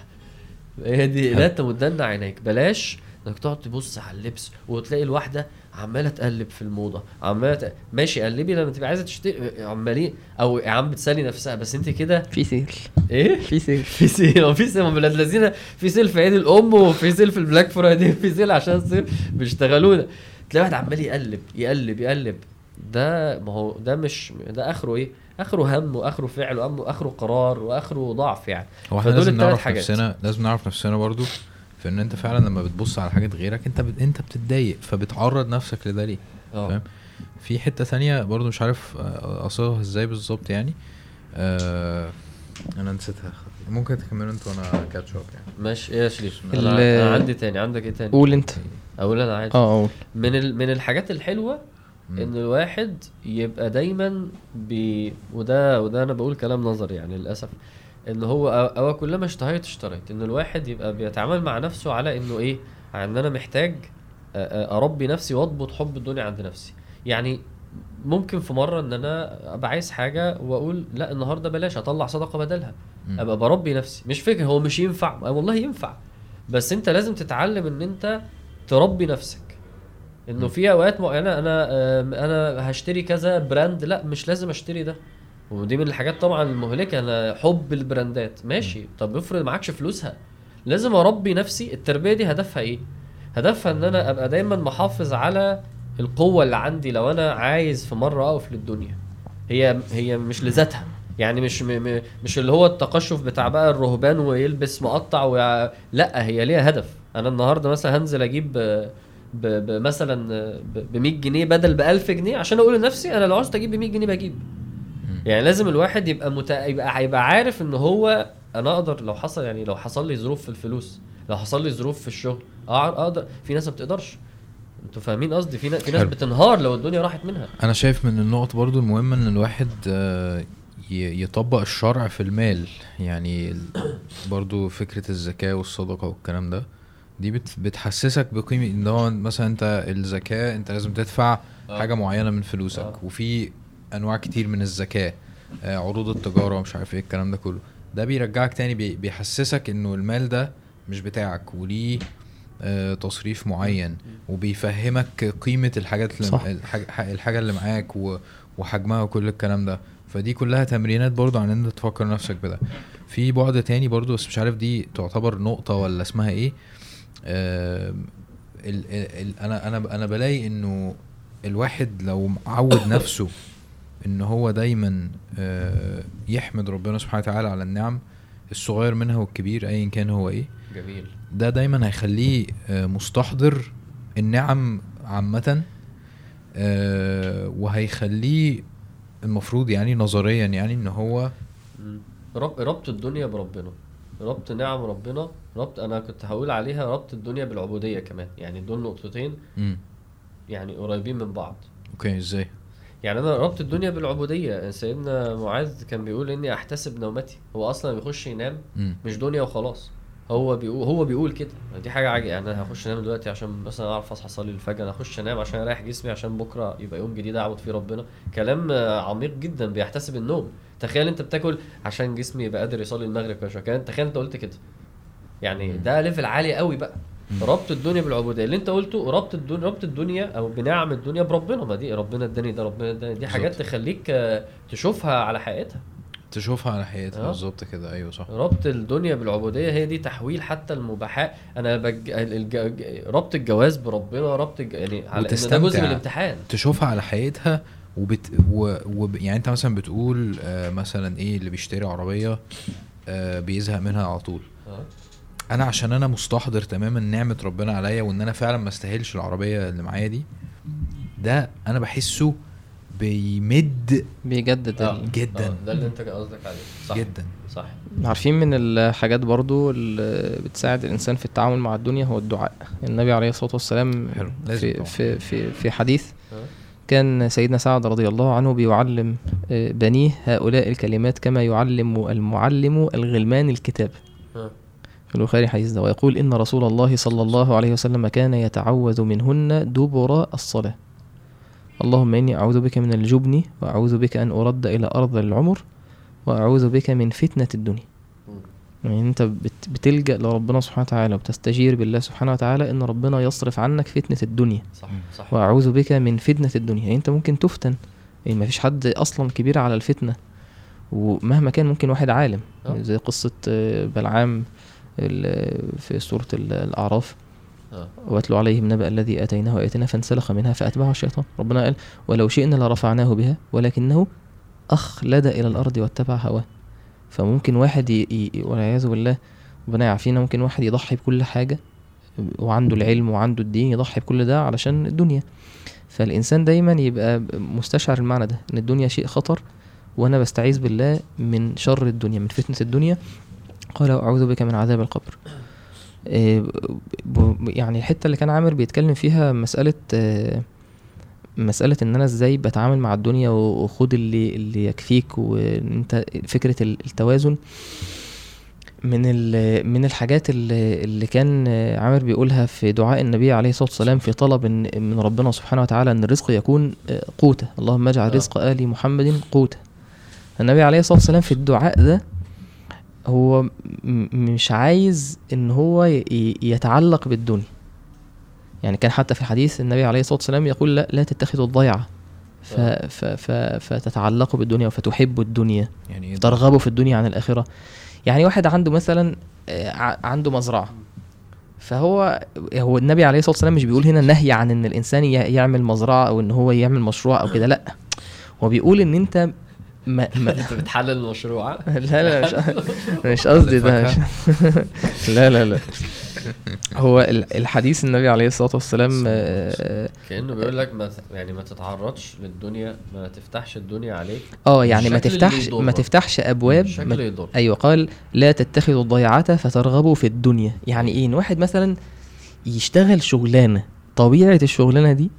هي دي لا تمدن عينيك بلاش إنك تقعد تبص على اللبس وتلاقي الواحدة عمالة تقلب في الموضة عمالة ت... ماشي قلبي لما تبقى عايزة تشتري عمالين أو يا عم بتسالي نفسها بس أنت كده في sale. إيه؟ في sale. في sale. هو في sale من بلاد الذين في sale في عيد الأم وفي sale في ال Black Friday في sale عشان الصيف بيشتغلونا. تلاقي واحد عمال يقلب يقلب يقلب. ده ما هو ده مش ده آخره إيه؟ آخره هم وآخره فعل وآخره قرار وآخره ضعف يعني. هو إحنا لازم نعرف حاجات. نفسنا لازم نعرف نفسنا برضو في إن أنت فعلا لما بتبص على حاجة غيرك أنت بت... أنت بتتضايق فبتعرض نفسك لده ليه؟ آه. فاهم؟ في حتة ثانية برضو مش عارف آه، اصيغها إزاي بالظبط يعني. آه أنا نسيتها. ممكن تكملوا أنتوا وأنا كاتش اب يعني. ماشي. إيه يا شريف؟ أنا, عندي تاني. عندك إيه تاني؟ قول أنت. أقول أنا عادي. آه قول. من ال... من الحاجات الحلوة مم. إن الواحد يبقى دايما بي وده وده أنا بقول كلام نظري يعني للأسف إن هو أو كلما اشتهيت اشتريت. إن الواحد يبقى بيتعامل مع نفسه على إنه إيه؟ إن أنا محتاج أربي نفسي وأضبط حب الدنيا عند نفسي. يعني ممكن في مرة إن أنا أبقى عايز حاجة وأقول لأ النهارده بلاش أطلع صدقة بدلها. مم. أبقى بربي نفسي. مش فكرة هو مش ينفع. والله ينفع. بس أنت لازم تتعلم إن أنت تربي نفسك. انه في اوقات معينه أنا أنا هشتري كذا brand لا مش لازم اشتري ده. ودي من الحاجات طبعا المهلكة أنا حب البراندات. ماشي. طب افرض معكش فلوسها. لازم اربي نفسي التربية دي هدفها إيه؟ هدفها ان أنا ابقى دايما محافظ على القوة اللي عندي لو أنا عايز في مرة اقف للدنيا. هي هي مش لذاتها. يعني مش م م مش اللي هو التقشف بتاع بقى الرهبان ويلبس مقطع ويع... لا هي ليها هدف. أنا النهارده مثلا هنزل أجيب آه،. مثلا ب 100 جنيه بدل ب 1000 جنيه عشان أقول لنفسي أنا لو عاوزت أجيب ب 100 جنيه بجيب. يعني لازم الواحد يبقى مت... يبقى هيبقى عارف إن هو أنا أقدر لو حصل يعني لو حصل لي ظروف في الفلوس لو حصل لي ظروف في الشغل أقدر في ناس ما بتقدرش. أنتوا فاهمين قصدي؟ في, نا... في ناس. بتنهار لو الدنيا راحت منها. أنا شايف من النقط برضو المهمة إن الواحد آه، يطبق الشرع في المال. يعني برضو فكرة الزكاة والصدقة والكلام ده. دي بت بتحسسك بقيمة إن هو مثلا أنت الزكاة أنت لازم تدفع آه. حاجة معينة من فلوسك. آه. وفي أنواع كتير من الزكاة آه، عروض التجارة ومش عارف إيه الكلام ده كله. ده بيرجعك تاني بي- بيحسسك إنه المال ده مش بتاعك وليه آه، تصريف معين. وبيفهمك قيمة الحاجات اللي صح. الحاجة, الحاجة اللي معاك و- وحجمها وكل الكلام ده. فدي كلها تمرينات برضو عن إن أنت تفكر نفسك بده. في بعد تاني برضو بس مش عارف دي تعتبر نقطة ولا اسمها إيه. ال ال أنا أنا أنا بلاقي إنه الواحد لو معود نفسه إن هو دايما آه، يحمد ربنا سبحانه وتعالى على النعم الصغير منها والكبير ايا كان هو إيه. جميل. ده دايما هيخليه آه، مستحضر النعم عامة آه، وهيخليه المفروض يعني نظريا يعني إن هو ربط الدنيا بربنا. ربط نعم ربنا ربط أنا كنت هقول عليها ربط الدنيا بالعبودية كمان. يعني دول نقطتين مم. يعني قريبين من بعض. أوكي إزاي؟ يعني أنا ربط الدنيا بالعبودية. سيدنا معاذ كان بيقول إني أحتسب نومتي. هو أصلا بيخش ينام مم. مش دنيا وخلاص. هو بيقول هو بيقول كده. دي حاجة عاجبه يعني أنا هخش أنام دلوقتي عشان مثلا أعرف أصحى أصلي الفجر. أنا هخش أنام عشان أريح جسمي عشان بكرة يبقى يوم جديد أعبد فيه ربنا. كلام عميق جدا. بيحتسب النوم. تخيل أنت بتاكل عشان جسمي يبقى قادر يصلي المغرب كده تخيل أنت قلت كده. يعني. ده level عالي قوي بقى. ربط الدنيا بالعبودية. اللي انت قلته ربط الدنيا ربط الدنيا أو بنعم الدنيا بربنا. ما دي ربنا اداني ده ربنا اداني دي. حاجات. تخليك آه، تشوفها على حقيقتها. تشوفها على حقيقتها. آه. بالظبط كده. أيوه صح. ربط الدنيا بالعبودية هي دي تحويل حتى المباحات. أنا بج... الج... ربط الجواز بربنا ربط الج... يعني على ده. جزء من الامتحان. تشوفها على حقيقتها وبت و... و... يعني أنت مثلا بتقول آه مثلا إيه اللي بيشتري عربية آه بيزهق منها على طول. آه. أنا عشان أنا مستحضر تماما نعمة ربنا عليا وان أنا فعلا ما استاهلش العربية اللي معايا دي ده أنا بحسه بيمد بيجدد آه. جدا. آه، ده اللي انت قصدك عليه. صح. جدا. صح. عارفين من الحاجات برضو اللي بتساعد الإنسان في التعامل مع الدنيا هو الدعاء. النبي عليه الصلاة والسلام حلو، لازم في. في في في حديث. كان سيدنا سعد رضي الله عنه بيعلم آه، بنيه هؤلاء الكلمات كما يعلم المعلم الغلمان الكتاب. البخاري حديث ده ويقول إن رسول الله صلى الله عليه وسلم كان يتعوذ منهن دبر الصلاة. اللهم إني أعوذ بك من الجبن وأعوذ بك أن أرد إلى أرض العمر وأعوذ بك من فتنة الدنيا. يعني أنت بت- بتلجأ لربنا سبحانه وتعالى وبتستجير بالله سبحانه وتعالى إن ربنا يصرف عنك فتنة الدنيا. صح صح. وأعوذ بك من فتنة الدنيا. يعني أنت ممكن تفتن. يعني مفيش حد أصلا كبير على الفتنة. ومهما كان ممكن واحد عالم. آه. زي قصة آه، بلعام. في سورة ال- الأعراف. آه. واتلو عليهم نبأ الذي آتيناه آياتنا فانسلخ منها فأتبعه الشيطان. ربنا قال ولو شئنا لرفعناه بها ولكنه أخلد إلى الأرض واتبع هواه. فممكن واحد ي... ي... والعياذ بالله ربنا يعافينا ممكن واحد يضحي بكل حاجة وعنده العلم وعنده الدين يضحي بكل ده علشان الدنيا. فالإنسان دايما يبقى مستشعر المعنى ده إن الدنيا شيء خطر وأنا بستعيذ بالله من شر الدنيا من فتنة الدنيا قال أعوذ بك من عذاب القبر. ب- يعني الحتة اللي كان عامر بيتكلم فيها مسألة آه، مسألة إن أنا إزاي بتعامل مع الدنيا وخد اللي اللي يكفيك وإنت فكرة ال- التوازن. من ال- من الحاجات اللي, اللي كان آه، عامر بيقولها في دعاء النبي عليه الصلاة والسلام في طلب إن- من ربنا سبحانه وتعالى إن الرزق يكون آه، قوته. اللهم اجعل آه. رزق آل محمد قوته. النبي عليه الصلاة والسلام في الدعاء ده هو مش عايز إن هو يتعلق بالدنيا. يعني كان حتى في الحديث النبي عليه الصلاة والسلام يقول لا لا تتخذوا الضيعة. ف آه. ف ف فتتعلقوا بالدنيا وفتحبوا الدنيا. يعني ده؟ ترغبوا في الدنيا عن الآخرة. يعني واحد عنده مثلا آه، عنده مزرعة. فهو هو النبي عليه الصلاة والسلام مش بيقول هنا نهي عن إن الإنسان ي- يعمل مزرعة أو إن هو يعمل مشروع أو كده لا. هو بيقول إن أنت ما ما أنت بتحلل المشروع؟ لا لا مش مش قصدي ده. لا لا لا. هو ال- الحديث النبي عليه الصلاة والسلام آه، كأنه بيقول لك ما يعني ما تتعرضش للدنيا ما تفتحش الدنيا عليك. آه يعني ما تفتحش ما. تفتحش أبواب ما أيوه قال لا تتخذوا الضيعة فترغبوا في الدنيا. يعني إيه؟ واحد مثلا يشتغل شغلانة طبيعة الشغلانة دي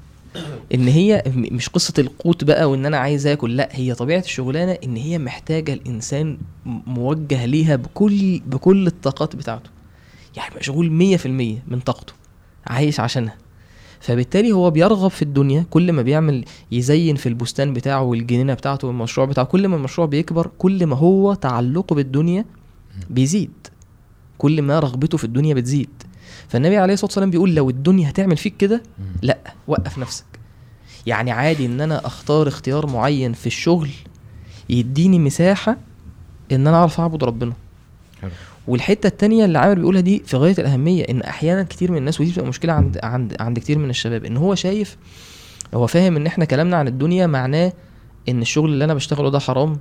إن هي مش قصة القوت بقى وإن أنا عايز آكل لأ هي طبيعة الشغلانة إن هي محتاجة الإنسان موجه ليها بكل بكل الطاقات بتاعته. يعني مشغول مية في المية من طاقته عايش عشانها. فبالتالي هو بيرغب في الدنيا كل ما بيعمل يزين في البستان بتاعه والجنينة بتاعته والمشروع بتاعه كل ما المشروع بيكبر كل ما هو تعلقه بالدنيا بيزيد. كل ما رغبته في الدنيا بتزيد. فالنبي عليه الصلاة والسلام بيقول لو الدنيا هتعمل فيك كده. لأ وقف نفسك. يعني عادي إن أنا أختار اختيار معين في الشغل يديني مساحة إن أنا أعرف أعبد ربنا حلو. والحتة التانية اللي عامر بيقولها دي في غاية الأهمية إن أحيانا كتير من الناس ودي بتبقى مشكلة عند عند عند كتير من الشباب إن هو شايف هو فاهم إن إحنا كلامنا عن الدنيا معناه إن الشغل اللي أنا بشتغله ده حرام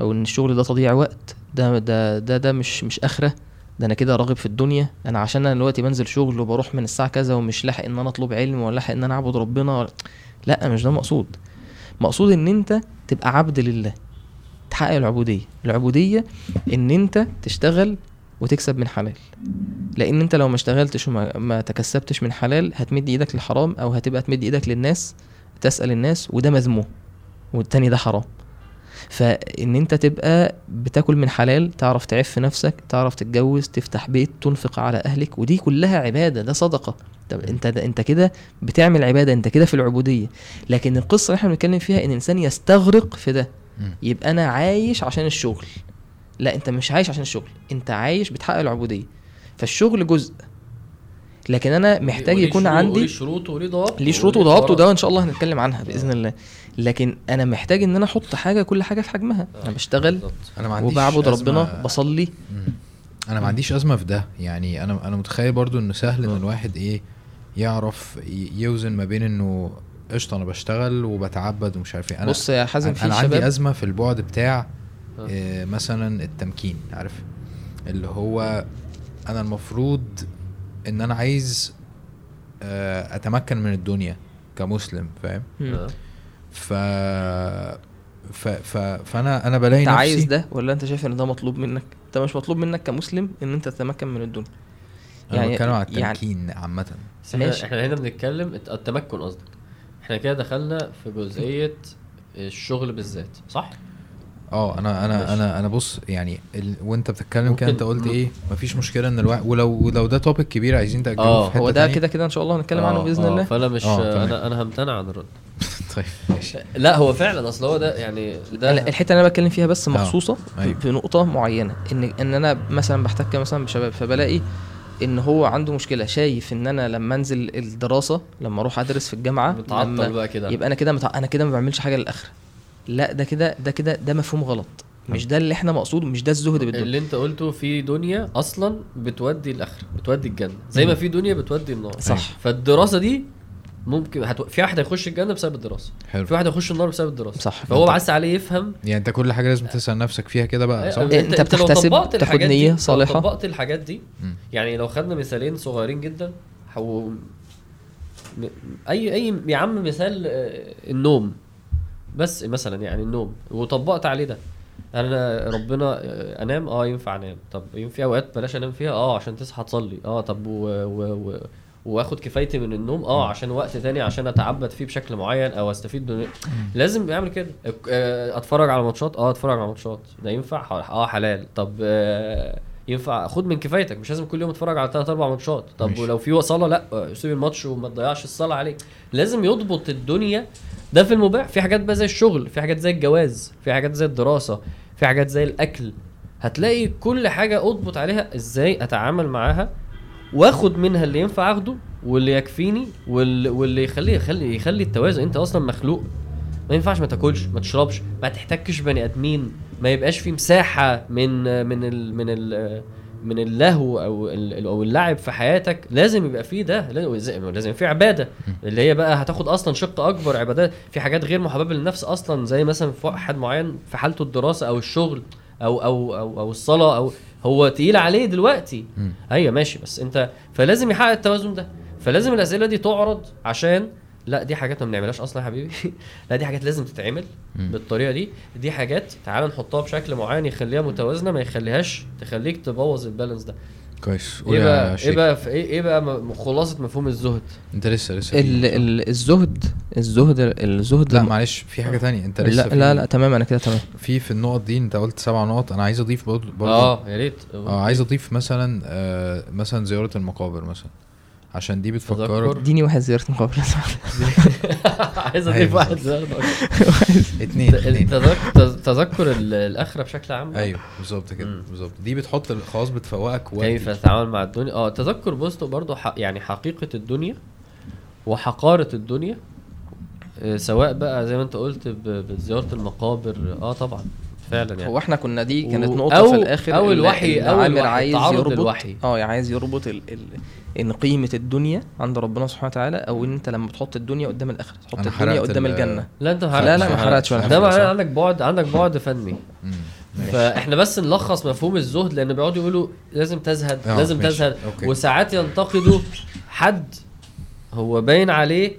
أو إن الشغل ده تضييع وقت ده ده ده ده مش مش آخرة ده أنا كده راغب في الدنيا أنا عشان أنا دلوقتي بنزل شغل وبروح من الساعة كذا ومش لاحق إن أنا أطلب علم ولا لاحق إن أنا أعبد ربنا ولا لا مش ده مقصود. مقصود إن أنت تبقى عبد لله تحقق العبودية. العبودية إن أنت تشتغل وتكسب من حلال. لأن أنت لو ما اشتغلتش وما ما تكسبتش من حلال هتمد إيدك للحرام أو هتبقى تمد إيدك للناس تسأل الناس وده مذموم والتاني ده حرام. فإن أنت تبقى بتاكل من حلال تعرف تعف نفسك تعرف تتجوز تفتح بيت تنفق على أهلك ودي كلها عبادة ده صدقة. طب أنت ده أنت كده بتعمل عبادة أنت كده في العبودية. لكن القصة اللي إحنا بنتكلم فيها إن الانسان يستغرق في ده. يبقى أنا عايش عشان الشغل. لا أنت مش عايش عشان الشغل. أنت عايش بتحقق العبودية. فالشغل جزء. لكن أنا محتاج يكون عندي وليه شروط وليه ضوابط ليه شروط وضوابط. وده إن شاء الله هنتكلم عنها بإذن الله. لكن أنا محتاج إن أنا أحط حاجة كل حاجة في حجمها أنا بشتغل بالظبط. أنا ما عنديش وبعبد ربنا أزمة- بصلي. أنا ما عنديش أزمة في ده يعني أنا أنا متخيل برضو إنه سهل إن آه. الواحد إيه يعرف يوزن ما بين إنه قشطة أنا بشتغل وبتعبد ومش عارف إيه أنا بص يا حازم أنا, في أنا عندي شباب أزمة في البعد بتاع آه. آه مثلا التمكين عارف اللي هو أنا المفروض إن أنا عايز آه أتمكن من الدنيا كمسلم فاهم. آه. ف ف ف فأنا أنا بلاقي أنت نفسي عايز ده ولا أنت شايف إن ده مطلوب منك أنت مش مطلوب منك كمسلم إن أنت تتمكن من الدنيا أنا يعني- بتكلم على يعني- التمكين عامة بس إحنا ماشي. إحنا هنا بنتكلم الت- التمكن قصدك إحنا كده دخلنا في جزئية الشغل بالذات صح؟ آه أنا أنا ماشي. أنا أنا بص يعني ال... وأنت بتتكلم كده أنت قلت إيه مفيش مشكلة إن الواحد ولو ولو ده توبيك كبير عايزين تأجلوه آه، في حتة هو ده. كده كده إن شاء الله هنتكلم عنه آه، بإذن آه، الله فأنا مش آه،. أنا أنا همتنع عن الرد طيب. ماشي. لا هو فعلا أصل هو ده يعني ده لا، الحتة اللي أنا بتكلم فيها بس آه، مخصوصة أيوة. في نقطة معينة ان إن أنا مثلا بحتك مثلا بشباب فبلاقي إن هو عنده مشكلة. شايف إن أنا لما أنزل الدراسة لما أروح أدرس في الجامعة متعطل لما بقى كده. يبقى أنا كده متع... أنا كده ما بعملش حاجة للاخره لا ده كده ده كده ده مفهوم غلط. مش ده اللي إحنا مقصوده مش ده الزهد بالدنيا. اللي أنت قلته في دنيا أصلا بتودي الاخره بتودي الجنة. زي ما في دنيا بتودي النار. صح. فالدراسة دي ممكن هتو... في واحد هيخش الجنة بسبب الدراسة. حلو. في واحد هيخش النار بسبب الدراسة. صح. فهو بس عليه يفهم. يعني انت كل حاجة لازم تسأل نفسك فيها كده بقى صح؟ إيه، أنت لو بتحتسب، طبقت تاخد دي صالحة. لو طبقت الحاجات دي مم. يعني لو خدنا مثالين صغيرين جدا حو... م- أي أي يا عم مثال آه، النوم. بس مثلا يعني النوم وطبقت عليه ده. أنا ربنا آه، أنام؟ آه ينفع أنام. طب ينفع في أوقات بلاش أنام فيها؟ آه عشان تصحى تصلي. آه طب و... و... و... واخد كفايتي من النوم آه عشان وقت تاني عشان اتعبد فيه بشكل معين أو استفيد من لازم يعمل كده. آه، اتفرج على ماتشات؟ آه اتفرج على ماتشات. ده ينفع؟ آه حلال. طب آه، ينفع؟ خد من كفايتك. مش لازم كل يوم اتفرج على ثلاث أربع ماتشات. طب ماشي. ولو في صلاه لا. آه، سيب الماتش وما تضيعش الصلاه عليك لازم يضبط الدنيا. ده في المباح. في حاجات بقى زي الشغل في حاجات زي الجواز في حاجات زي الدراسة في حاجات زي الأكل. هتلاقي كل حاجة أضبط عليها. إزاي أتعامل معاها؟ واخد منها اللي ينفع اخده واللي يكفيني واللي, يخلي يخلي يخلي التوازن. انت أصلا مخلوق. ما ينفعش ما تاكلش ما تشربش ما تحتكش بني ادمين ما يبقاش في مساحة من من ال من ال من اللهو أو أو اللعب في حياتك. لازم يبقى فيه ده لازم في عبادة. اللي هي بقى هتاخد أصلا شق اكبر عبادات في حاجات غير محببة للنفس أصلا زي مثلا في واحد معين في حالته الدراسة أو الشغل أو أو أو, أو الصلاة أو هو تقيل عليه دلوقتي. أيوه ماشي بس أنت فلازم يحقق التوازن ده. فلازم الأسئلة دي تعرض عشان لا دي حاجات ما بنعملهاش أصلا يا حبيبي. لا دي حاجات لازم تتعمل مم. بالطريقة دي. دي حاجات تعال نحطها بشكل معين يخليها متوازنة ما يخليهاش تخليك تبوظ البالانس ده. كويس. قول إيه يا بقى إيه. بقى في إيه بقى خلاصة مفهوم الزهد؟ انت لسه لسه ال ال الزهد الزهد الزهد لا معلش في حاجة تانية. انت لسه لا في لا لا تمام أنا كده تمام. في في النقط دي انت قلت سبع نقط أنا عايز أضيف برضه آه يا ريت. آه عايز أضيف مثلا آه مثلا زيارة المقابر مثلا. عشان دي. بتفكرك اديني واحد زيارة مقابر عايز أيوة اضيف واحد. زيادة. اتنين اتنين تذكر ال- الأخرة بشكل عام أيوه بالظبط كده. بالظبط دي بتحط خلاص بتفوقك كيف تتعامل مع الدنيا آه تذكر بوسط برضو ح... يعني حقيقة الدنيا وحقارة الدنيا آه، سواء بقى زي ما انت قلت ب... بزيارة المقابر آه طبعا فعلا يعني هو إحنا كنا دي كانت و- نقطة أو- في الآخر أو ال- الوحي- الوحي، عايز يربط الوحي. آه عايز يربط ال... ال... إن قيمة الدنيا عند ربنا سبحانه وتعالى أو إن أنت لما تحط الدنيا قدام الآخرة تحط الدنيا قدام ال- الجنة لا أنت ما لا، لا، ما حرقتش ولا ده معناه. عندك بعد عندك بعد فني. فإحنا بس نلخص مفهوم الزهد لأن بيقعدوا يقولوا لازم تزهد آه، لازم ماشي. تزهد أوكي. وساعات ينتقدوا حد هو باين عليه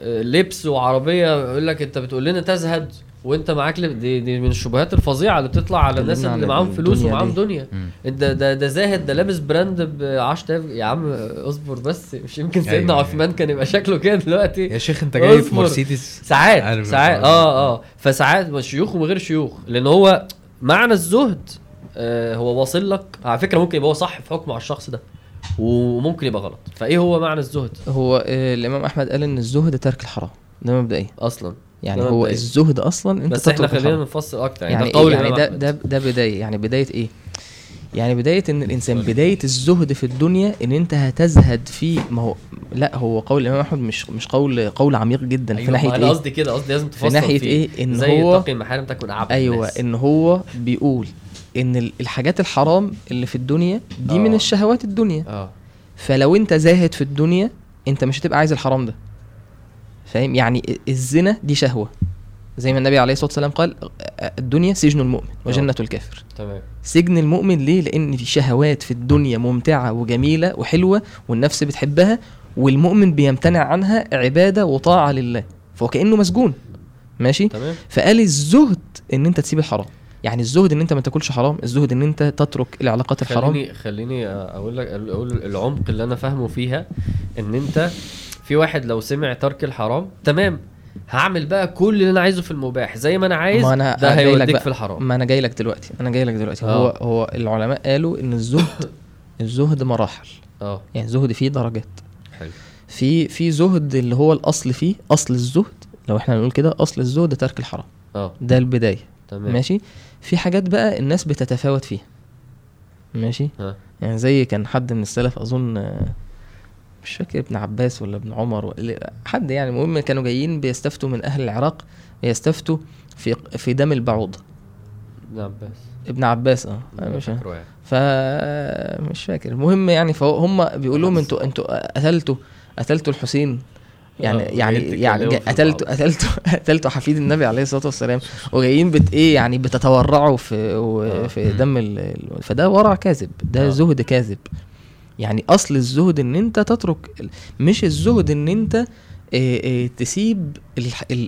آه، لبس وعربية يقول لك أنت بتقول لنا تزهد وانت معاك لب... دي, دي من الشبهات الفظيعة اللي بتطلع على الناس اللي معاهم فلوس ومعاهم. دنيا. انت ده ده زاهد ده لابس براند ب 10000 يا عم اصبر بس مش يمكن أيوة، سيدنا أيوة. عثمان كان يبقى شكله كده دلوقتي يا شيخ انت جاي في. مرسيدس ساعات ساعات ده. آه آه فساعات شيوخ وغير شيوخ لأن هو معنى الزهد آه هو واصل لك على فكرة ممكن يبقى هو صح في حكمه على الشخص ده وممكن يبقى غلط فإيه هو معنى الزهد هو آه الإمام أحمد قال إن الزهد ترك الحرام ده مبدئيا أصلا يعني هو مبدئيا. الزهد أصلا أنت بس إحنا خلينا. نفصل أكتر يعني, يعني قول يعني ده. ده ده بداية يعني بداية إيه يعني بداية إن الإنسان بداية الزهد في الدنيا إن أنت هتزهد في ما هو لا هو قول الإمام أحمد مش مش قول قول عميق جدا أيوة في ناحية إيه قصدي كده قصدي لازم تفصل ناحية فيه. إيه؟ إن زي هو- تقي المحارم تكن عبد أيوه الناس. إن هو بيقول إن ال- الحاجات الحرام اللي في الدنيا دي من آه. الشهوات الدنيا آه فلو أنت زاهد في الدنيا أنت مش هتبقى عايز الحرام ده فاهم؟ يعني الزنا دي شهوة. زي ما النبي عليه الصلاة والسلام قال الدنيا سجن المؤمن وجنة الكافر. تمام. سجن المؤمن ليه؟ لأن في شهوات في الدنيا ممتعة وجميلة وحلوة والنفس بتحبها والمؤمن بيمتنع عنها عبادة وطاعة لله. فهو كأنه مسجون. ماشي؟ تمام. فقال الزهد إن أنت تسيب الحرام. يعني الزهد إن أنت ما تاكلش حرام الزهد إن أنت تترك العلاقات الحرام. خليني خليني أقول لك أقول العمق اللي أنا فاهمه فيها إن أنت في واحد لو سمع ترك الحرام تمام هعمل بقى كل اللي أنا عايزه في المباح زي ما أنا عايز ما أنا ده هيوديك في الحرام. ما أنا جاي لك دلوقتي أنا جاي لك دلوقتي. آه. هو هو العلماء قالوا إن الزهد الزهد مراحل. آه. يعني الزهد فيه درجات. حلو. في في زهد اللي هو الأصل فيه أصل الزهد لو إحنا نقول كده أصل الزهد ترك الحرام. آه. ده البداية. تمام. ماشي؟ في حاجات بقى الناس بتتفاوت فيها. ماشي؟ ها يعني زي كان حد من السلف أظن آه، مش فاكر ابن عباس ولا ابن عمر ولا حد يعني. المهم كانوا جايين بيستفتوا من أهل العراق بيستفتوا في في دم البعوضة. ابن عباس. ابن عباس آه. مش يعني. ف مش فاكر. المهم يعني فهم بيقول لهم أنتوا أنتوا قتلتوا قتلتوا الحسين. يعني آه، يعني يعني قتلتوا. قتلتوا قتلتوا حفيد النبي عليه الصلاة والسلام. وجايين بت إيه يعني بتتورعوا في آه. في دم فده ورع كاذب ده آه. زهد كاذب. يعني أصل الزهد إن أنت تترك مش الزهد إن أنت تسيب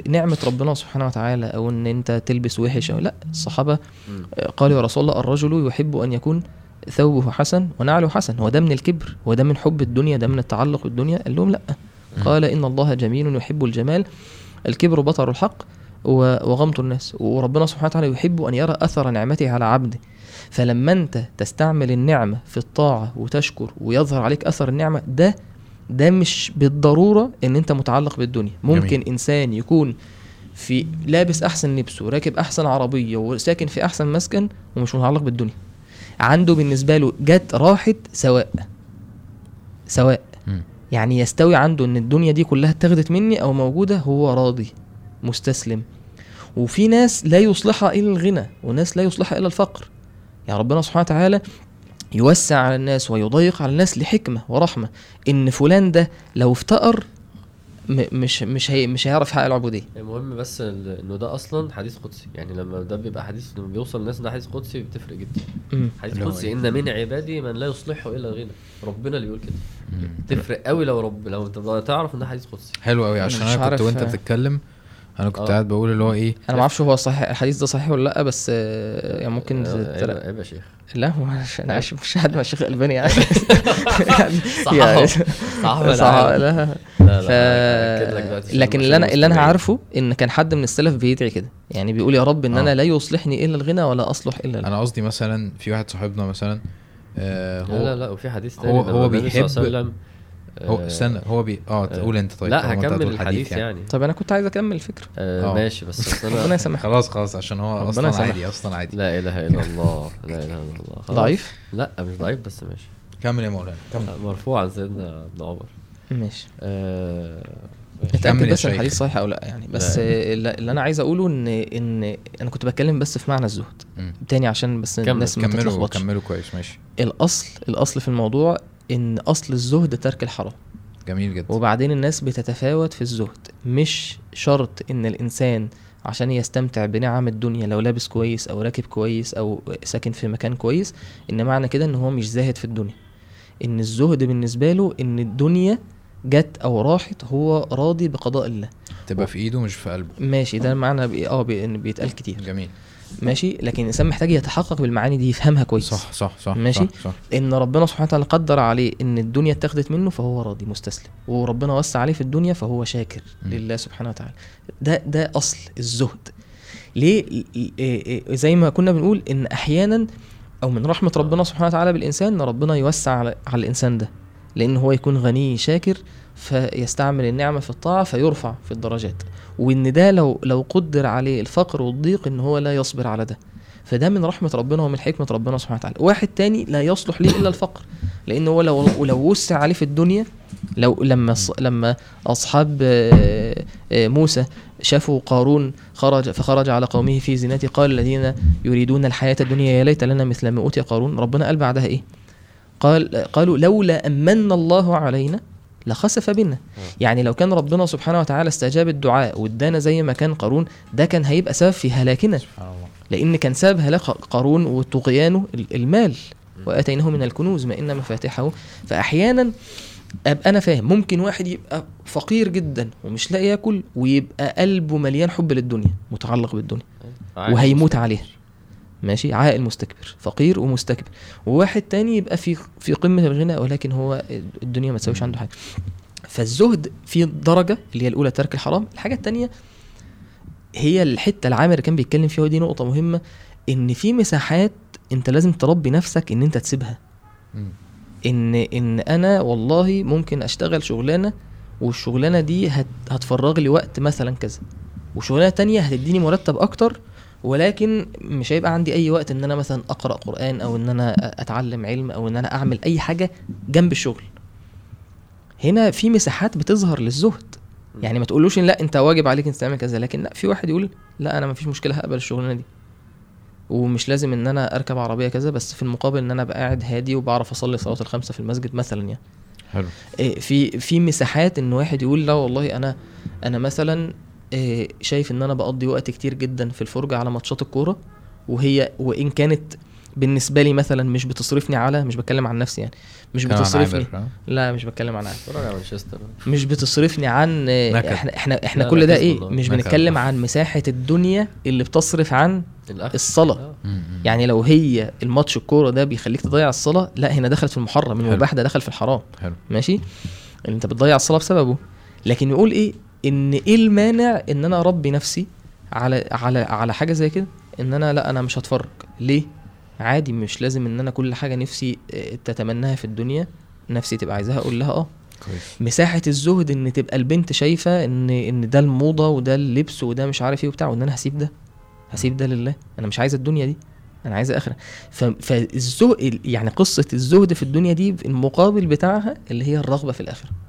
نعمة ربنا سبحانه وتعالى أو إن أنت تلبس وحش أو لأ. الصحابة مم. قالوا يا رسول الله الرجل يحب أن يكون ثوبه حسن ونعله حسن هو ده من الكبر هو ده من حب الدنيا ده من التعلق بالدنيا. قال لهم لأ. قال إن الله جميل يحب الجمال الكبر بطر الحق وغمط الناس. وربنا سبحانه وتعالى يحب أن يرى أثر نعمته على عبده. فلما انت تستعمل النعمة في الطاعة وتشكر ويظهر عليك أثر النعمة ده ده مش بالضرورة إن أنت متعلق بالدنيا. ممكن جميل. إنسان يكون في لابس أحسن لبس وراكب أحسن عربية وساكن في أحسن مسكن ومش متعلق بالدنيا. عنده بالنسبة له جت راحت سواء. سواء. مم. يعني يستوي عنده إن الدنيا دي كلها اتاخدت مني أو موجودة هو راضي مستسلم. وفي ناس لا يصلحها إلا الغنى وناس لا يصلحها إلا الفقر. يعني ربنا سبحانه وتعالى يوسع على الناس ويضيق على الناس لحكمة ورحمة إن فلان ده لو افتقر م- مش مش هي مش هيعرف يحقق العبودية المهم بس إنه ده أصلا حديث قدسي يعني لما ده بيبقى حديث لما بيوصل الناس ده حديث قدسي بتفرق جدا. حديث قدسي إيه؟ إن من عبادي من لا يصلحه إلا الغنى ربنا اللي يقول كده. تفرق قوي لو رب لو تعرف ان ده حديث قدسي حلو قوي عشان أنا كنت وأنت آه. بتتكلم أنا كنت آه. قاعد بقول اللي هو إيه أنا ما أعرفش هو صحيح الحديث ده صحيح ولا لأ بس آه، يعني ممكن آه، عيب يا شيخ لا هو أنا مش مش حد مع الشيخ الالباني يعني صح يعني صح عارف؟ لا لا ف... لا لكن اللي أنا اللي أنا. عارفه إن كان حد من السلف بيدعي كده يعني بيقول يا رب إن. أنا لا يصلحني إلا الغنى ولا أصلح إلا أنا قصدي مثلا في واحد صاحبنا مثلا آه لا هو لا لا وفي حديث تاني هو- هو بيحب- هو آه، استنى هو بي آه آه، تقول أنت طيب لا هكمل الحديث يعني. طب أنا كنت عايز أكمل الفكرة. آه آه. ماشي بس أصل ربنا أنا يسامحك. خلاص خلاص عشان هو أصلا يسامحك. عادي أصلا عادي. لا إله إلا الله لا إله إلا الله خلاص. ضعيف؟ لا مش ضعيف بس ماشي. كمل يا مولانا كمل. مرفوع عن سيدنا ابن عمر ماشي. آه يا بس. الحديث صحيح أو لا يعني؟ بس لا. آه، اللي أنا عايز أقوله ان إن أنا كنت بتكلم بس في معنى الزهد. مم. تاني عشان بس كمل، الناس ما كملوا تتلخبطش. كملوا كويس ماشي. الأصل الأصل في الموضوع إن أصل الزهد ترك الحرام. جميل جدا. وبعدين الناس بتتفاوت في الزهد. مش شرط إن الإنسان عشان يستمتع بنعم الدنيا لو لابس كويس أو راكب كويس أو ساكن في مكان كويس إن معنى كده إن هو مش زاهد في الدنيا. إن الزهد بالنسبة له إن الدنيا جت أو راحت هو راضي بقضاء الله. تبقى في إيده مش في قلبه. ماشي ده معنى بي... آه بي... بيتقال كتير. جميل. ماشي؟ لكن الإنسان محتاج يتحقق بالمعاني دي يفهمها كويس. صح صح صح ماشي. صح, صح. إن ربنا سبحانه وتعالى قدر عليه إن الدنيا اتخذت منه فهو راضي مستسلم. وربنا وسع عليه في الدنيا فهو شاكر مم. لله سبحانه وتعالى. ده ده أصل الزهد. ليه؟ ل- إيه- إيه- زي ما كنا بنقول إن أحيانا أو من رحمة ربنا سبحانه وتعالى بالإنسان إن ربنا يوسع على, على الإنسان ده. لأن هو يكون غني شاكر فيستعمل النعمة في الطاعة فيرفع في الدرجات. وإن ده لو لو قدر عليه الفقر والضيق إن هو لا يصبر على ده. فده من رحمة ربنا ومن حكمة ربنا سبحانه وتعالى. واحد تاني لا يصلح ليه إلا الفقر. لأن هو لو لو وسع عليه في الدنيا لو لما لما أصحاب آه، آه، موسى شافوا قارون خرج فخرج على قومه في زينته قال الذين يريدون الحياة الدنيا يا ليت لنا مثل ما أوتي قارون. ربنا قال بعدها إيه؟ قال قالوا لولا أمن الله علينا لخسف بنا يعني لو كان ربنا سبحانه وتعالى استجاب الدعاء وادانا زي ما كان قارون ده كان هيبقى سبب في هلاكنا. لأن كان سبب هلاك قارون وطغيانه ال- المال. وآتيناه من الكنوز ما إن مفاتحه فأحيانا ابقى أنا فاهم ممكن واحد يبقى فقير جدا ومش لاقي ياكل ويبقى قلبه مليان حب للدنيا متعلق بالدنيا. وهيموت عليها ماشي عاقل مستكبر فقير ومستكبر. وواحد تاني يبقى في في قمة الغنى ولكن هو الدنيا ما تساويش عنده حاجة. فالزهد في درجة اللي هي الأولى ترك الحرام. الحاجة التانية هي الحتة العامر اللي كان بيتكلم فيها ودي نقطة مهمة إن في مساحات أنت لازم تربي نفسك إن أنت تسيبها. إن إن أنا والله ممكن أشتغل شغلانة والشغلانة دي هت هتفرغ لي وقت مثلا كذا. وشغلانة تانية هتديني مرتب أكتر ولكن مش هيبقى عندي أي وقت إن أنا مثلا أقرأ قرآن أو إن أنا أتعلم علم أو إن أنا أعمل أي حاجة جنب الشغل. هنا في مساحات بتظهر للزهد. يعني ما تقولوش إن لا أنت واجب عليك انت تعمل كذا لكن لا في واحد يقول لا أنا ما فيش مشكلة هقبل الشغلانة دي. ومش لازم إن أنا أركب عربية كذا بس في المقابل إن أنا أبقى قاعد هادي وبعرف أصلي صلاة الخمسة في المسجد مثلا يعني. حلو. إيه، في في مساحات إن واحد يقول لا والله أنا أنا مثلا شايف إن أنا بقضي وقت كتير جدا في الفرجة على ماتشات الكورة وهي وإن كانت بالنسبة لي مثلا مش بتصرفني على مش بتكلم عن نفسي يعني مش بتصرفني ها؟ لا مش بتكلم عن مانشستر مش بتصرفني عن. إحنا إحنا إحنا كل ده إيه. مش. بنتكلم عن مساحة الدنيا اللي بتصرف عن الصلاة آه. مم. يعني لو هي الماتش الكورة ده بيخليك تضيع الصلاة لا هنا دخلت في المحرم. المباح ده دخل في الحرام حلو ماشي انت بتضيع الصلاة بسببه لكن يقول إيه إن إيه المانع إن أنا أربي نفسي على على على حاجة زي كده؟ إن أنا لأ أنا مش هتفرج. ليه؟ عادي مش لازم إن أنا كل حاجة نفسي آه، تتمناها في الدنيا. نفسي تبقى عايزاها أقول لها آه. كويس. مساحة الزهد إن تبقى البنت شايفة إن إن ده الموضة وده اللبس وده مش عارف إيه وبتاع وإن أنا هسيب ده. هسيب ده لله. أنا مش عايز الدنيا دي. أنا عايز آخرة. فالزهد يعني قصة الزهد في الدنيا دي المقابل بتاعها اللي هي الرغبة في الآخرة. آه، آه،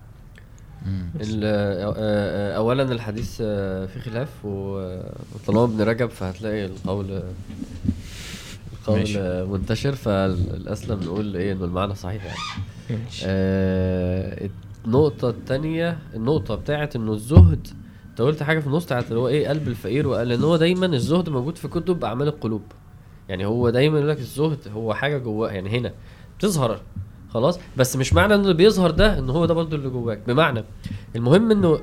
اولا الحديث آه، فيه خلاف وطالما ابن رجب فهتلاقي القول القول ماشي. آه، منتشر فالأسلم نقول إيه إنه المعنى صحيح يعني ماشي. آه، النقطة التانية النقطة بتاعت إنه الزهد أنت قلت حاجة في النص بتاعت اللي هو إيه قلب الفقير وقال إن هو دايما الزهد موجود في كتب أعمال القلوب يعني هو دايما يقول لك الزهد هو حاجة جواه يعني هنا بتظهر خلاص؟ بس مش معنى ان اللي بيظهر ده إن هو ده برضه اللي جواك. بمعنى المهم إنه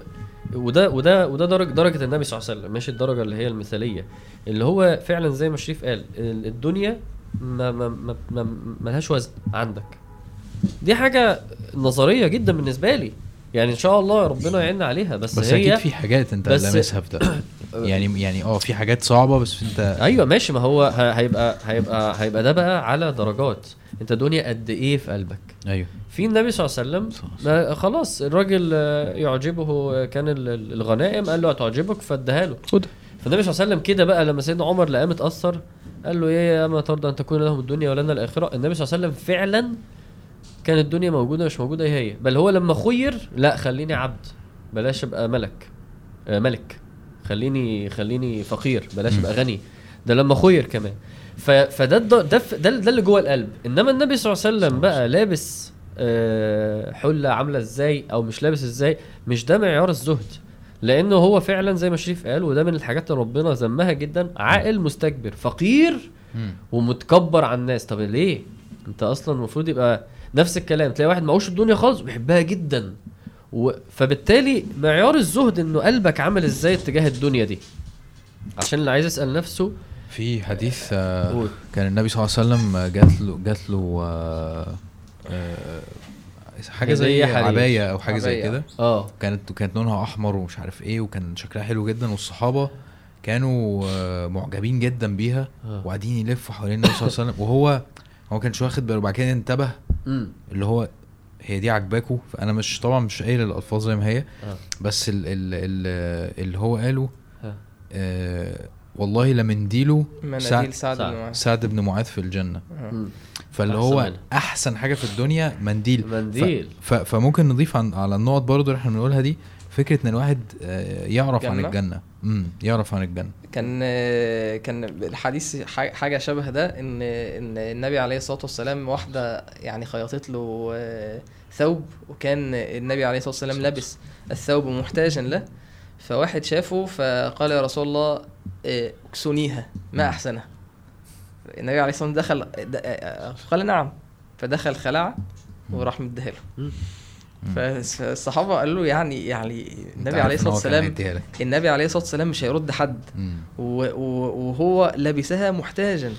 وده وده وده درجة درجة النبي صلى الله عليه وسلم ماشي الدرجة اللي هي المثالية. اللي هو فعلا زي ما شريف قال ال- الدنيا ما ما ما ما ملهاش وزن عندك. دي حاجة نظرية جدا بالنسبة لي. يعني إن شاء الله ربنا يعيننا عليها بس, بس هي أكيد في حاجات أنت لامسها في ده. يعني يعني آه في حاجات صعبة بس انت أيوه ماشي. ما هو هيبقى هيبقى هيبقى ده بقى على درجات. انت دنيا قد إيه في قلبك؟ أيوه. في النبي صلى الله عليه وسلم ما خلاص الراجل يعجبه كان ال- ال- الغنائم قال له هتعجبك فاداها له. خد. فالنبي صلى الله عليه وسلم كده بقى لما سيدنا عمر لقاه متأثر قال له إيه يا ما ترضى أن تكون لهم الدنيا ولنا الآخرة؟ النبي صلى الله عليه وسلم فعلا كانت الدنيا موجودة مش موجودة هي هي. بل هو لما خير لا خليني عبد. بلاش أبقى ملك. آه ملك. خليني خليني فقير بلاش ابقى غني. ده لما خير كمان. ف... فده ده ده, ده, ده اللي جوه القلب. إنما النبي صلى الله عليه وسلم بقى لابس آه حلة عاملة إزاي أو مش لابس إزاي مش ده معيار الزهد. لأنه هو فعلا زي ما شريف قال وده من الحاجات اللي ربنا ذمها جدا عاقل مستكبر فقير. ومتكبر على الناس. طب ليه؟ أنت أصلا المفروض يبقى نفس الكلام. تلاقي واحد معهوش الدنيا خالص وبيحبها جدا. و... فبالتالي معيار الزهد إنه قلبك عامل إزاي اتجاه الدنيا دي عشان اللي عايز يسأل نفسه في حديث آه،. كان النبي صلى الله عليه وسلم آه، جات له جات له آه، آه، حاجة زي. عباية أو حاجة زي. كده آه كانت كانت لونها أحمر ومش عارف إيه وكان شكلها حلو جدا والصحابة كانوا آه، معجبين جدا بيها آه. وقاعدين يلفوا حوالين النبي صلى الله عليه وسلم وهو هو كانش واخد باله بعد كده انتبه اللي هو هي دي عجباكوا فأنا مش طبعا مش قايل الألفاظ زي ما هي آه بس ال ال ال اللي هو قاله ها. آه والله لمنديله مناديل سعد, سعد سعد. بن معاذ سعد بن معاذ في الجنة آه. فاللي أحسن هو منها. أحسن حاجة في الدنيا منديل منديل ف... فممكن نضيف عن... على النقط برضو اللي إحنا بنقولها دي فكرة إن الواحد آه، يعرف عن جنة؟ الجنة امم يعرف عن الجنة. كان كان الحديث حاجة شبه ده إن إن النبي عليه الصلاة والسلام واحدة يعني خيطت له آه، ثوب وكان النبي عليه الصلاة والسلام لابس الثوب محتاجا له. فواحد شافه فقال يا رسول الله آه، اكسونيها ما أحسنها. النبي عليه الصلاة والسلام دخل آه، قال نعم. فدخل خلعه وراح مديها له. فالصحابة قالوا له يعني يعني النبي عليه الصلاة والسلام. النبي عليه الصلاة والسلام مش هيرد حد وهو لابسها محتاجا.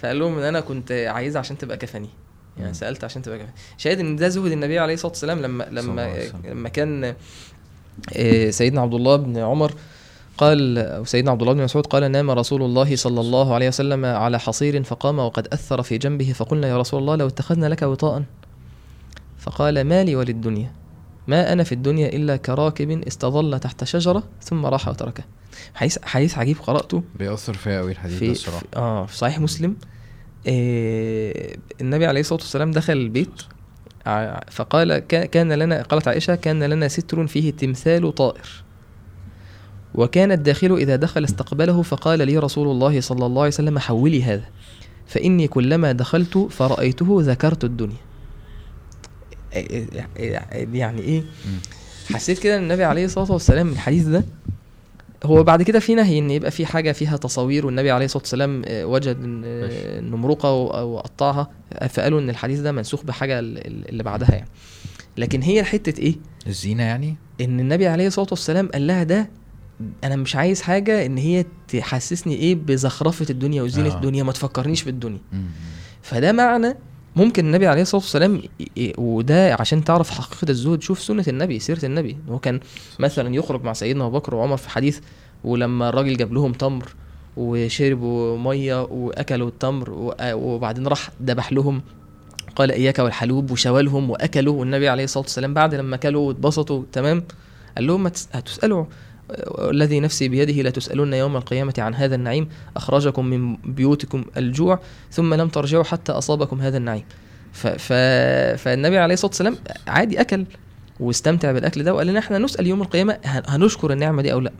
فقال لهم إن أنا كنت عايزها عشان تبقى كفني يعني مم. سألت عشان تبقى كفني شاهد إن ده زهد النبي عليه الصلاة والسلام لما لما. لما كان آه، سيدنا عبد الله بن عمر قال سيدنا عبد الله بن مسعود قال نام رسول الله صلى الله عليه وسلم على حصير فقام وقد أثر في جنبه فقلنا يا رسول الله لو اتخذنا لك وطاء فقال ما لي وللدنيا ما أنا في الدنيا إلا كراكب استظل تحت شجرة ثم راح وتركه. حديث حديث عجيب قرأته. بيأثر فيا قوي الحديث ده في, الصراحة. في آه في صحيح مسلم. آه النبي عليه الصلاة والسلام دخل البيت ع- فقال كا- كان لنا قالت عائشة كان لنا ستر فيه تمثال طائر وكان الداخل إذا دخل استقبله فقال لي رسول الله صلى الله عليه وسلم حولي هذا فإني كلما دخلت فرأيته ذكرت الدنيا آه، آه، آه، يعني إيه. حسيت كده إن النبي عليه الصلاة والسلام من الحديث ده هو بعد كده في نهي إن يبقى في حاجة فيها تصاوير والنبي عليه الصلاة والسلام آه، وجد إن آه، وقطعها فقالوا إن الحديث ده منسوخ بحاجة ال- اللي بعدها يعني لكن هي حتة إيه الزينة يعني إن النبي عليه الصلاة والسلام قال لها ده أنا مش عايز حاجة إن هي تحسسني إيه بزخرفة الدنيا وزينة آه. الدنيا ما تفكرنيش بالدنيا. فده معنى ممكن النبي عليه الصلاة والسلام وده عشان تعرف حقيقة الزهد. شوف سنة النبي سيرة النبي. هو كان مثلا يخرج مع سيدنا أبو بكر وعمر في حديث ولما الراجل جاب لهم تمر وشربوا مية وأكلوا التمر وأ- وبعدين راح ذبح لهم. قال إياك والحلوب وشوالهم وأكلوا. والنبي عليه الصلاة والسلام بعد لما أكلوا واتبسطوا تمام؟ قال لهم هتسألوا الذي نفسي بيده لا تسالون يوم القيامة عن هذا النعيم أخرجكم من بيوتكم الجوع ثم لم ترجعوا حتى أصابكم هذا النعيم. ف... ف... فالنبي عليه الصلاة والسلام عادي أكل واستمتع بالأكل ده وقال لنا إحنا نسأل يوم القيامة هن- هنشكر النعمة دي أو لا.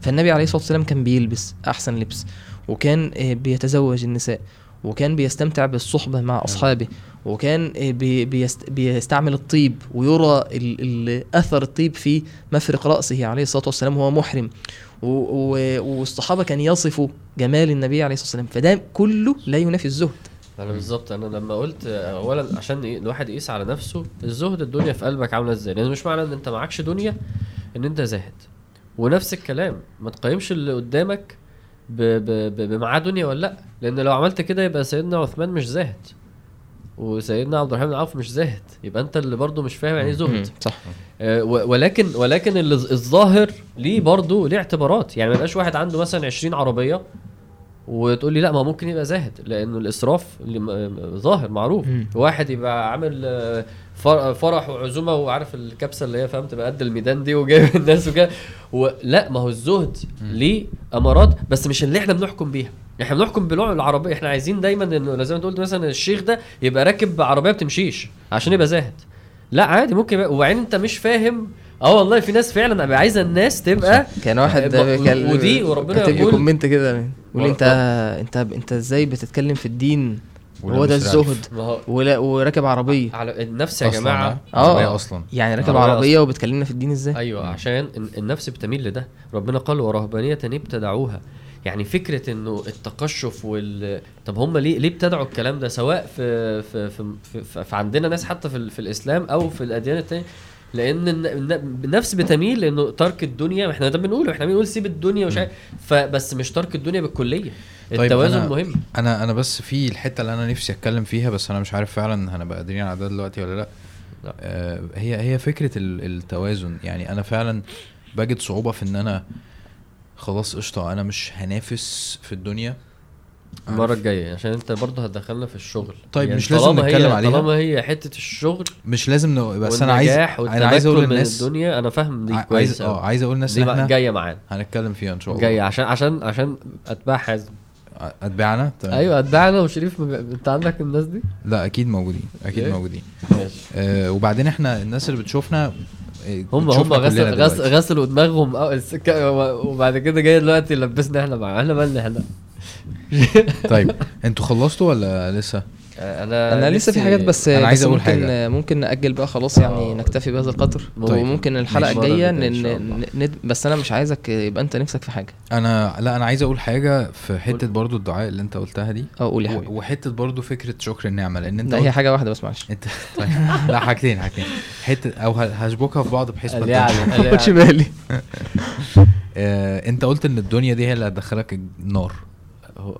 فالنبي عليه الصلاة والسلام كان بيلبس أحسن لبس وكان آه، بيتزوج النساء. وكان بيستمتع بالصحبة مع أصحابه وكان بي بيست بيستعمل الطيب ويرى ال ال أثر الطيب في مفرق رأسه عليه الصلاة والسلام وهو محرم. والصحابة كان يصفوا جمال النبي عليه الصلاة والسلام فده كله لا ينافي الزهد. أنا بالظبط. أنا لما قلت اولا عشان الواحد يقيس على نفسه الزهد الدنيا في قلبك عاملة إزاي؟ لأن مش معنى إن أنت معكش دنيا إن أنت زاهد. ونفس الكلام ما تقيمش اللي قدامك بمعاه دنيا ولا لأ. لأن لو عملت كده يبقى سيدنا عثمان مش زاهد. وسيدنا عبد الرحمن بن عوف مش زاهد. يبقى أنت اللي برضه مش فاهم يعني إيه زهد. صح. آه، ولكن ولكن الظاهر ليه برضه ليه اعتبارات. يعني ما يبقاش واحد عنده مثلا 20 عربية وتقول لي لا ما ممكن يبقى زاهد. لأنه الإسراف ظاهر معروف. واحد يبقى عامل آه، فرح وعزومة وعارف الكبسة اللي هي فاهم تبقى قد الميدان دي وجايب الناس وكده. لا ما هو الزهد ليه امارات بس مش اللي إحنا بنحكم بيها. إحنا بنحكم بنوع العربية. إحنا عايزين دايما إنه زي ما أنت قلت مثلا الشيخ ده يبقى راكب عربية بتمشيش عشان يبقى زاهد. لا عادي ممكن يبقى وبعدين أنت مش فاهم. آه والله في ناس فعلا عايزة الناس تبقى كان واحد ودي وربنا يقول- كومنت كده. يقول ور- أنت أنت أنت إزاي بتتكلم في الدين هو ده. الزهد. ولا وراكب عربية. على النفس يا جماعة. آه. أصلا. يعني راكب عربية وبتكلمنا في الدين إزاي؟ أيوه عشان ال- النفس بتميل لده. ربنا قال ورهبانية ابتدعوها. يعني فكرة إنه التقشف وال طب هم ليه ليه ابتدعوا الكلام ده؟ سواء في في في, في, في, في عندنا ناس حتى في, في الإسلام أو في الأديان التانية. لأن الن- الن- النفس بتميل لإنه ترك الدنيا. إحنا ده بنقوله. إحنا بنقول سيب الدنيا ومش عارف. فبس مش ترك الدنيا بالكلية. طيب التوازن أنا- مهم. أنا أنا بس في الحتة اللي أنا نفسي أتكلم فيها بس أنا مش عارف فعلا هنبقى قادرين على ده دلوقتي ولا لأ. لا. آه هي هي فكرة ال- التوازن. يعني أنا فعلا بجد صعوبة في إن أنا خلاص قشطة أنا مش هنافس في الدنيا. المرة الجاية عشان أنت برضه هتدخلنا في الشغل. طيب يعني مش لازم نتكلم هي عليها. طالما هي حتة الشغل مش لازم ن... بس أنا عايز أنا عايز أقول للناس الدنيا أنا فاهم دي ع- عايز كويس آه. عايز أقول للناس دي إحنا جاية معانا. هنتكلم فيها إن شاء الله. جاية عشان عشان عشان أتباع حازم. اتباعنا تمام. أيوه اتباعنا وشريف ما بي- أنت عندك الناس دي لا أكيد موجودين أكيد إيه؟ موجودين آه وبعدين إحنا الناس اللي بتشوفنا آه، هم هم غسل غسل. غسلوا دماغهم وبعد كده جاي دلوقتي لبسنا إحنا معاه إحنا مالنا إحنا طيب أنتوا خلصتوا ولا لسه؟ أنا أنا لسه في حاجات بس أنا عايز بس أقول ممكن حاجة. ممكن نأجل بقى خلاص يعني آه. نكتفي بهذا القدر طيب. وممكن الحلقة. الجاية ند... بس أنا مش عايزك يبقى أنت نفسك في حاجة أنا لا أنا عايز أقول حاجة في حتة. برضو الدعاء اللي أنت قلتها دي آه قول يا و- حبيبي وحتة برضو فكرة شكر النعمة لأن أنت لا قلت- هي حاجة واحدة بس معلش انت طيب لا حاجتين حاجتين حتة أو هشبكها في بعض بحيث ما قال تضيعش. قال ما خدش يعني. بالي آه أنت قلت إن الدنيا دي هي اللي هتدخلك النار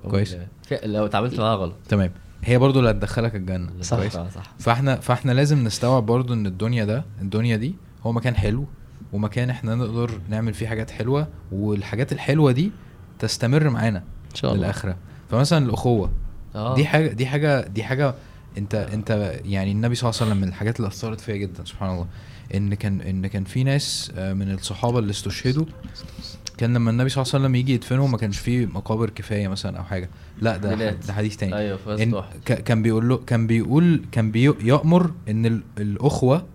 كويس. لو اتعاملت معاها غلط تمام هي برضو اللي هتدخلك الجنة. صح. كويس؟ صح فاحنا فاحنا لازم نستوعب برضو إن الدنيا ده الدنيا دي هو مكان حلو ومكان إحنا نقدر نعمل فيه حاجات حلوة والحاجات الحلوة دي تستمر معانا إن شاء الله. للآخرة. فمثلا الأخوة. آه. دي حاجة دي حاجة دي حاجة أنت أنت يعني النبي صلى الله عليه وسلم من الحاجات اللي أثرت فيا جدا سبحان الله. إن كان إن كان في ناس آه، من الصحابة اللي استشهدوا كان لما النبي صلى الله عليه وسلم يجي يدفنهم ما كانش فيه مقابر كفاية مثلا أو حاجة. لا ده ده حديث تاني. أيوه إن كان بيقول له كان بيقول كان بيأمر إن ال- الأخوة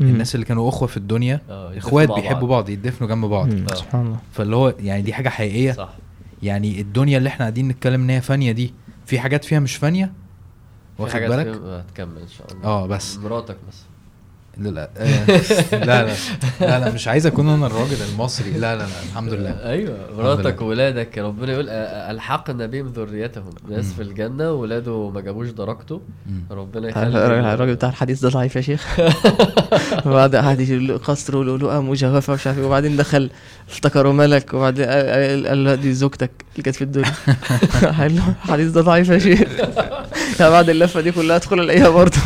مم. الناس اللي كانوا أخوة في الدنيا يتفقوا إخوات بيحبوا بعض يدفنوا جنب بعض. آه. سبحان الله. فاللي هو يعني دي حاجة حقيقية. صح. يعني الدنيا اللي إحنا قاعدين نتكلم إن هي فانية دي في حاجات فيها مش فانية؟ واخد بالك؟ هتكمل إن شاء الله. آه بس. مراتك بس لا لا. لا لا. لا لا مش عايز أكون أنا الراجل المصري. لا لا لا. الحمد لله. أيوه. مراتك. وولادك ربنا يقول ألحقنا بهم ذريتهم. ناس. في الجنة ولاده ما جابوش درجته. ربنا يخلي الراجل بتاع الحديث ده ضعيف يا شيخ. وبعد قعد يقول له قصر ولؤلؤة مجوفة ومش عارف إيه وبعدين دخل افتكروا ملك وبعدين قال- له دي زوجتك اللي كانت في الدنيا. قال له الحديث ده ضعيف يا شيخ. بعد اللفة دي كلها ادخل الاقيها برضه.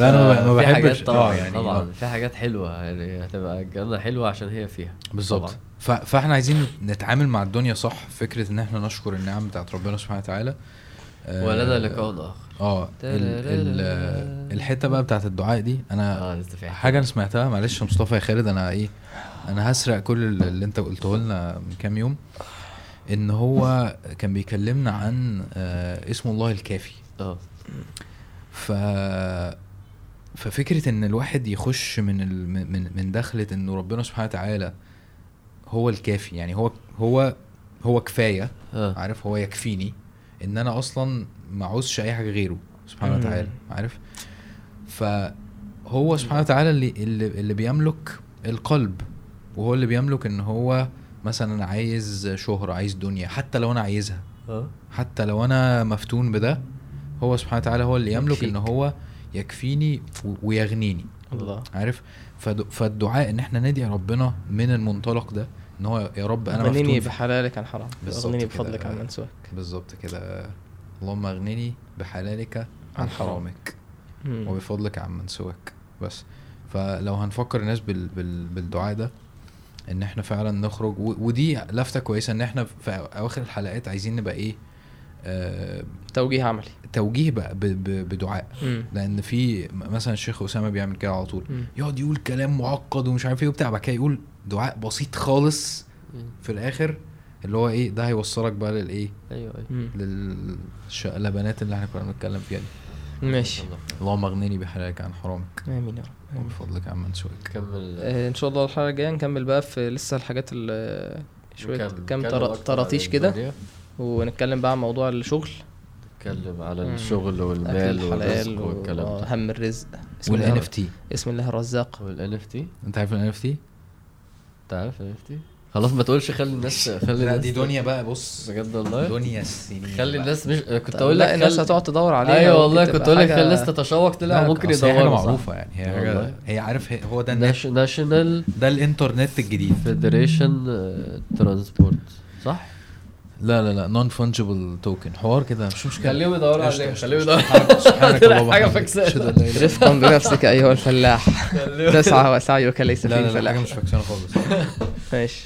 لا أنا ما- بحبش طبعا آه يعني طبعا. آه. في حاجات حلوة يعني هتبقى الجنه حلوة عشان هي فيها. بالظبط. فاحنا عايزين نتعامل مع الدنيا صح فكرة إن إحنا نشكر النعم بتاعت ربنا سبحانه وتعالى. آه، ولنا لقاء آخر. آه ال ال الحتة بقى بتاعت الدعاء دي أنا في حاجة. أنا سمعتها معلش مصطفى يا خالد أنا إيه أنا هسرق كل ال- اللي أنت قلته لنا من كام يوم. إن هو كان بيكلمنا عن آه اسم الله الكافي. آه. ف ففكرة إن الواحد يخش من ال... من من دخلة إنه ربنا سبحانه وتعالى هو الكافي. يعني هو هو هو كفاية. آه. عارف؟ هو يكفيني إن أنا أصلا ما عاوزش أي حاجة غيره. سبحانه. وتعالى. عارف؟ فهو سبحانه وتعالى اللي اللي, اللي بيملك القلب. وهو اللي بيملك إن هو مثلا أنا عايز شهرة عايز دنيا حتى لو أنا عايزها. آه. حتى لو أنا مفتون بده هو سبحانه وتعالى هو اللي يملك إن. هو يكفيني ويغنيني. الله. عارف؟ فالدعاء إن إحنا ندعي ربنا من المنطلق ده إن هو يا رب أنا في- بحلالك عن حرام. كده. بفضلك عن من سواك بالظبط كده. اللهم اغنني بحلالك عن عن حرام. حرامك. مم. وبفضلك عن من سواك بس. فلو هنفكر الناس بال بال بالدعاء ده إن إحنا فعلا نخرج ودي لفتة كويسة إن إحنا في أواخر الحلقات عايزين نبقى إيه؟ توجيه عملي. توجيه بقى ب ب بدعاء. مم. لأن في م- مثلا الشيخ أسامة بيعمل كده على طول. يقعد يقول كلام معقد ومش عارف إيه وبتاع بعد كده يقول دعاء بسيط خالص. في الآخر اللي هو إيه ده هيوصلك بقى للإيه؟ أيوه أيوه. مم. للشقلبانات اللي إحنا كنا بنتكلم فيها دي. ماشي. اللهم أغنني بحلالك عن حرامك. آمين يا رب. وبفضلك عن من سواك كمل. آه، إن شاء الله الحلقة الجاية نكمل بقى في لسه الحاجات ال شوية كام طراطيش كده. الدنيا. ونتكلم بقى عن موضوع الشغل نتكلم على مم. الشغل والمال والرزق والكلام ده وهم الرزق وال NFT بسم الله الرزاق وال NFT أنت عارف ال NFT؟ أنت عارف N F T خلاص ما تقولش خلي الناس خلي لا الناس دي دنيا بقى بص بجد والله دنيا السنين خلي. الناس مش كنت طب أقول لك لا الناس هتقعد تدور عليها أيوه والله كنت أقول لك حاجة- خلي الناس تتشوق تلاقي لا، ممكن حاجة يدوروا صح؟ معروفة يعني هي حاجة والله. هي عارف هي- هو ده national ده الإنترنت الجديد federation transport صح؟ لا لا لا non-fungible token حوار كده مش مشكلة. خليهم يدوروا عليه خليهم. يدوروا سبحانك اللهم إله إلا رفقا بنفسك أيها الفلاح. تسعى وسعيك ليس لا فيه لا لا فلاح. حاجة مش فاكسانه خالص. ماشي.